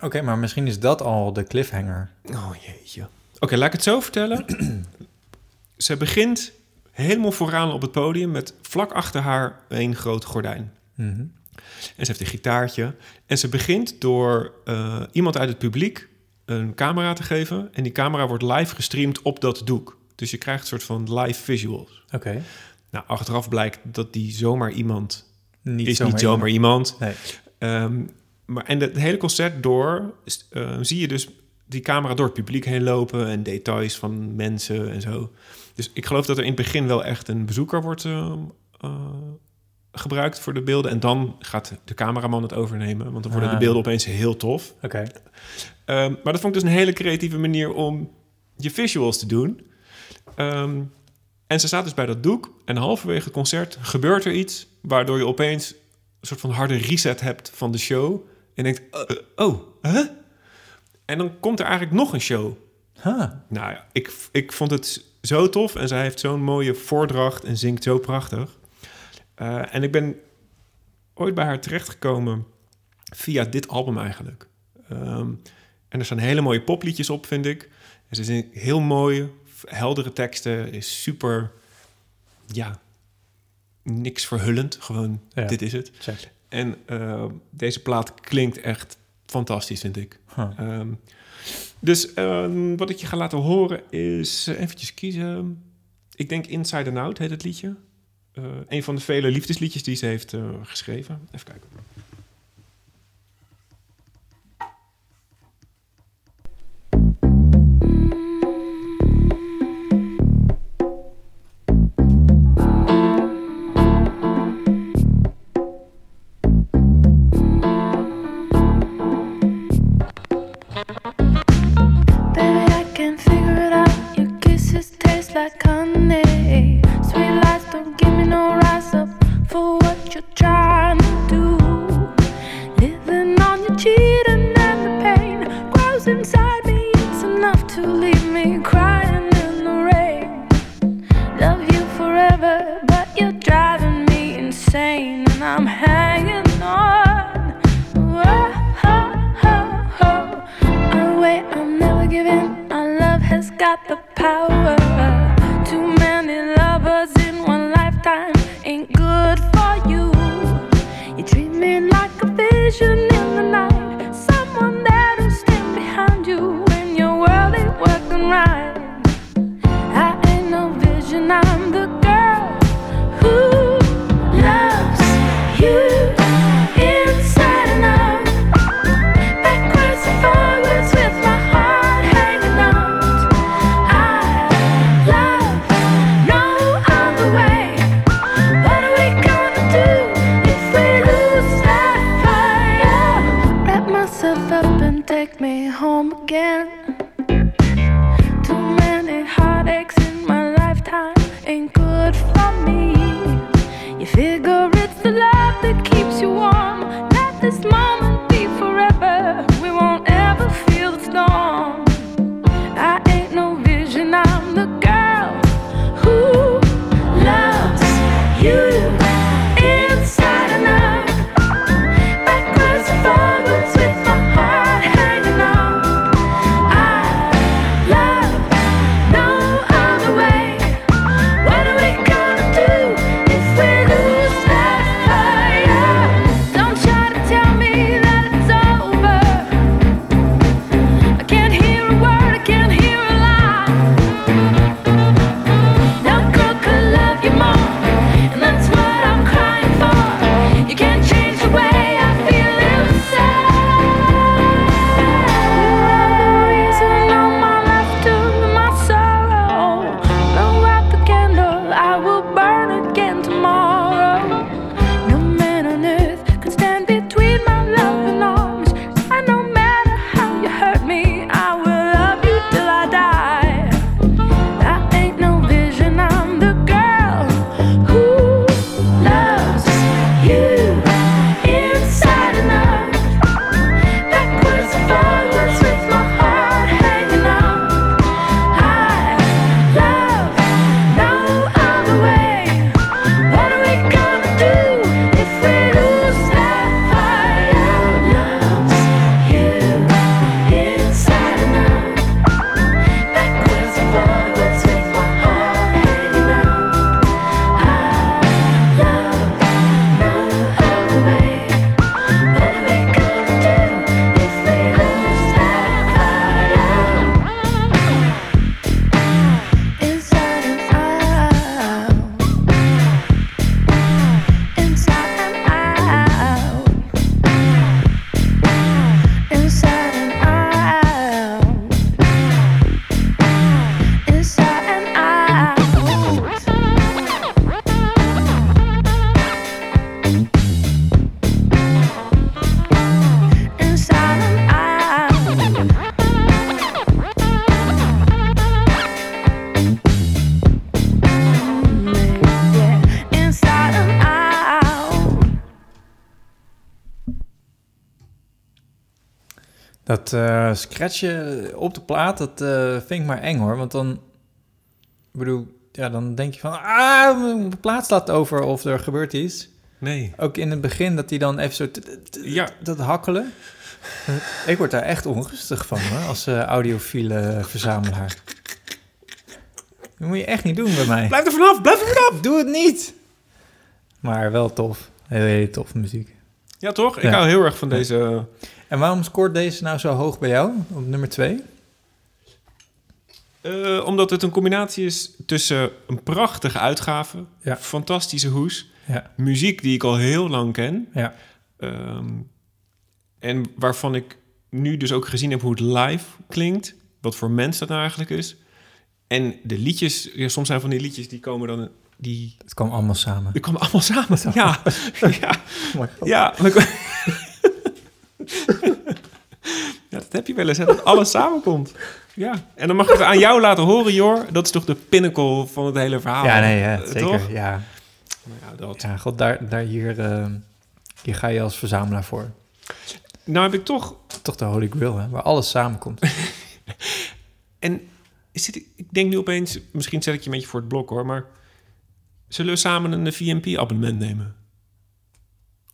Oké, maar misschien is dat al de cliffhanger. Oh jeetje. Oké, laat ik het zo vertellen. ze begint helemaal vooraan op het podium... met vlak achter haar een groot gordijn. Mhm. En ze heeft een gitaartje. En ze begint door eh, iemand uit het publiek een camera te geven. En die camera wordt live gestreamd op dat doek. Dus je krijgt een soort van live visuals. Oké. Nou, achteraf blijkt dat die zomaar iemand Niet is zomaar niet zomaar iemand. Nee. Ehm, maar en het hele concert door eh, zie je dus die camera door het publiek heen lopen en details van mensen en zo. Dus ik geloof dat er in het begin wel echt een bezoeker wordt eh, eh, gebruikt voor de beelden. En dan gaat de cameraman het overnemen, want dan worden Ah. de beelden opeens heel tof. Oké. Ehm, maar dat vond ik dus een hele creatieve manier om je visuals te doen. Ehm, en ze staat dus bij dat doek en halverwege het concert gebeurt er iets... waardoor je opeens een soort van harde reset hebt van de show. En denkt, eh, oh, huh? En dan komt er eigenlijk nog een show. Huh. Nou ja, ik, ik vond het zo tof en zij heeft zo'n mooie voordracht en zingt zo prachtig. Eh, en ik ben ooit bij haar terechtgekomen via dit album eigenlijk. Ehm, en er staan hele mooie popliedjes op, vind ik. En ze zingt heel mooie, heldere teksten, is super, ja, niks verhullend. Gewoon, Ja. dit is het. Check. En eh, deze plaat klinkt echt fantastisch, vind ik. Huh. Ehm, dus ehm, wat ik je ga laten horen is uh, eventjes kiezen. Ik denk Inside and Out heet het liedje. Eh, een van de vele liefdesliedjes die ze heeft eh, geschreven. Even kijken. Got the power. Eh, scratchen op de plaat, dat eh, vind ik maar eng hoor. Want dan, ik bedoel, ja, dan denk je van, ah, mijn plaat slaat over of er gebeurt iets. Nee. Ook in het begin dat hij dan even zo, Ja. dat hakkelen. ik word daar echt onrustig van hoor, als eh, audiofiele verzamelaar. Dat moet je echt niet doen bij mij. Blijf er vanaf, blijf er vanaf! Doe het niet! Maar wel tof. Heel, heel tof muziek. Ja, toch? Ik Ja. hou heel erg van deze... En waarom scoort deze nou zo hoog bij jou, op nummer 2? eh, omdat het een combinatie is tussen een prachtige uitgave, Ja. fantastische hoes, Ja. muziek die ik al heel lang ken. Ja. ehm, en waarvan ik nu dus ook gezien heb hoe het live klinkt. Wat voor mens dat nou eigenlijk is. En de liedjes, ja, soms zijn van die liedjes die komen dan... Die, Het kwam allemaal samen. die komen allemaal samen. Ja, ja, Maar- ja. ja, dat heb je wel eens, hè, dat alles samenkomt. Ja, en dan mag ik het aan jou laten horen, Jor. Dat is toch de pinnacle van het hele verhaal. Ja, nee, ja, Eh, zeker. Toch? Ja, Nou ja, dat. ja god, daar, daar hier, hier ga je als verzamelaar voor. Nou heb ik toch... Toch de Holy Grail, hè, waar alles samenkomt. En zit ik denk nu opeens... Misschien zet ik je een beetje voor het blok, hoor. Maar zullen we samen een VMP-abonnement nemen?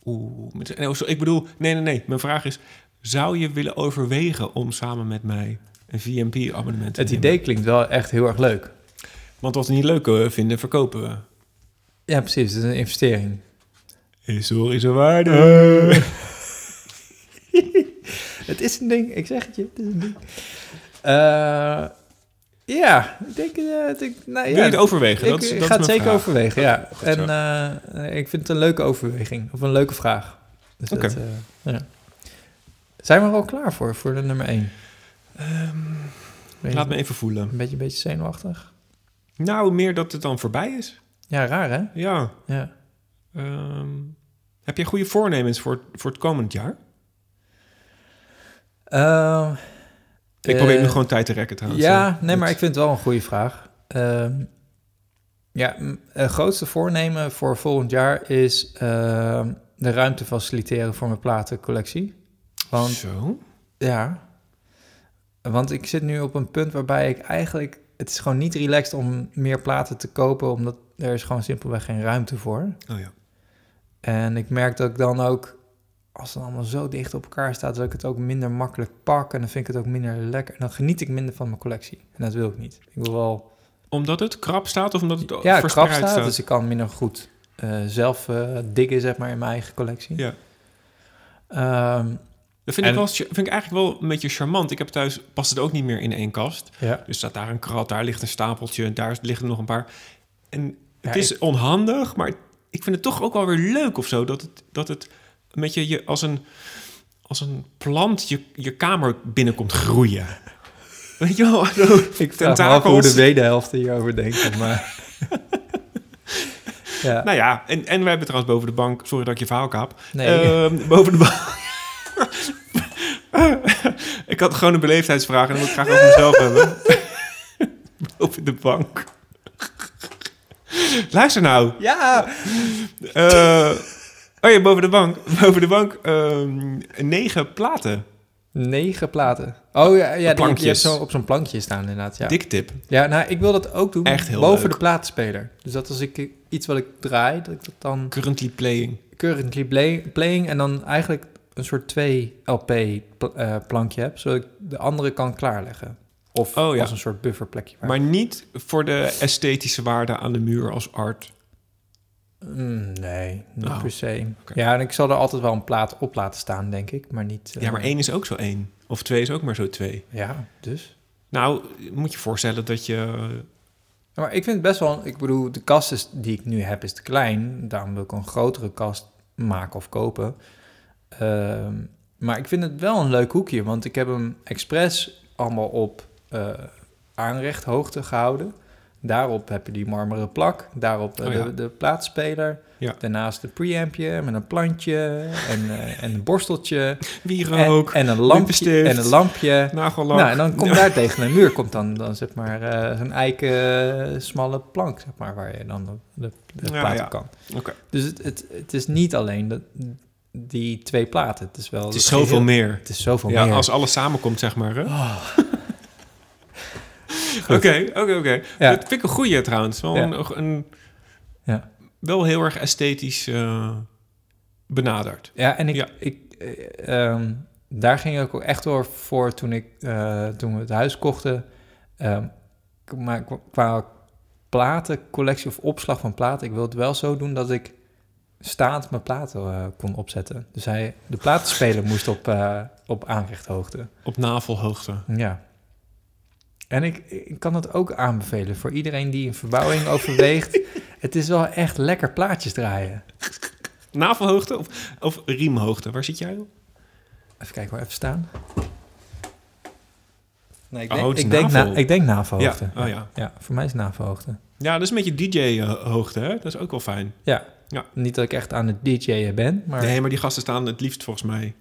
Oeh, nee, ik bedoel... Nee, nee, nee. Mijn vraag is... Zou je willen overwegen om samen met mij een VMP-abonnement te Het nemen? idee klinkt wel echt heel erg leuk. Want wat we niet leuk eh, vinden, verkopen we. Ja, precies. Het is een investering. Historische waarde. Het is een ding, ik zeg het je, het is een ding. Eh, ja, ik denk... eh, ik nou, ja, Wil je het overwegen? Ik, Dat is- ik dat ga het zeker vraag. overwegen, ja. Goed En eh, ik vind het een leuke overweging, of een leuke vraag. Dus dat, eh, ja. Zijn we er al klaar voor, voor de nummer 1? Laat me even voelen. Een beetje, een beetje zenuwachtig. Nou, meer dat het dan voorbij is. Ja, raar hè? Ja. Ja. Ehm, heb jij goede voornemens voor, voor het komend jaar? Ik probeer eh, nu gewoon tijd te rekken trouwens. Ja, nee, maar ik vind het wel een goede vraag. Ehm, ja, het grootste voornemen voor volgend jaar is ehm, de ruimte faciliteren voor mijn platencollectie. Want Zo. ja, want ik zit nu op een punt waarbij ik eigenlijk... Het is gewoon niet relaxed om meer platen te kopen, omdat er is gewoon simpelweg geen ruimte voor. Oh ja. En ik merk dat ik dan ook, als het allemaal zo dicht op elkaar staat, dat ik het ook minder makkelijk pak. En dan vind ik het ook minder lekker. En dan geniet ik minder van mijn collectie. En dat wil ik niet. Ik wil wel Omdat het krap staat of omdat het ja, krap verspreid staat, staat? dus ik kan minder goed eh, zelf eh, diggen, zeg maar, in mijn eigen collectie. Ja. Ehm, Dat vind, En- ik wel, vind ik eigenlijk wel een beetje charmant. Ik heb thuis, past het ook niet meer in één kast. ja. Dus staat daar een krat, daar ligt een stapeltje, daar liggen nog een paar. En het Ja, is onhandig, maar ik vind het toch ook wel weer leuk of zo. Dat het, dat het een beetje je als een, als een plant je, je kamer binnenkomt groeien. Weet je wel? Ik vraag me af hoe de wederhelft hierover denkt. Maar... ja, Nou ja, en, en we hebben trouwens boven de bank... Sorry dat ik je verhaal kaap. nee. Ehm, boven de bank... ik had gewoon een beleefdheidsvraag en dan wil ik graag over mezelf hebben. boven de bank. Luister nou. ja, Eh, oh ja, boven de bank. Boven de bank ehm, negen platen. negen platen. Oh ja, ja die, Plankjes. zo op zo'n plankje staan inderdaad. Ja. Dik tip. Ja, nou, ik wil dat ook doen Echt heel boven leuk. de platenspeler. Dus dat als ik iets wat ik draai, dat ik dat dan Currently playing. currently play, playing en dan eigenlijk een soort 2 LP pl- eh, plankje heb, zodat ik de andere kan klaarleggen. Of Oh, ja. als een soort bufferplekje. Maar niet voor de esthetische waarde aan de muur als art. Mm, nee, niet Oh, per se. Ja, en ik zal er altijd wel een plaat op laten staan, denk ik, maar niet... eh, Ja, maar één is ook zo één. Of twee is ook maar zo twee. Ja, dus... Nou, moet je voorstellen dat je... Ja, Maar ik vind het best wel... Ik bedoel, de kast is, die ik nu heb is te klein. Daarom wil ik een grotere kast maken of kopen. Ehm, maar ik vind het wel een leuk hoekje. Want ik heb hem expres allemaal op eh aanrechthoogte gehouden. Daarop heb je die marmeren plak. Daarop eh, Oh ja. de, de plaatspeler. Ja. Daarnaast een preampje met een plantje en, eh, en een borsteltje. Wierook, en, en een lampje. En een lampje. nagellak. Nou, en dan komt daar tegen een muur komt dan, dan zeg maar eh, een eiken eh, smalle plank, zeg maar, waar je dan de, de, de Ja, platen kan. Oké. Dus het, het, het is niet alleen dat die twee platen. Het is wel... Het is zoveel meer. Het is zoveel ja, meer. als alles samenkomt, zeg maar. hè? Oh. Oké, oké, oké. Dat vind ik een goeie trouwens. Wel, een, een- Ja. wel heel erg esthetisch eh, benaderd. Ja, en ik, ik eh, ehm, daar ging ik ook echt door voor toen, ik, eh, toen we het huis kochten. K- maar qua- platencollectie of opslag van platen, ik wil het wel zo doen dat ik staand mijn platen kon opzetten. Dus hij, de platenspeler moest op, op aanrechthoogte. Op navelhoogte. Ja. En ik, ik kan het ook aanbevelen voor iedereen die een verbouwing overweegt. Het is wel echt lekker plaatjes draaien. Navelhoogte of, of riemhoogte? Waar zit jij op? Even kijken waar even staan. Nee, ik Oh, denk, ik, denk na, ik denk navelhoogte. Ja, oh ja. ja, voor mij is navelhoogte. Ja, dat is een beetje DJ-hoogte, hè? Dat is ook wel fijn. Ja. Ja. Niet dat ik echt aan het DJ'en ben, maar... Nee, maar die gasten staan het liefst volgens mij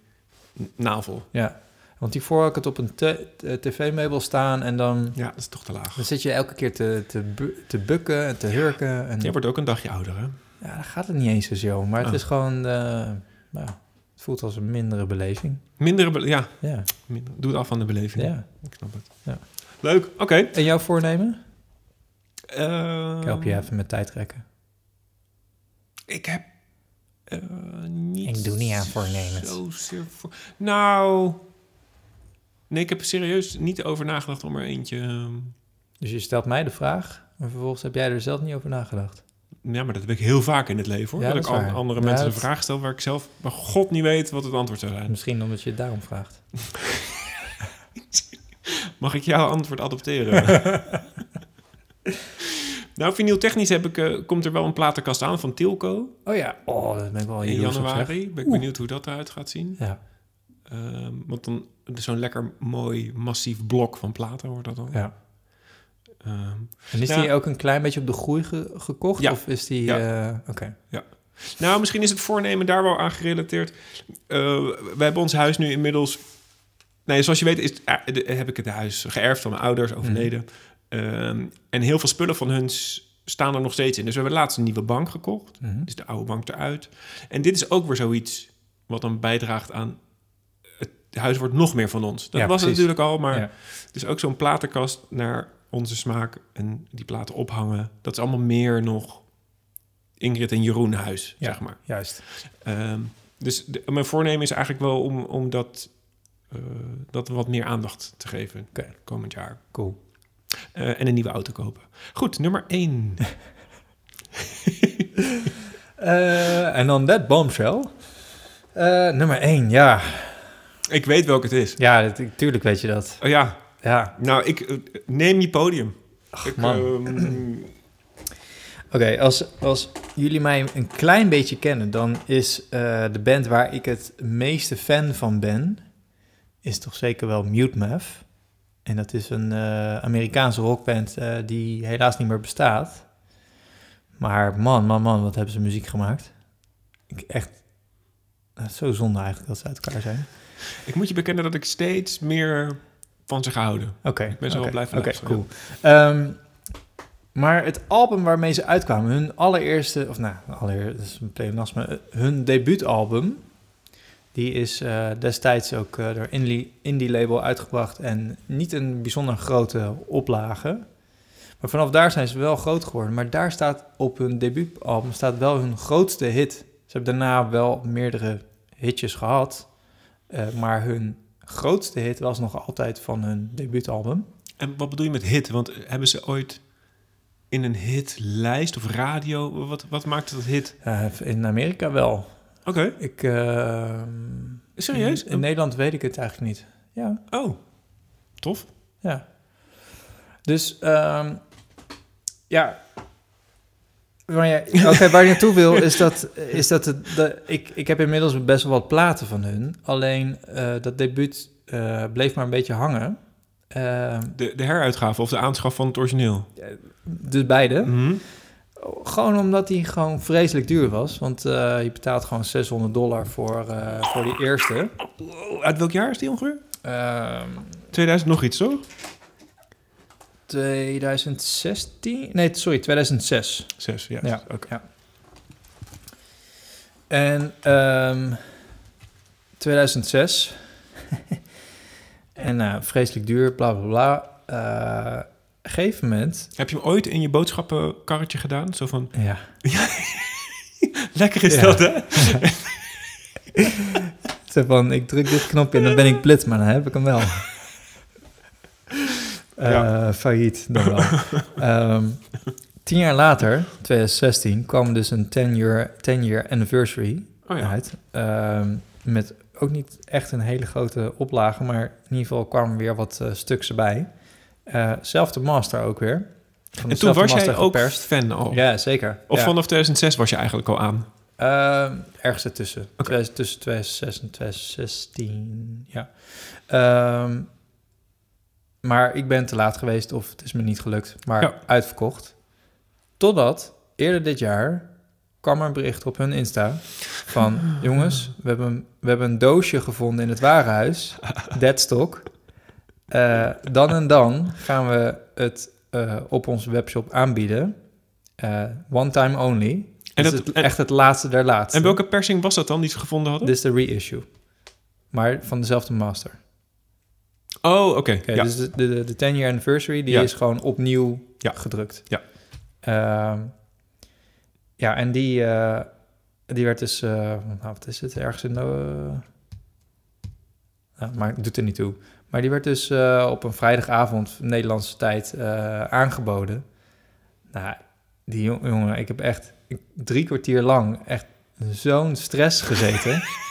navel. Ja, want hiervoor had ik het op een eh, tv-meubel staan en dan... Ja, dat is toch te laag. Dan zit je elke keer te, te, bu- te bukken en te hurken. En, Jij wordt ook een dagje ouder, hè? Ja, dan gaat het niet eens zo, maar het Oh. is gewoon... eh, nou, het voelt als een mindere beleving. Mindere, be- ja. Ja. Minder- Doe het af van de beleving. Ja. Ik snap het. Ja. Leuk, oké. En jouw voornemen? Ik help je even met tijdrekken. Ik heb eh, niet... Ik doe niet aan voornemens. voor... Nou... Nee, ik heb er serieus niet over nagedacht om er eentje... ehm, Dus je stelt mij de vraag, en vervolgens heb jij er zelf niet over nagedacht. Ja, maar dat heb ik heel vaak in het leven, hoor. Ja, dat, dat ik andere Ja, mensen dat- een vraag stel waar ik zelf bij god niet weet wat het antwoord zou zijn. Misschien omdat je het daarom vraagt. Mag ik jouw antwoord adopteren? nou, vinyltechnisch heb ik, eh, komt er wel een platenkast aan van Tilco. Oh ja, oh, dat ben ik wel in januari. Ben ik Oeh. benieuwd hoe dat eruit gaat zien. Ja. Ehm, want dan dus zo'n lekker mooi massief blok van platen wordt dat dan. Ja. Ehm, En is ja. die ook een klein beetje op de groei ge- gekocht? Ja. Of is die... Ja. eh, Oké. Ja. Nou, misschien is het voornemen daar wel aan gerelateerd. Eh, we hebben ons huis nu inmiddels... Nee, zoals je weet is, eh, de- heb ik het huis geërfd van mijn ouders, overleden. Ehm, en heel veel spullen van hun staan er nog steeds in. Dus we hebben laatst een nieuwe bank gekocht. Mhm. Dus de oude bank eruit. En dit is ook weer zoiets wat dan bijdraagt aan... Het huis wordt nog meer van ons. Dat Ja, was het natuurlijk al, maar... Ja. Dus ook zo'n platenkast naar onze smaak en die platen ophangen. Dat is allemaal meer nog Ingrid en Jeroen huis, Ja, zeg maar. juist. Ehm, dus de- mijn voornemen is eigenlijk wel om, om dat, eh, dat wat meer aandacht te geven komend jaar. Cool. Eh, en een nieuwe auto kopen. Goed, nummer één. Eh, en dan dat bombshell. Nummer 1, ja. Ik weet welke het is. Ja, tuurlijk weet je dat. Oh ja. Ja. Nou, ik eh, neem je podium. ik, man. ehm, Oké, als, als jullie mij een klein beetje kennen, dan is eh, de band waar ik het meeste fan van ben, is toch zeker wel Mute Math. En dat is een eh, Amerikaanse rockband die helaas niet meer bestaat. Maar man, man, man, wat hebben ze muziek gemaakt. Ik, echt, zo zonde eigenlijk dat ze uit elkaar zijn. Ik moet je bekennen dat ik steeds meer van ze gehouden. Oké. Ik ben zo wel blijven Oké, cool. Ehm, maar het album waarmee ze uitkwamen, hun allereerste, of nou, allereerst, dat is een pleonasme, hun debuutalbum, die is eh, destijds ook eh, door Indie, Indie Label uitgebracht en niet een bijzonder grote oplage. Maar vanaf daar zijn ze wel groot geworden. Maar daar staat op hun debuutalbum staat wel hun grootste hit. Ze hebben daarna wel meerdere hitjes gehad. Eh, maar hun grootste hit was nog altijd van hun debuutalbum. En wat bedoel je met hit? Want hebben ze ooit in een hitlijst of radio... Wat, wat maakt het hit? Eh, in Amerika wel. Oké. Ik, eh, Serieus? In, in Nederland weet ik het eigenlijk niet. Ja. Oh, tof. Ja. Dus, ehm, ja. Waar, je, waar je naartoe wil, is dat, is dat, het, de, ik, ik heb inmiddels best wel wat platen van hun. Alleen eh, dat debuut eh, bleef maar een beetje hangen. Ehm, De, de heruitgave of de aanschaf van het origineel? dus beide. Mhm. Gewoon omdat die gewoon vreselijk duur was. Want eh, je betaalt gewoon 600 dollar voor, voor die eerste. Uit welk jaar is die ongeveer? Ehm 2000 nog iets, toch? 2016? Nee, sorry, 2006. Zes, ja. Ja, Oké. ja. En ehm, 2006. en nou, vreselijk duur, bla bla bla. Een gegeven moment... Heb je hem ooit in je boodschappenkarretje gedaan? Zo van, Ja. lekker is Ja. dat, hè? Zo van, ik druk dit knopje en dan ben ik blitz, maar dan heb ik hem wel. Eh, Ja. Failliet dan wel. Ehm, tien jaar later, 2016, kwam dus een 10-year 10 year anniversary Oh ja. uit. Ehm, met ook niet echt een hele grote oplage, maar in ieder geval kwamen weer wat eh, stuks erbij. Eh zelfde master ook weer. En toen was jij ook geperst. fan al? Ja, zeker. Of ja. vanaf 2006 was je eigenlijk al aan? Ehm, ergens ertussen. 2000 tussen 2006 en 2016, ja. Maar ik ben te laat geweest of het is me niet gelukt. Maar Ja. uitverkocht. Totdat eerder dit jaar kwam er een bericht op hun Insta van... jongens, we hebben, we hebben een doosje gevonden in het warenhuis. Deadstock. Eh, dan en dan gaan we het eh, op onze webshop aanbieden. Eh, one time only. En dat- het, en- echt het laatste der laatste. En welke persing was dat dan die ze gevonden hadden? Dit is de reissue. Maar van dezelfde master. Oh, oké. Ja. Dus de, de, de 10 year anniversary, die Ja. is gewoon opnieuw Ja. gedrukt. Ja. Ehm, ja, en die, eh, die werd dus, eh, nou wat is het, ergens in de... nou, maar het doet er niet toe. Maar die werd dus eh, op een vrijdagavond, Nederlandse tijd, eh, aangeboden. Nou, die jong- jongen, ik heb echt drie kwartier lang echt zo'n stress gezeten.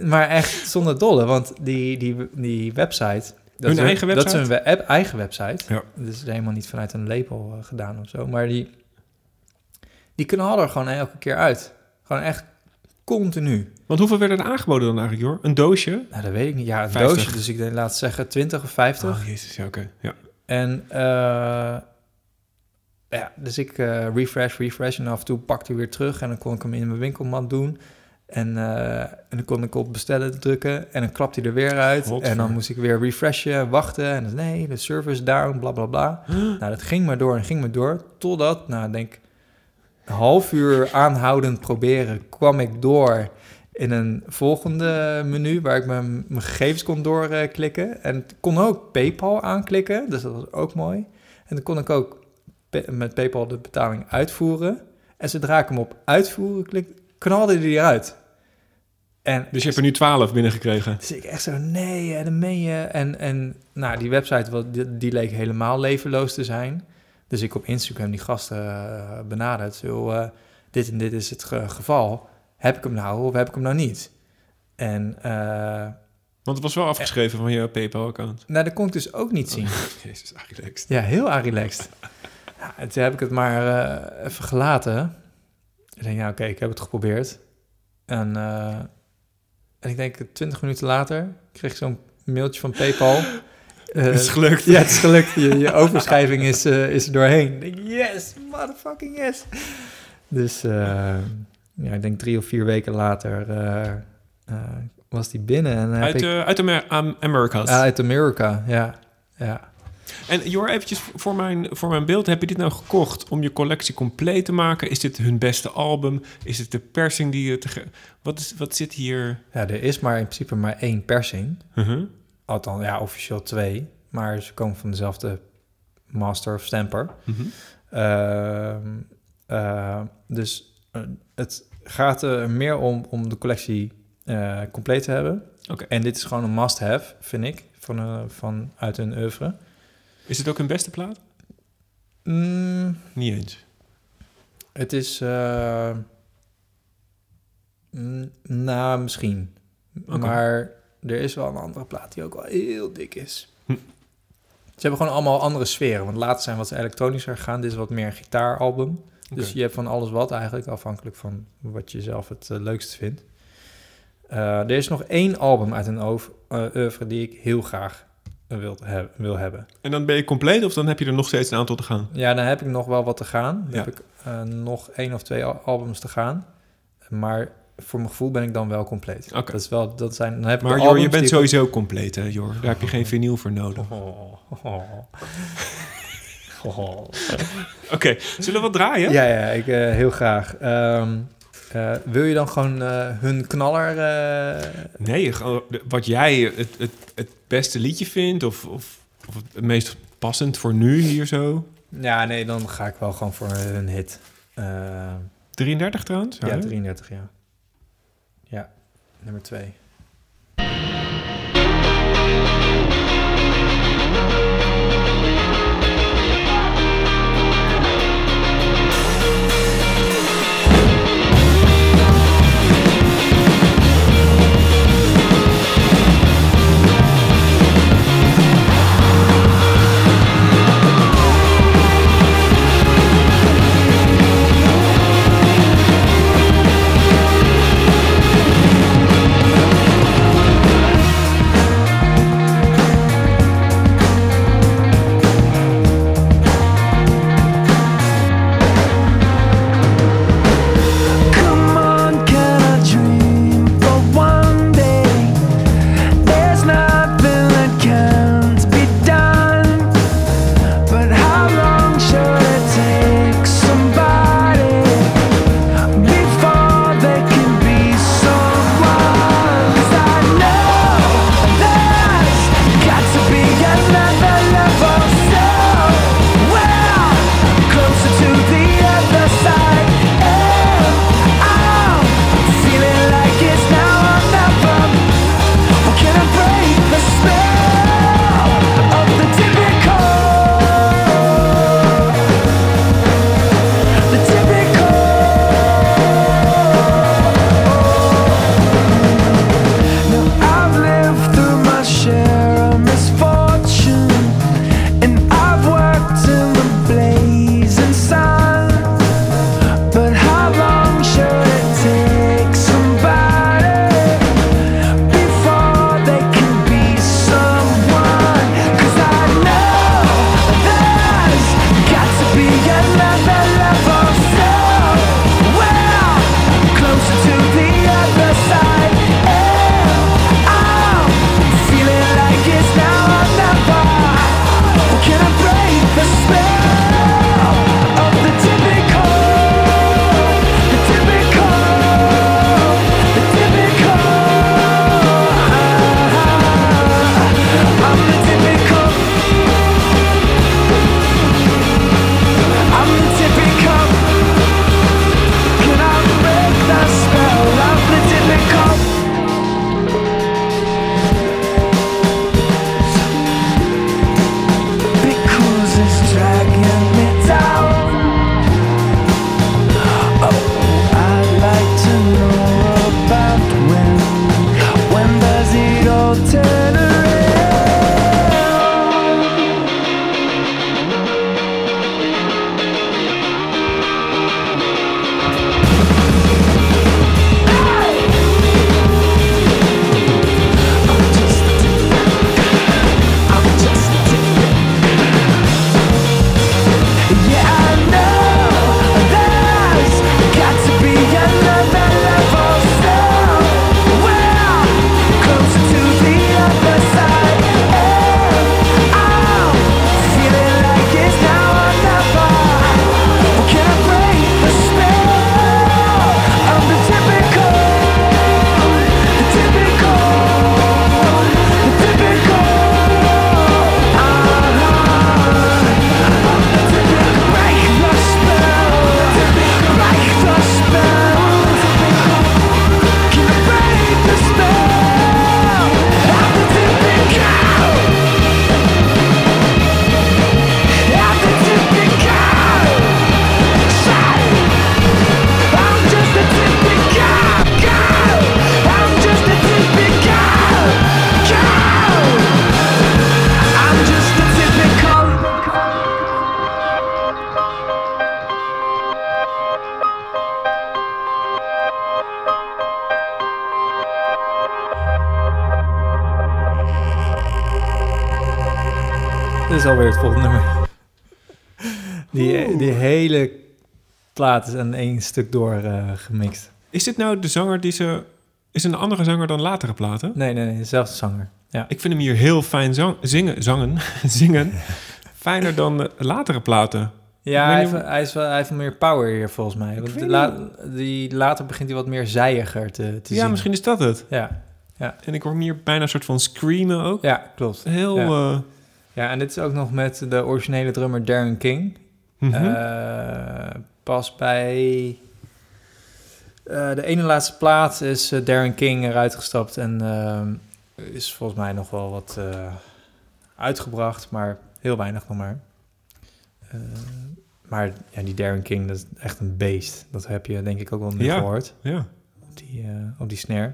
maar echt zonder dolle, want die, die, die website... Dat Hun is eigen Dat is website? we- app- eigen website. Ja. Dat is helemaal niet vanuit een label eh, gedaan of zo. Maar die, die knallen er gewoon elke keer uit. Gewoon echt continu. Want hoeveel werden er aangeboden dan eigenlijk, joh? Een doosje? Nou, dat weet ik niet. Ja, een 50. doosje. Dus ik denk, laat zeggen 20 of 50. Oh, jezus, ja, oké. Ja. En eh, ja, dus ik eh, refresh, refresh. En af en toe pakte hij weer terug. En dan kon ik hem in mijn winkelmand doen. En, eh, en dan kon ik op bestellen drukken. En dan klapt hij er weer uit. Godver. En dan moest ik weer refreshen, wachten. En dan nee, de server is down, bla bla bla. nou, dat ging maar door en ging maar door. Totdat, nou, ik denk een half uur aanhoudend proberen, kwam ik door in een volgende menu waar ik mijn, mijn gegevens kon doorklikken. en ik kon ook PayPal aanklikken, dus dat was ook mooi. En dan kon ik ook met PayPal de betaling uitvoeren. En zodra ik hem op uitvoeren klikte, knalde hij eruit. En Dus je hebt er nu 12 binnengekregen. dus ik echt zo, nee, hè, dat meen je. En, en nou, die website, wat, die, die leek helemaal levenloos te zijn. Dus ik op Instagram die gasten eh, benaderd. Zo, eh, dit en dit is het ge- geval. Heb ik hem nou of heb ik hem nou niet? En eh, Want het was wel afgeschreven van je PayPal-account. nou, dat kon ik dus ook niet zien. Jezus, relaxed. Ja, heel relaxed. Ja, en toen heb ik het maar eh, even gelaten. Ik denk, ja, oké, ik heb het geprobeerd. En, eh, en ik denk, twintig minuten later kreeg ik zo'n mailtje van PayPal. Eh, Het is gelukt. Ja, het is gelukt. Je, je overschrijving is, eh, is er doorheen. Ik denk, yes, motherfucking yes. Dus eh, ja, ik denk drie of vier weken later was die binnen. En Uit, ik, eh, uit Amer uit Amerika, ja. ja. En Jor, eventjes voor mijn, voor mijn beeld. Heb je dit nou gekocht om je collectie compleet te maken? Is dit hun beste album? Is het de persing die je... Te wat, is, wat zit hier? Ja, er is maar in principe maar één persing. Mhm. Althans, ja, officieel twee. Maar ze komen van dezelfde master of stamper. Mhm. Ehm, eh, dus eh, het gaat er meer om, om de collectie eh, compleet te hebben. Oké. En dit is gewoon een must-have, vind ik, van, van uit hun oeuvre. Is het ook hun beste plaat? Mm, Niet eens. het is... mm, nou, misschien. Maar er is wel een andere plaat die ook wel heel dik is. Hm. Ze hebben gewoon allemaal andere sferen. Want later zijn wat elektronischer gegaan. Dit is wat meer een gitaaralbum. Dus je hebt van alles wat eigenlijk, afhankelijk van wat je zelf het eh, leukst vindt. Eh, er is nog één album uit een oeuvre die ik heel graag eh, wil, heb- wil hebben. En dan ben je compleet of dan heb je er nog steeds een aantal te gaan? Ja, dan heb ik nog wel wat te gaan. Dan Ja. heb ik eh, nog één of twee al- albums te gaan. Maar voor mijn gevoel ben ik dan wel compleet. Oké. Dat is wel, dat zijn, dan heb ik Maar Jor, je bent ik- sowieso compleet, hè, Jor? Daar heb je geen vinyl voor nodig. Oh, oh. Oh. Oké, zullen we wat draaien? Ja, ja, ik, eh, heel graag. Eh, wil je dan gewoon eh, hun knaller? Eh, nee, oh, wat jij het, het, het beste liedje vindt of, of, of, het meest passend voor nu hier zo? Ja, nee, dan ga ik wel gewoon voor hun hit. 33 trouwens? Ja, 33, ja. Ja, nummer 2. plaat en één stuk door eh, gemixt. is dit nou de zanger die ze... Is een andere zanger dan latere platen? Nee, nee, nee dezelfde zanger. Ja. Ik vind hem hier heel fijn zang, zingen, zangen, zingen. Fijner dan latere platen. Ja, hij heeft, is wel, hij heeft meer power hier volgens mij. Ik Want die, later begint hij wat meer zijiger te, te ja, Ja, misschien is dat het. Ja. ja. En ik hoor hem hier bijna een soort van screamen ook. Ja, klopt. Heel... Ja. Eh, ja. en dit is ook nog met de originele drummer Darren King. Mm pas bij eh, de ene laatste plaat is eh, Darren King eruit gestapt en ehm, is volgens mij nog wel wat eh, uitgebracht, maar heel weinig nog maar. Eh, maar ja, die Darren King, dat is echt een beest. Dat heb je denk ik ook wel nu Ja. gehoord ja. op die, eh, op die snare.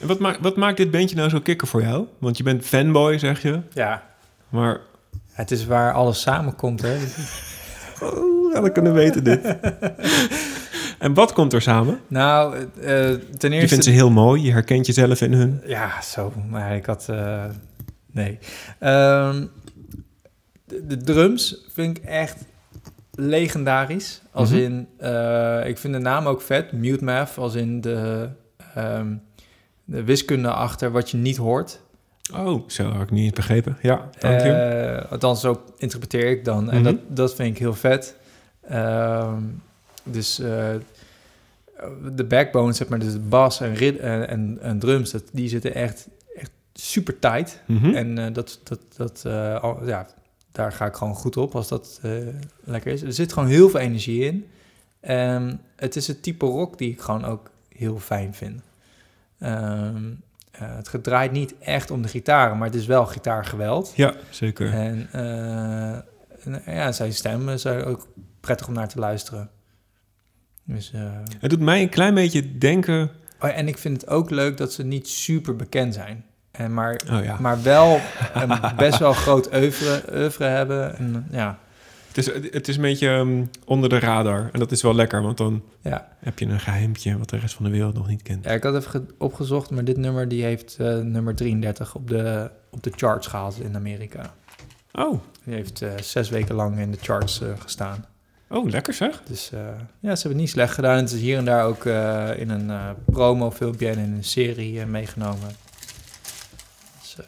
En wat, maakt wat maakt dit bandje nou zo kikker voor jou? Want je bent fanboy, zeg je. Ja. Maar... Het is waar alles samenkomt, hè? Oh, ja, dat kunnen we weten dit. en wat komt er samen? Nou, eh, ten eerste... Je vindt ze heel mooi, je herkent jezelf in hun. Ja, zo. Maar ik had... eh, nee. Ehm, de, de drums vind ik echt legendarisch. Als Mhm. in... eh, ik vind de naam ook vet. Mute Math. Als in de, ehm, de wiskunde achter wat je niet hoort. Oh, zo had ik niet begrepen. Ja, dank je. Eh, althans, zo interpreteer ik dan. En Mhm. dat, dat vind ik heel vet. Ehm, dus eh, de backbone, zeg maar, dus de bas en, rid- en, en, en drums, dat, die zitten echt, echt super tight. Mhm. En eh, dat, dat, dat, al- ja, daar ga ik gewoon goed op als dat lekker is. Er zit gewoon heel veel energie in. En het is het type rock die ik gewoon ook heel fijn vind. Ehm, eh, het gedraait niet echt om de gitaren, maar het is wel gitaargeweld. Ja, zeker. En eh, en, ja, zijn stem is ook prettig om naar te luisteren. Dus, eh, Het doet mij een klein beetje denken... oh, en ik vind het ook leuk dat ze niet super bekend zijn. En maar, Oh ja. maar wel een best wel groot oeuvre, oeuvre hebben. En, ja, Het is, het is een beetje ehm, onder de radar. En dat is wel lekker, want dan ja. heb je een geheimpje... wat de rest van de wereld nog niet kent. ja, ik had even ge- opgezocht, maar dit nummer die heeft eh, nummer 33 op de, op de charts gehaald in Amerika. Oh, Die heeft eh, zes weken lang in de charts eh, gestaan. oh lekker zeg. Dus ja, ze hebben het niet slecht gedaan. Het is hier en daar ook in een promofilmpje en in een serie meegenomen. Dus, In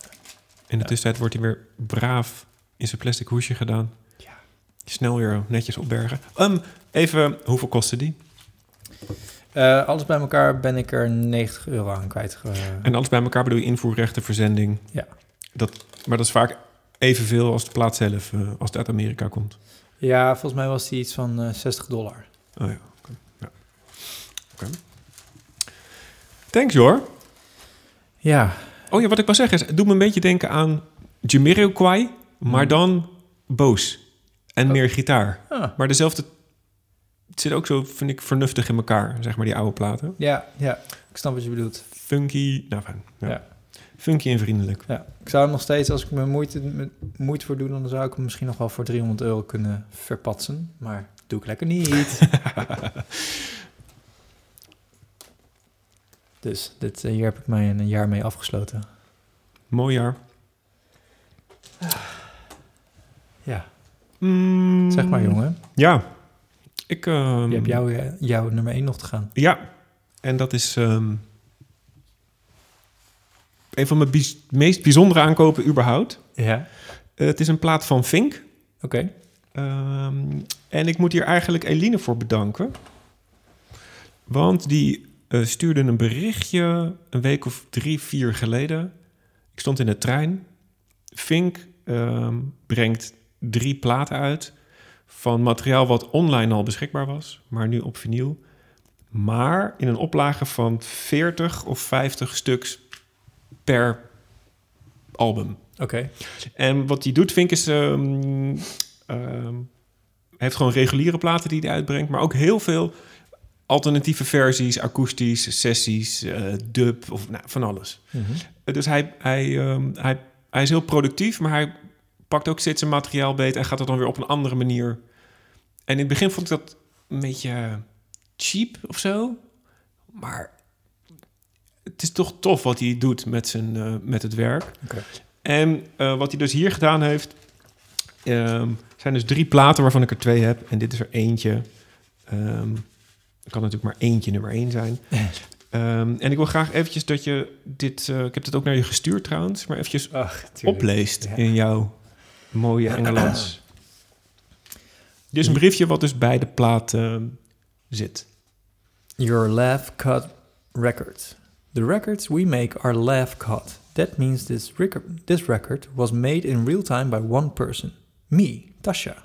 de Ja. tussentijd wordt hij weer braaf in zijn plastic hoesje gedaan. Snel weer netjes opbergen. Ehm, even, hoeveel kostte die? eh, alles bij elkaar ben ik er 90 euro aan kwijt. En alles bij elkaar bedoel je invoerrechten, verzending. Ja. Dat, maar dat is vaak evenveel als de plaat zelf, eh, als het uit Amerika komt. Ja, volgens mij was die iets van eh 60 dollar. Oh ja, oké. Ja. Thanks hoor. Ja, Oh ja, wat ik wou zeggen is, het doet me een beetje denken aan Jamiroquai, maar Hmm. dan boos. En Oh. meer gitaar. ah, Maar dezelfde... Het zit ook zo, vind ik, vernuftig in elkaar, zeg maar, die oude platen. ja, ja, ik snap wat je bedoelt. Funky, nou fijn. Ja. Ja. Funky en vriendelijk. Ja, ik zou hem nog steeds, als ik me moeite, me- moeite voor doe, dan zou ik hem misschien nog wel voor 300 euro kunnen verpatsen. Maar doe ik lekker niet. dus dit, eh, hier heb ik mij een jaar mee afgesloten. Mooi jaar. Ja, Mm, zeg maar jongen. Ja. Ik, ehm, Je hebt jouw, eh, jouw nummer 1 nog te gaan. Ja. En dat is ehm, een van mijn meest bijzondere aankopen überhaupt. Ja, Eh, het is een plaat van Fink. oké. Ehm, en ik moet hier eigenlijk Eline voor bedanken. Want die eh, stuurde een berichtje een week of drie, vier geleden. Ik stond in de trein. Fink ehm, brengt drie platen uit van materiaal wat online al beschikbaar was, maar nu op vinyl. Maar in een oplage van 40 of 50 stuks per album. Oké. En wat hij doet, vind ik, is... hij heeft gewoon reguliere platen die hij uitbrengt... maar ook heel veel alternatieve versies, akoestisch, sessies, eh, dub of nou, van alles. Mhm. Eh, Dus hij, hij, ehm, hij, hij is heel productief, maar hij pakt ook steeds zijn materiaal beet... en gaat het dan weer op een andere manier. En in het begin vond ik dat een beetje cheap of zo. Maar het is toch tof wat hij doet met, zijn, eh, met het werk. En eh, wat hij dus hier gedaan heeft... ehm, zijn dus drie platen waarvan ik er twee heb. En dit is er eentje. Ehm er kan natuurlijk maar eentje nummer één zijn. Ehm, en ik wil graag eventjes dat je dit... eh, ik heb dit ook naar je gestuurd trouwens... maar eventjes Ach, opleest Ja. in jouw mooie Engelands. Dit is een briefje wat dus bij de plaat ehm, zit. Your laugh cut record. The records we make are laugh cut. That means this record, this record was made in real time by one person, me, Tasha.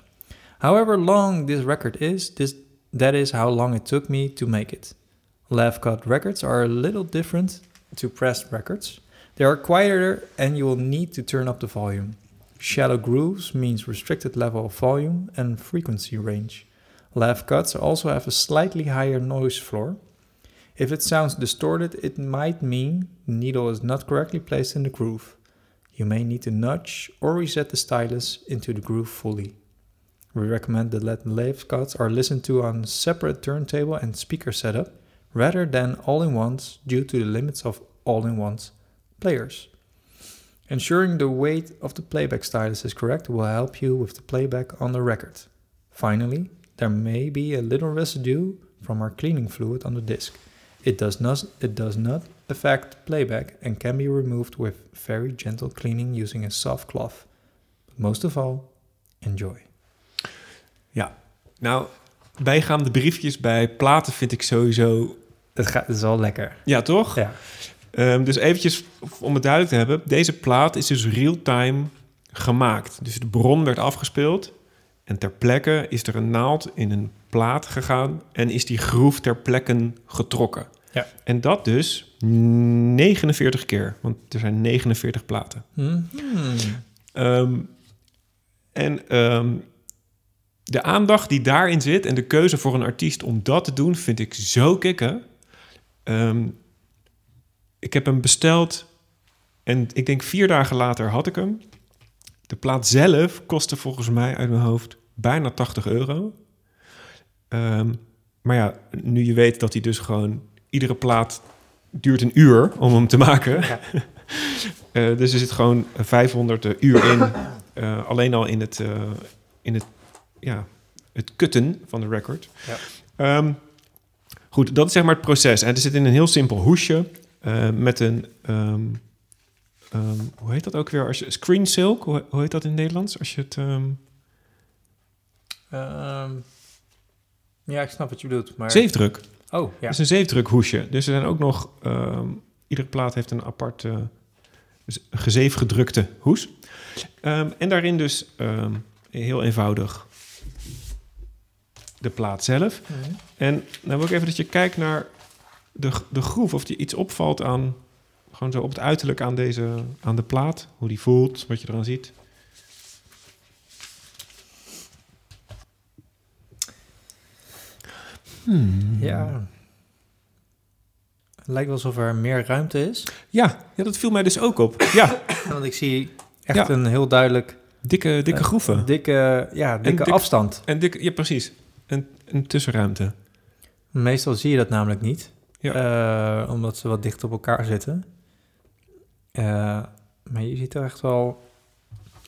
However long this record is, this, that is how long it took me to make it. Laugh cut records are a little different to pressed records. They are quieter and you will need to turn up the volume. Shallow grooves means restricted level of volume and frequency range. Laugh cuts also have a slightly higher noise floor. If it sounds distorted, it might mean the needle is not correctly placed in the groove. You may need to nudge or reset the stylus into the groove fully. We recommend that let laugh cuts are listened to on separate turntable and speaker setup rather than all in ones due to the limits of all in ones players. Ensuring the weight of the playback stylus is correct will help you with the playback on the record. Finally, there may be a little residue from our cleaning fluid on the disc. It does not it does not affect playback and can be removed with very gentle cleaning using a soft cloth. But most of all, enjoy. Ja. Nou, bijgaande briefjes bij platen vind ik sowieso... Het, gaat, het is wel lekker. Ja, toch? Ja. Ehm, dus eventjes om het duidelijk te hebben. Deze plaat is dus real-time gemaakt. Dus de bron werd afgespeeld. En ter plekke is er een naald in een plaat gegaan. En is die groef ter plekke getrokken. Ja. En dat dus 49 keer. Want er zijn 49 platen. Mhm. Ehm, en ehm, de aandacht die daarin zit en de keuze voor een artiest om dat te doen, vind ik zo kicken. Ik heb hem besteld en ik denk vier dagen later had ik hem. De plaat zelf kostte volgens mij uit mijn hoofd bijna 80 euro. Ehm, maar ja, nu je weet dat hij dus gewoon... Iedere plaat duurt een uur om hem te maken. Eh, dus er zit gewoon 500 uur in. eh, alleen al in het, eh, in het, ja, het kutten van de record. Ja. Ehm, goed, dat is zeg maar het proces. En het zit in een heel simpel hoesje eh, met een... ehm, ehm, hoe heet dat ook weer? Als je, screen silk, hoe, hoe heet dat in het Nederlands? Als je het... ehm, ja, ik snap wat je bedoelt. Maar... Zeefdruk. Oh, ja. Het is een zeefdrukhoesje. Dus er zijn ook nog... iedere plaat heeft een apart eh, z- gezeefgedrukte hoes. En daarin dus heel eenvoudig de plaat zelf. Mhm. En dan wil ik even dat je kijkt naar de, de groef. Of die iets opvalt aan... Gewoon zo op het uiterlijk aan, deze, aan de plaat. Hoe die voelt, wat je eraan ziet. Hmm. Ja. Het lijkt wel alsof er meer ruimte is. Ja, ja, dat viel mij dus ook op. Ja, Want ik zie echt Ja. een heel duidelijk... dikke, dikke eh, groeven. Dikke, ja, dikke dik- afstand. En dikke, ja, precies. Een, een tussenruimte. Meestal zie je dat namelijk niet. Eh, omdat ze wat dicht op elkaar zitten. Eh, maar je ziet er echt wel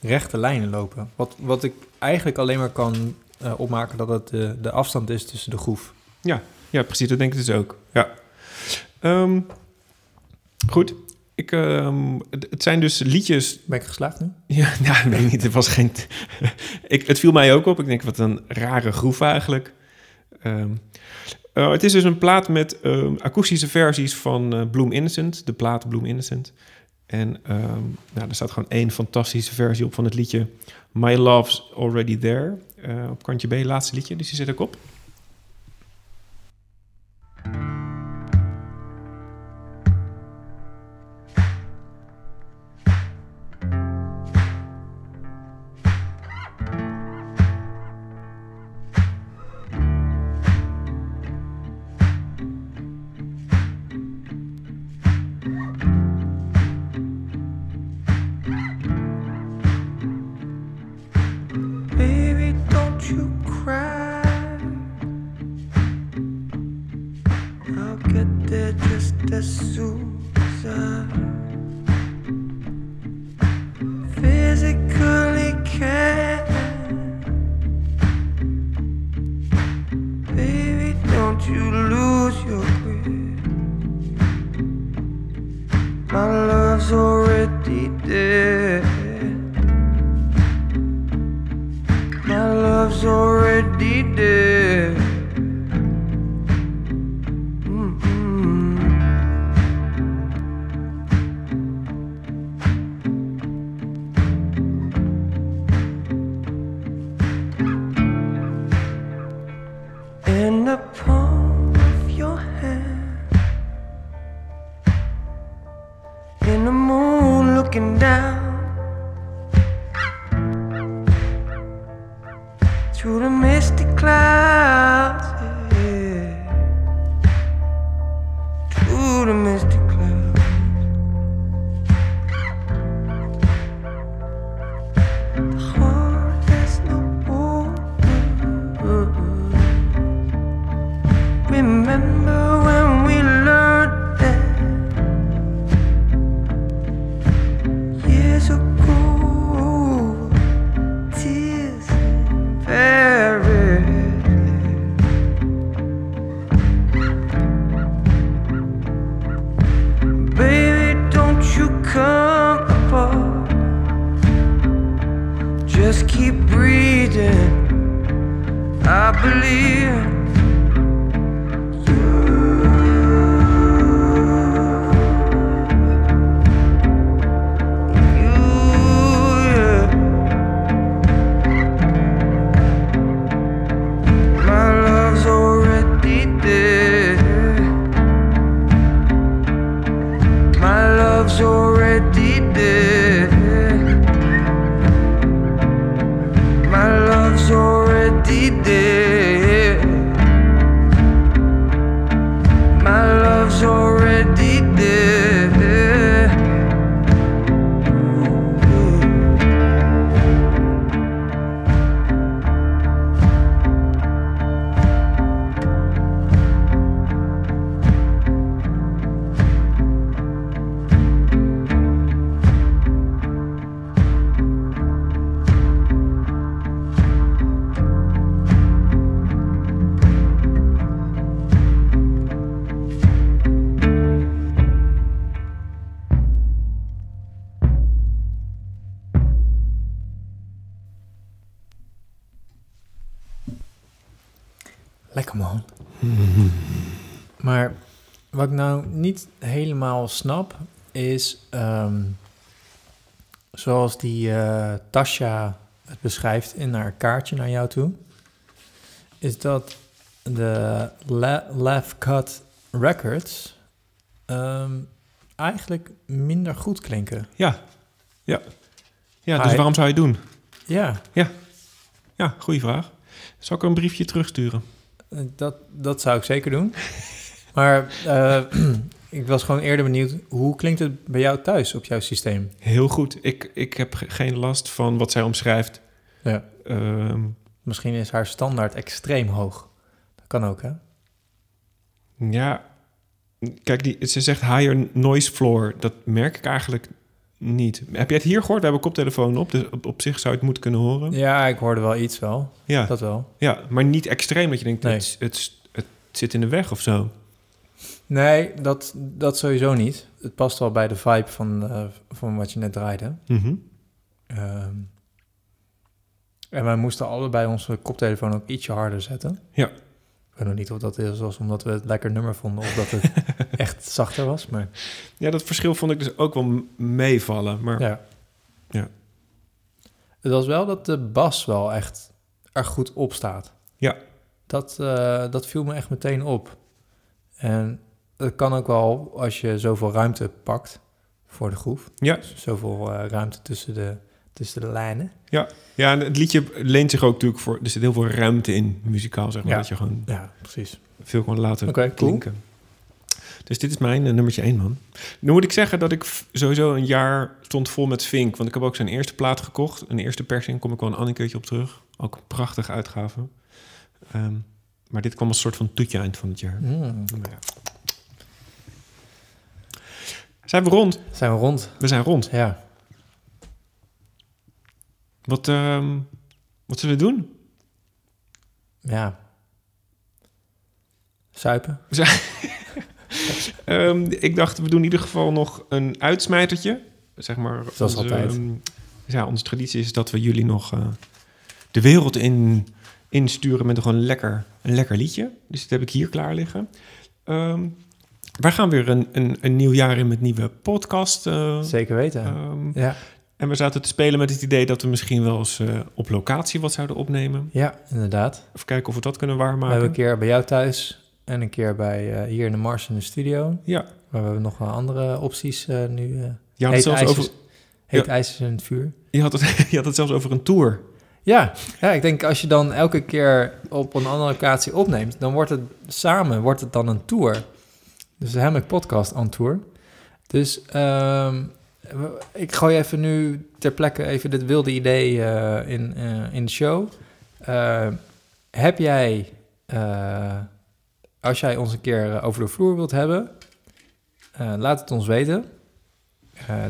rechte lijnen lopen. Wat, wat ik eigenlijk alleen maar kan eh, opmaken dat het de, de afstand is tussen de groef. Ja, ja, precies. Dat denk ik dus ook. Ja. Ehm, goed. Ik, ehm, het zijn dus liedjes... Ben ik geslaagd nu? Ja, ja weet ik niet. Het was geen... ik, het viel mij ook op. Ik denk, wat een rare groef eigenlijk. Ehm, eh, het is dus een plaat met ehm, akoestische versies van eh, Bloom Innocent. De plaat Bloom Innocent. En ehm, nou, er staat gewoon één fantastische versie op van het liedje My Love's Already There. Eh, op kantje B, laatste liedje. Dus die zet ik op. sun. Just keep breathing. I believe. Niet helemaal snap, is ehm, zoals die eh Tasha het beschrijft in haar kaartje naar jou toe, is dat de La Laugh Cut Records ehm, eigenlijk minder goed klinken. Ja, ja. Ja, dus waarom zou je het doen? Ja. Ja, ja goede vraag. Zal ik een briefje terugsturen? Dat, dat zou ik zeker doen. Maar eh, ik was gewoon eerder benieuwd, hoe klinkt het bij jou thuis op jouw systeem? Heel goed. Ik, ik heb ge- geen last van wat zij omschrijft. Ja. Ehm, Misschien is haar standaard extreem hoog. Dat kan ook, hè? ja, kijk, die, ze zegt higher noise floor. Dat merk ik eigenlijk niet. Heb jij het hier gehoord? We hebben koptelefoon op, dus op, op zich zou je het moeten kunnen horen. Ja, ik hoorde wel iets wel. Ja. Dat wel. Ja, maar niet extreem dat je denkt, Nee. het, het, het zit in de weg of zo. Nee, dat, dat sowieso niet. Het past wel bij de vibe van, eh, van wat je net draaide. Mhm. Ehm, en wij moesten allebei onze koptelefoon ook ietsje harder zetten. Ja. Ik weet nog niet of dat is was omdat we het lekker nummer vonden... of dat het echt zachter was, maar... Ja, dat verschil vond ik dus ook wel meevallen. Maar Ja. Ja. Het was wel dat de bas wel echt er goed op staat. Ja. Dat, eh, dat viel me echt meteen op. En dat kan ook wel als je zoveel ruimte pakt voor de groef. Ja. Dus zoveel eh, ruimte tussen de, tussen de lijnen. Ja, ja en het liedje leent zich ook natuurlijk voor... Er zit heel veel ruimte in, muzikaal, zeg maar. Ja. Dat je gewoon Ja, precies. veel kan laten cool. klinken. Dus dit is mijn eh, nummertje één, man. Nu moet ik zeggen dat ik sowieso een jaar stond vol met Vink. Want ik heb ook zijn eerste plaat gekocht. Een eerste persing, kom ik wel een ander keertje op terug. Ook een prachtige uitgave. Ehm, maar dit kwam als soort van toetje eind van het jaar. Mm. Nou ja. Zijn we rond? Zijn we rond? We zijn rond. Ja. Wat, ehm, wat zullen we doen? Ja. Suipen? Zijn- Ehm, ik dacht, we doen in ieder geval nog een uitsmijtertje. Zeg maar. Zoals onze, altijd. ehm, ja, onze traditie is dat we jullie nog eh, de wereld in insturen met gewoon lekker, een lekker liedje. Dus dat heb ik hier klaar liggen. Wij gaan weer een, een, een nieuw jaar in met nieuwe podcast. eh, Zeker weten. ehm, Ja. En we zaten te spelen met het idee dat we misschien wel eens eh, op locatie wat zouden opnemen. Ja, inderdaad. Even kijken of we dat kunnen We waarmaken. hebben een keer bij jou thuis en een keer bij eh, hier in de Mars in de studio. Ja. Maar we hebben nog wel andere opties nu. het heet zelfs over- heet Ja. in het vuur. Je had, het, je had het zelfs over een tour. Ja, ja, ik denk als je dan elke keer op een andere locatie opneemt, dan wordt het samen wordt het dan een tour. Dus de Hammock Podcast on tour. Dus we- ik gooi even nu ter plekke even dit wilde idee eh, in, eh, in de show. Eh, heb jij, als jij ons een keer over de vloer wilt hebben, laat het ons weten.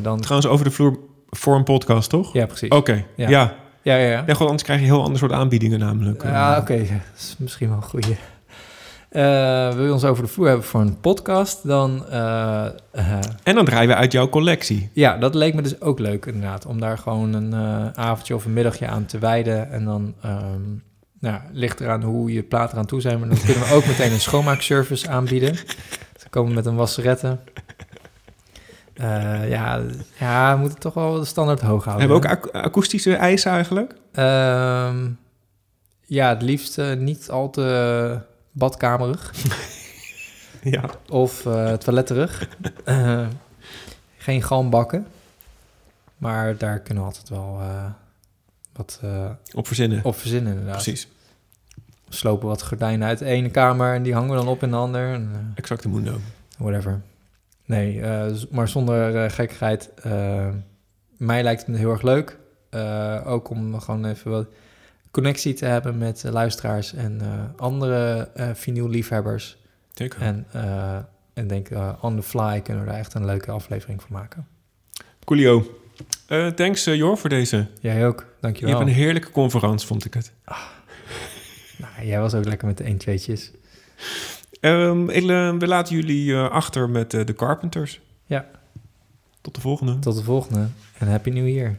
Dan... Trouwens, over de vloer voor een podcast, toch? Ja, precies. Oké, Ja. ja. Ja, ja, ja. Ja, gewoon, anders krijg je heel ander soort aanbiedingen namelijk. Ja, oké. Is misschien wel een goeie. Eh wil je ons over de vloer hebben voor een podcast, dan... eh, eh, En dan draaien we uit jouw collectie. ja, dat leek me dus ook leuk inderdaad. Om daar gewoon een avondje of een middagje aan te wijden. En dan ehm, nou, ligt eraan hoe je platen eraan toe zijn. Maar dan kunnen we ook meteen een schoonmaakservice aanbieden. Ze komen met een wasserette. Ja, ja, we moeten toch wel de standaard hoog houden. Hebben we ook akoestische eisen eigenlijk? Ehm, ja, het liefst niet al te badkamerig. Ja. Of eh toiletterig. Eh, geen galmbakken. Maar daar kunnen we altijd wel eh, wat Op verzinnen. op verzinnen inderdaad. Precies. We slopen wat gordijnen uit de ene kamer en die hangen we dan op in de ander. En, Exacte mundo. whatever. Nee, maar zonder gekkigheid. mij lijkt het heel erg leuk. Ook om gewoon even wat connectie te hebben met eh, luisteraars en eh, andere eh vinyl-liefhebbers. Zeker. En, en denk, on the fly kunnen we daar echt een leuke aflevering van maken. Coolio. Thanks eh, Jor voor deze. Jij ook, Je dankjewel. hebt een heerlijke conferentie, vond ik het. Nou, jij was ook lekker met de 1 2'tjes. Ehm, ik, eh, we laten jullie achter met de Carpenters. Ja. Tot de volgende. Tot de volgende en Happy New Year.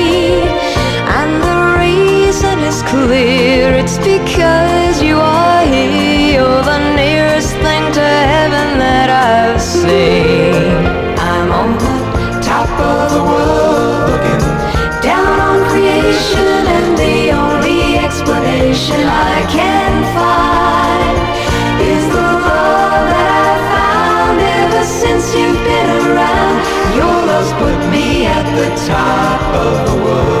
And the reason is clear it's because you are here. You're the nearest thing to heaven that I've seen. I'm on the top of the world, looking down on creation, and the only explanation I can find is the love that I've found ever since you've been around. Your love's put me at the top of the world.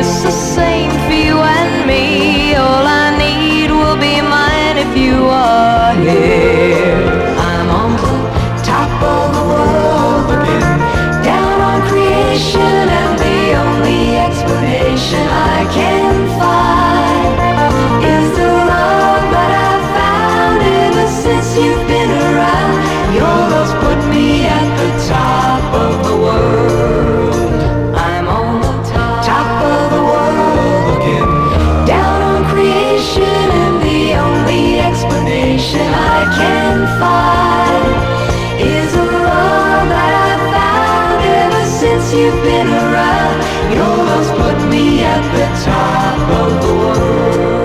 just the same for you and me. All I need will be mine if you are here. I'm on the top of the world, looking down on creation, and the only explanation I can put me at the top of the world.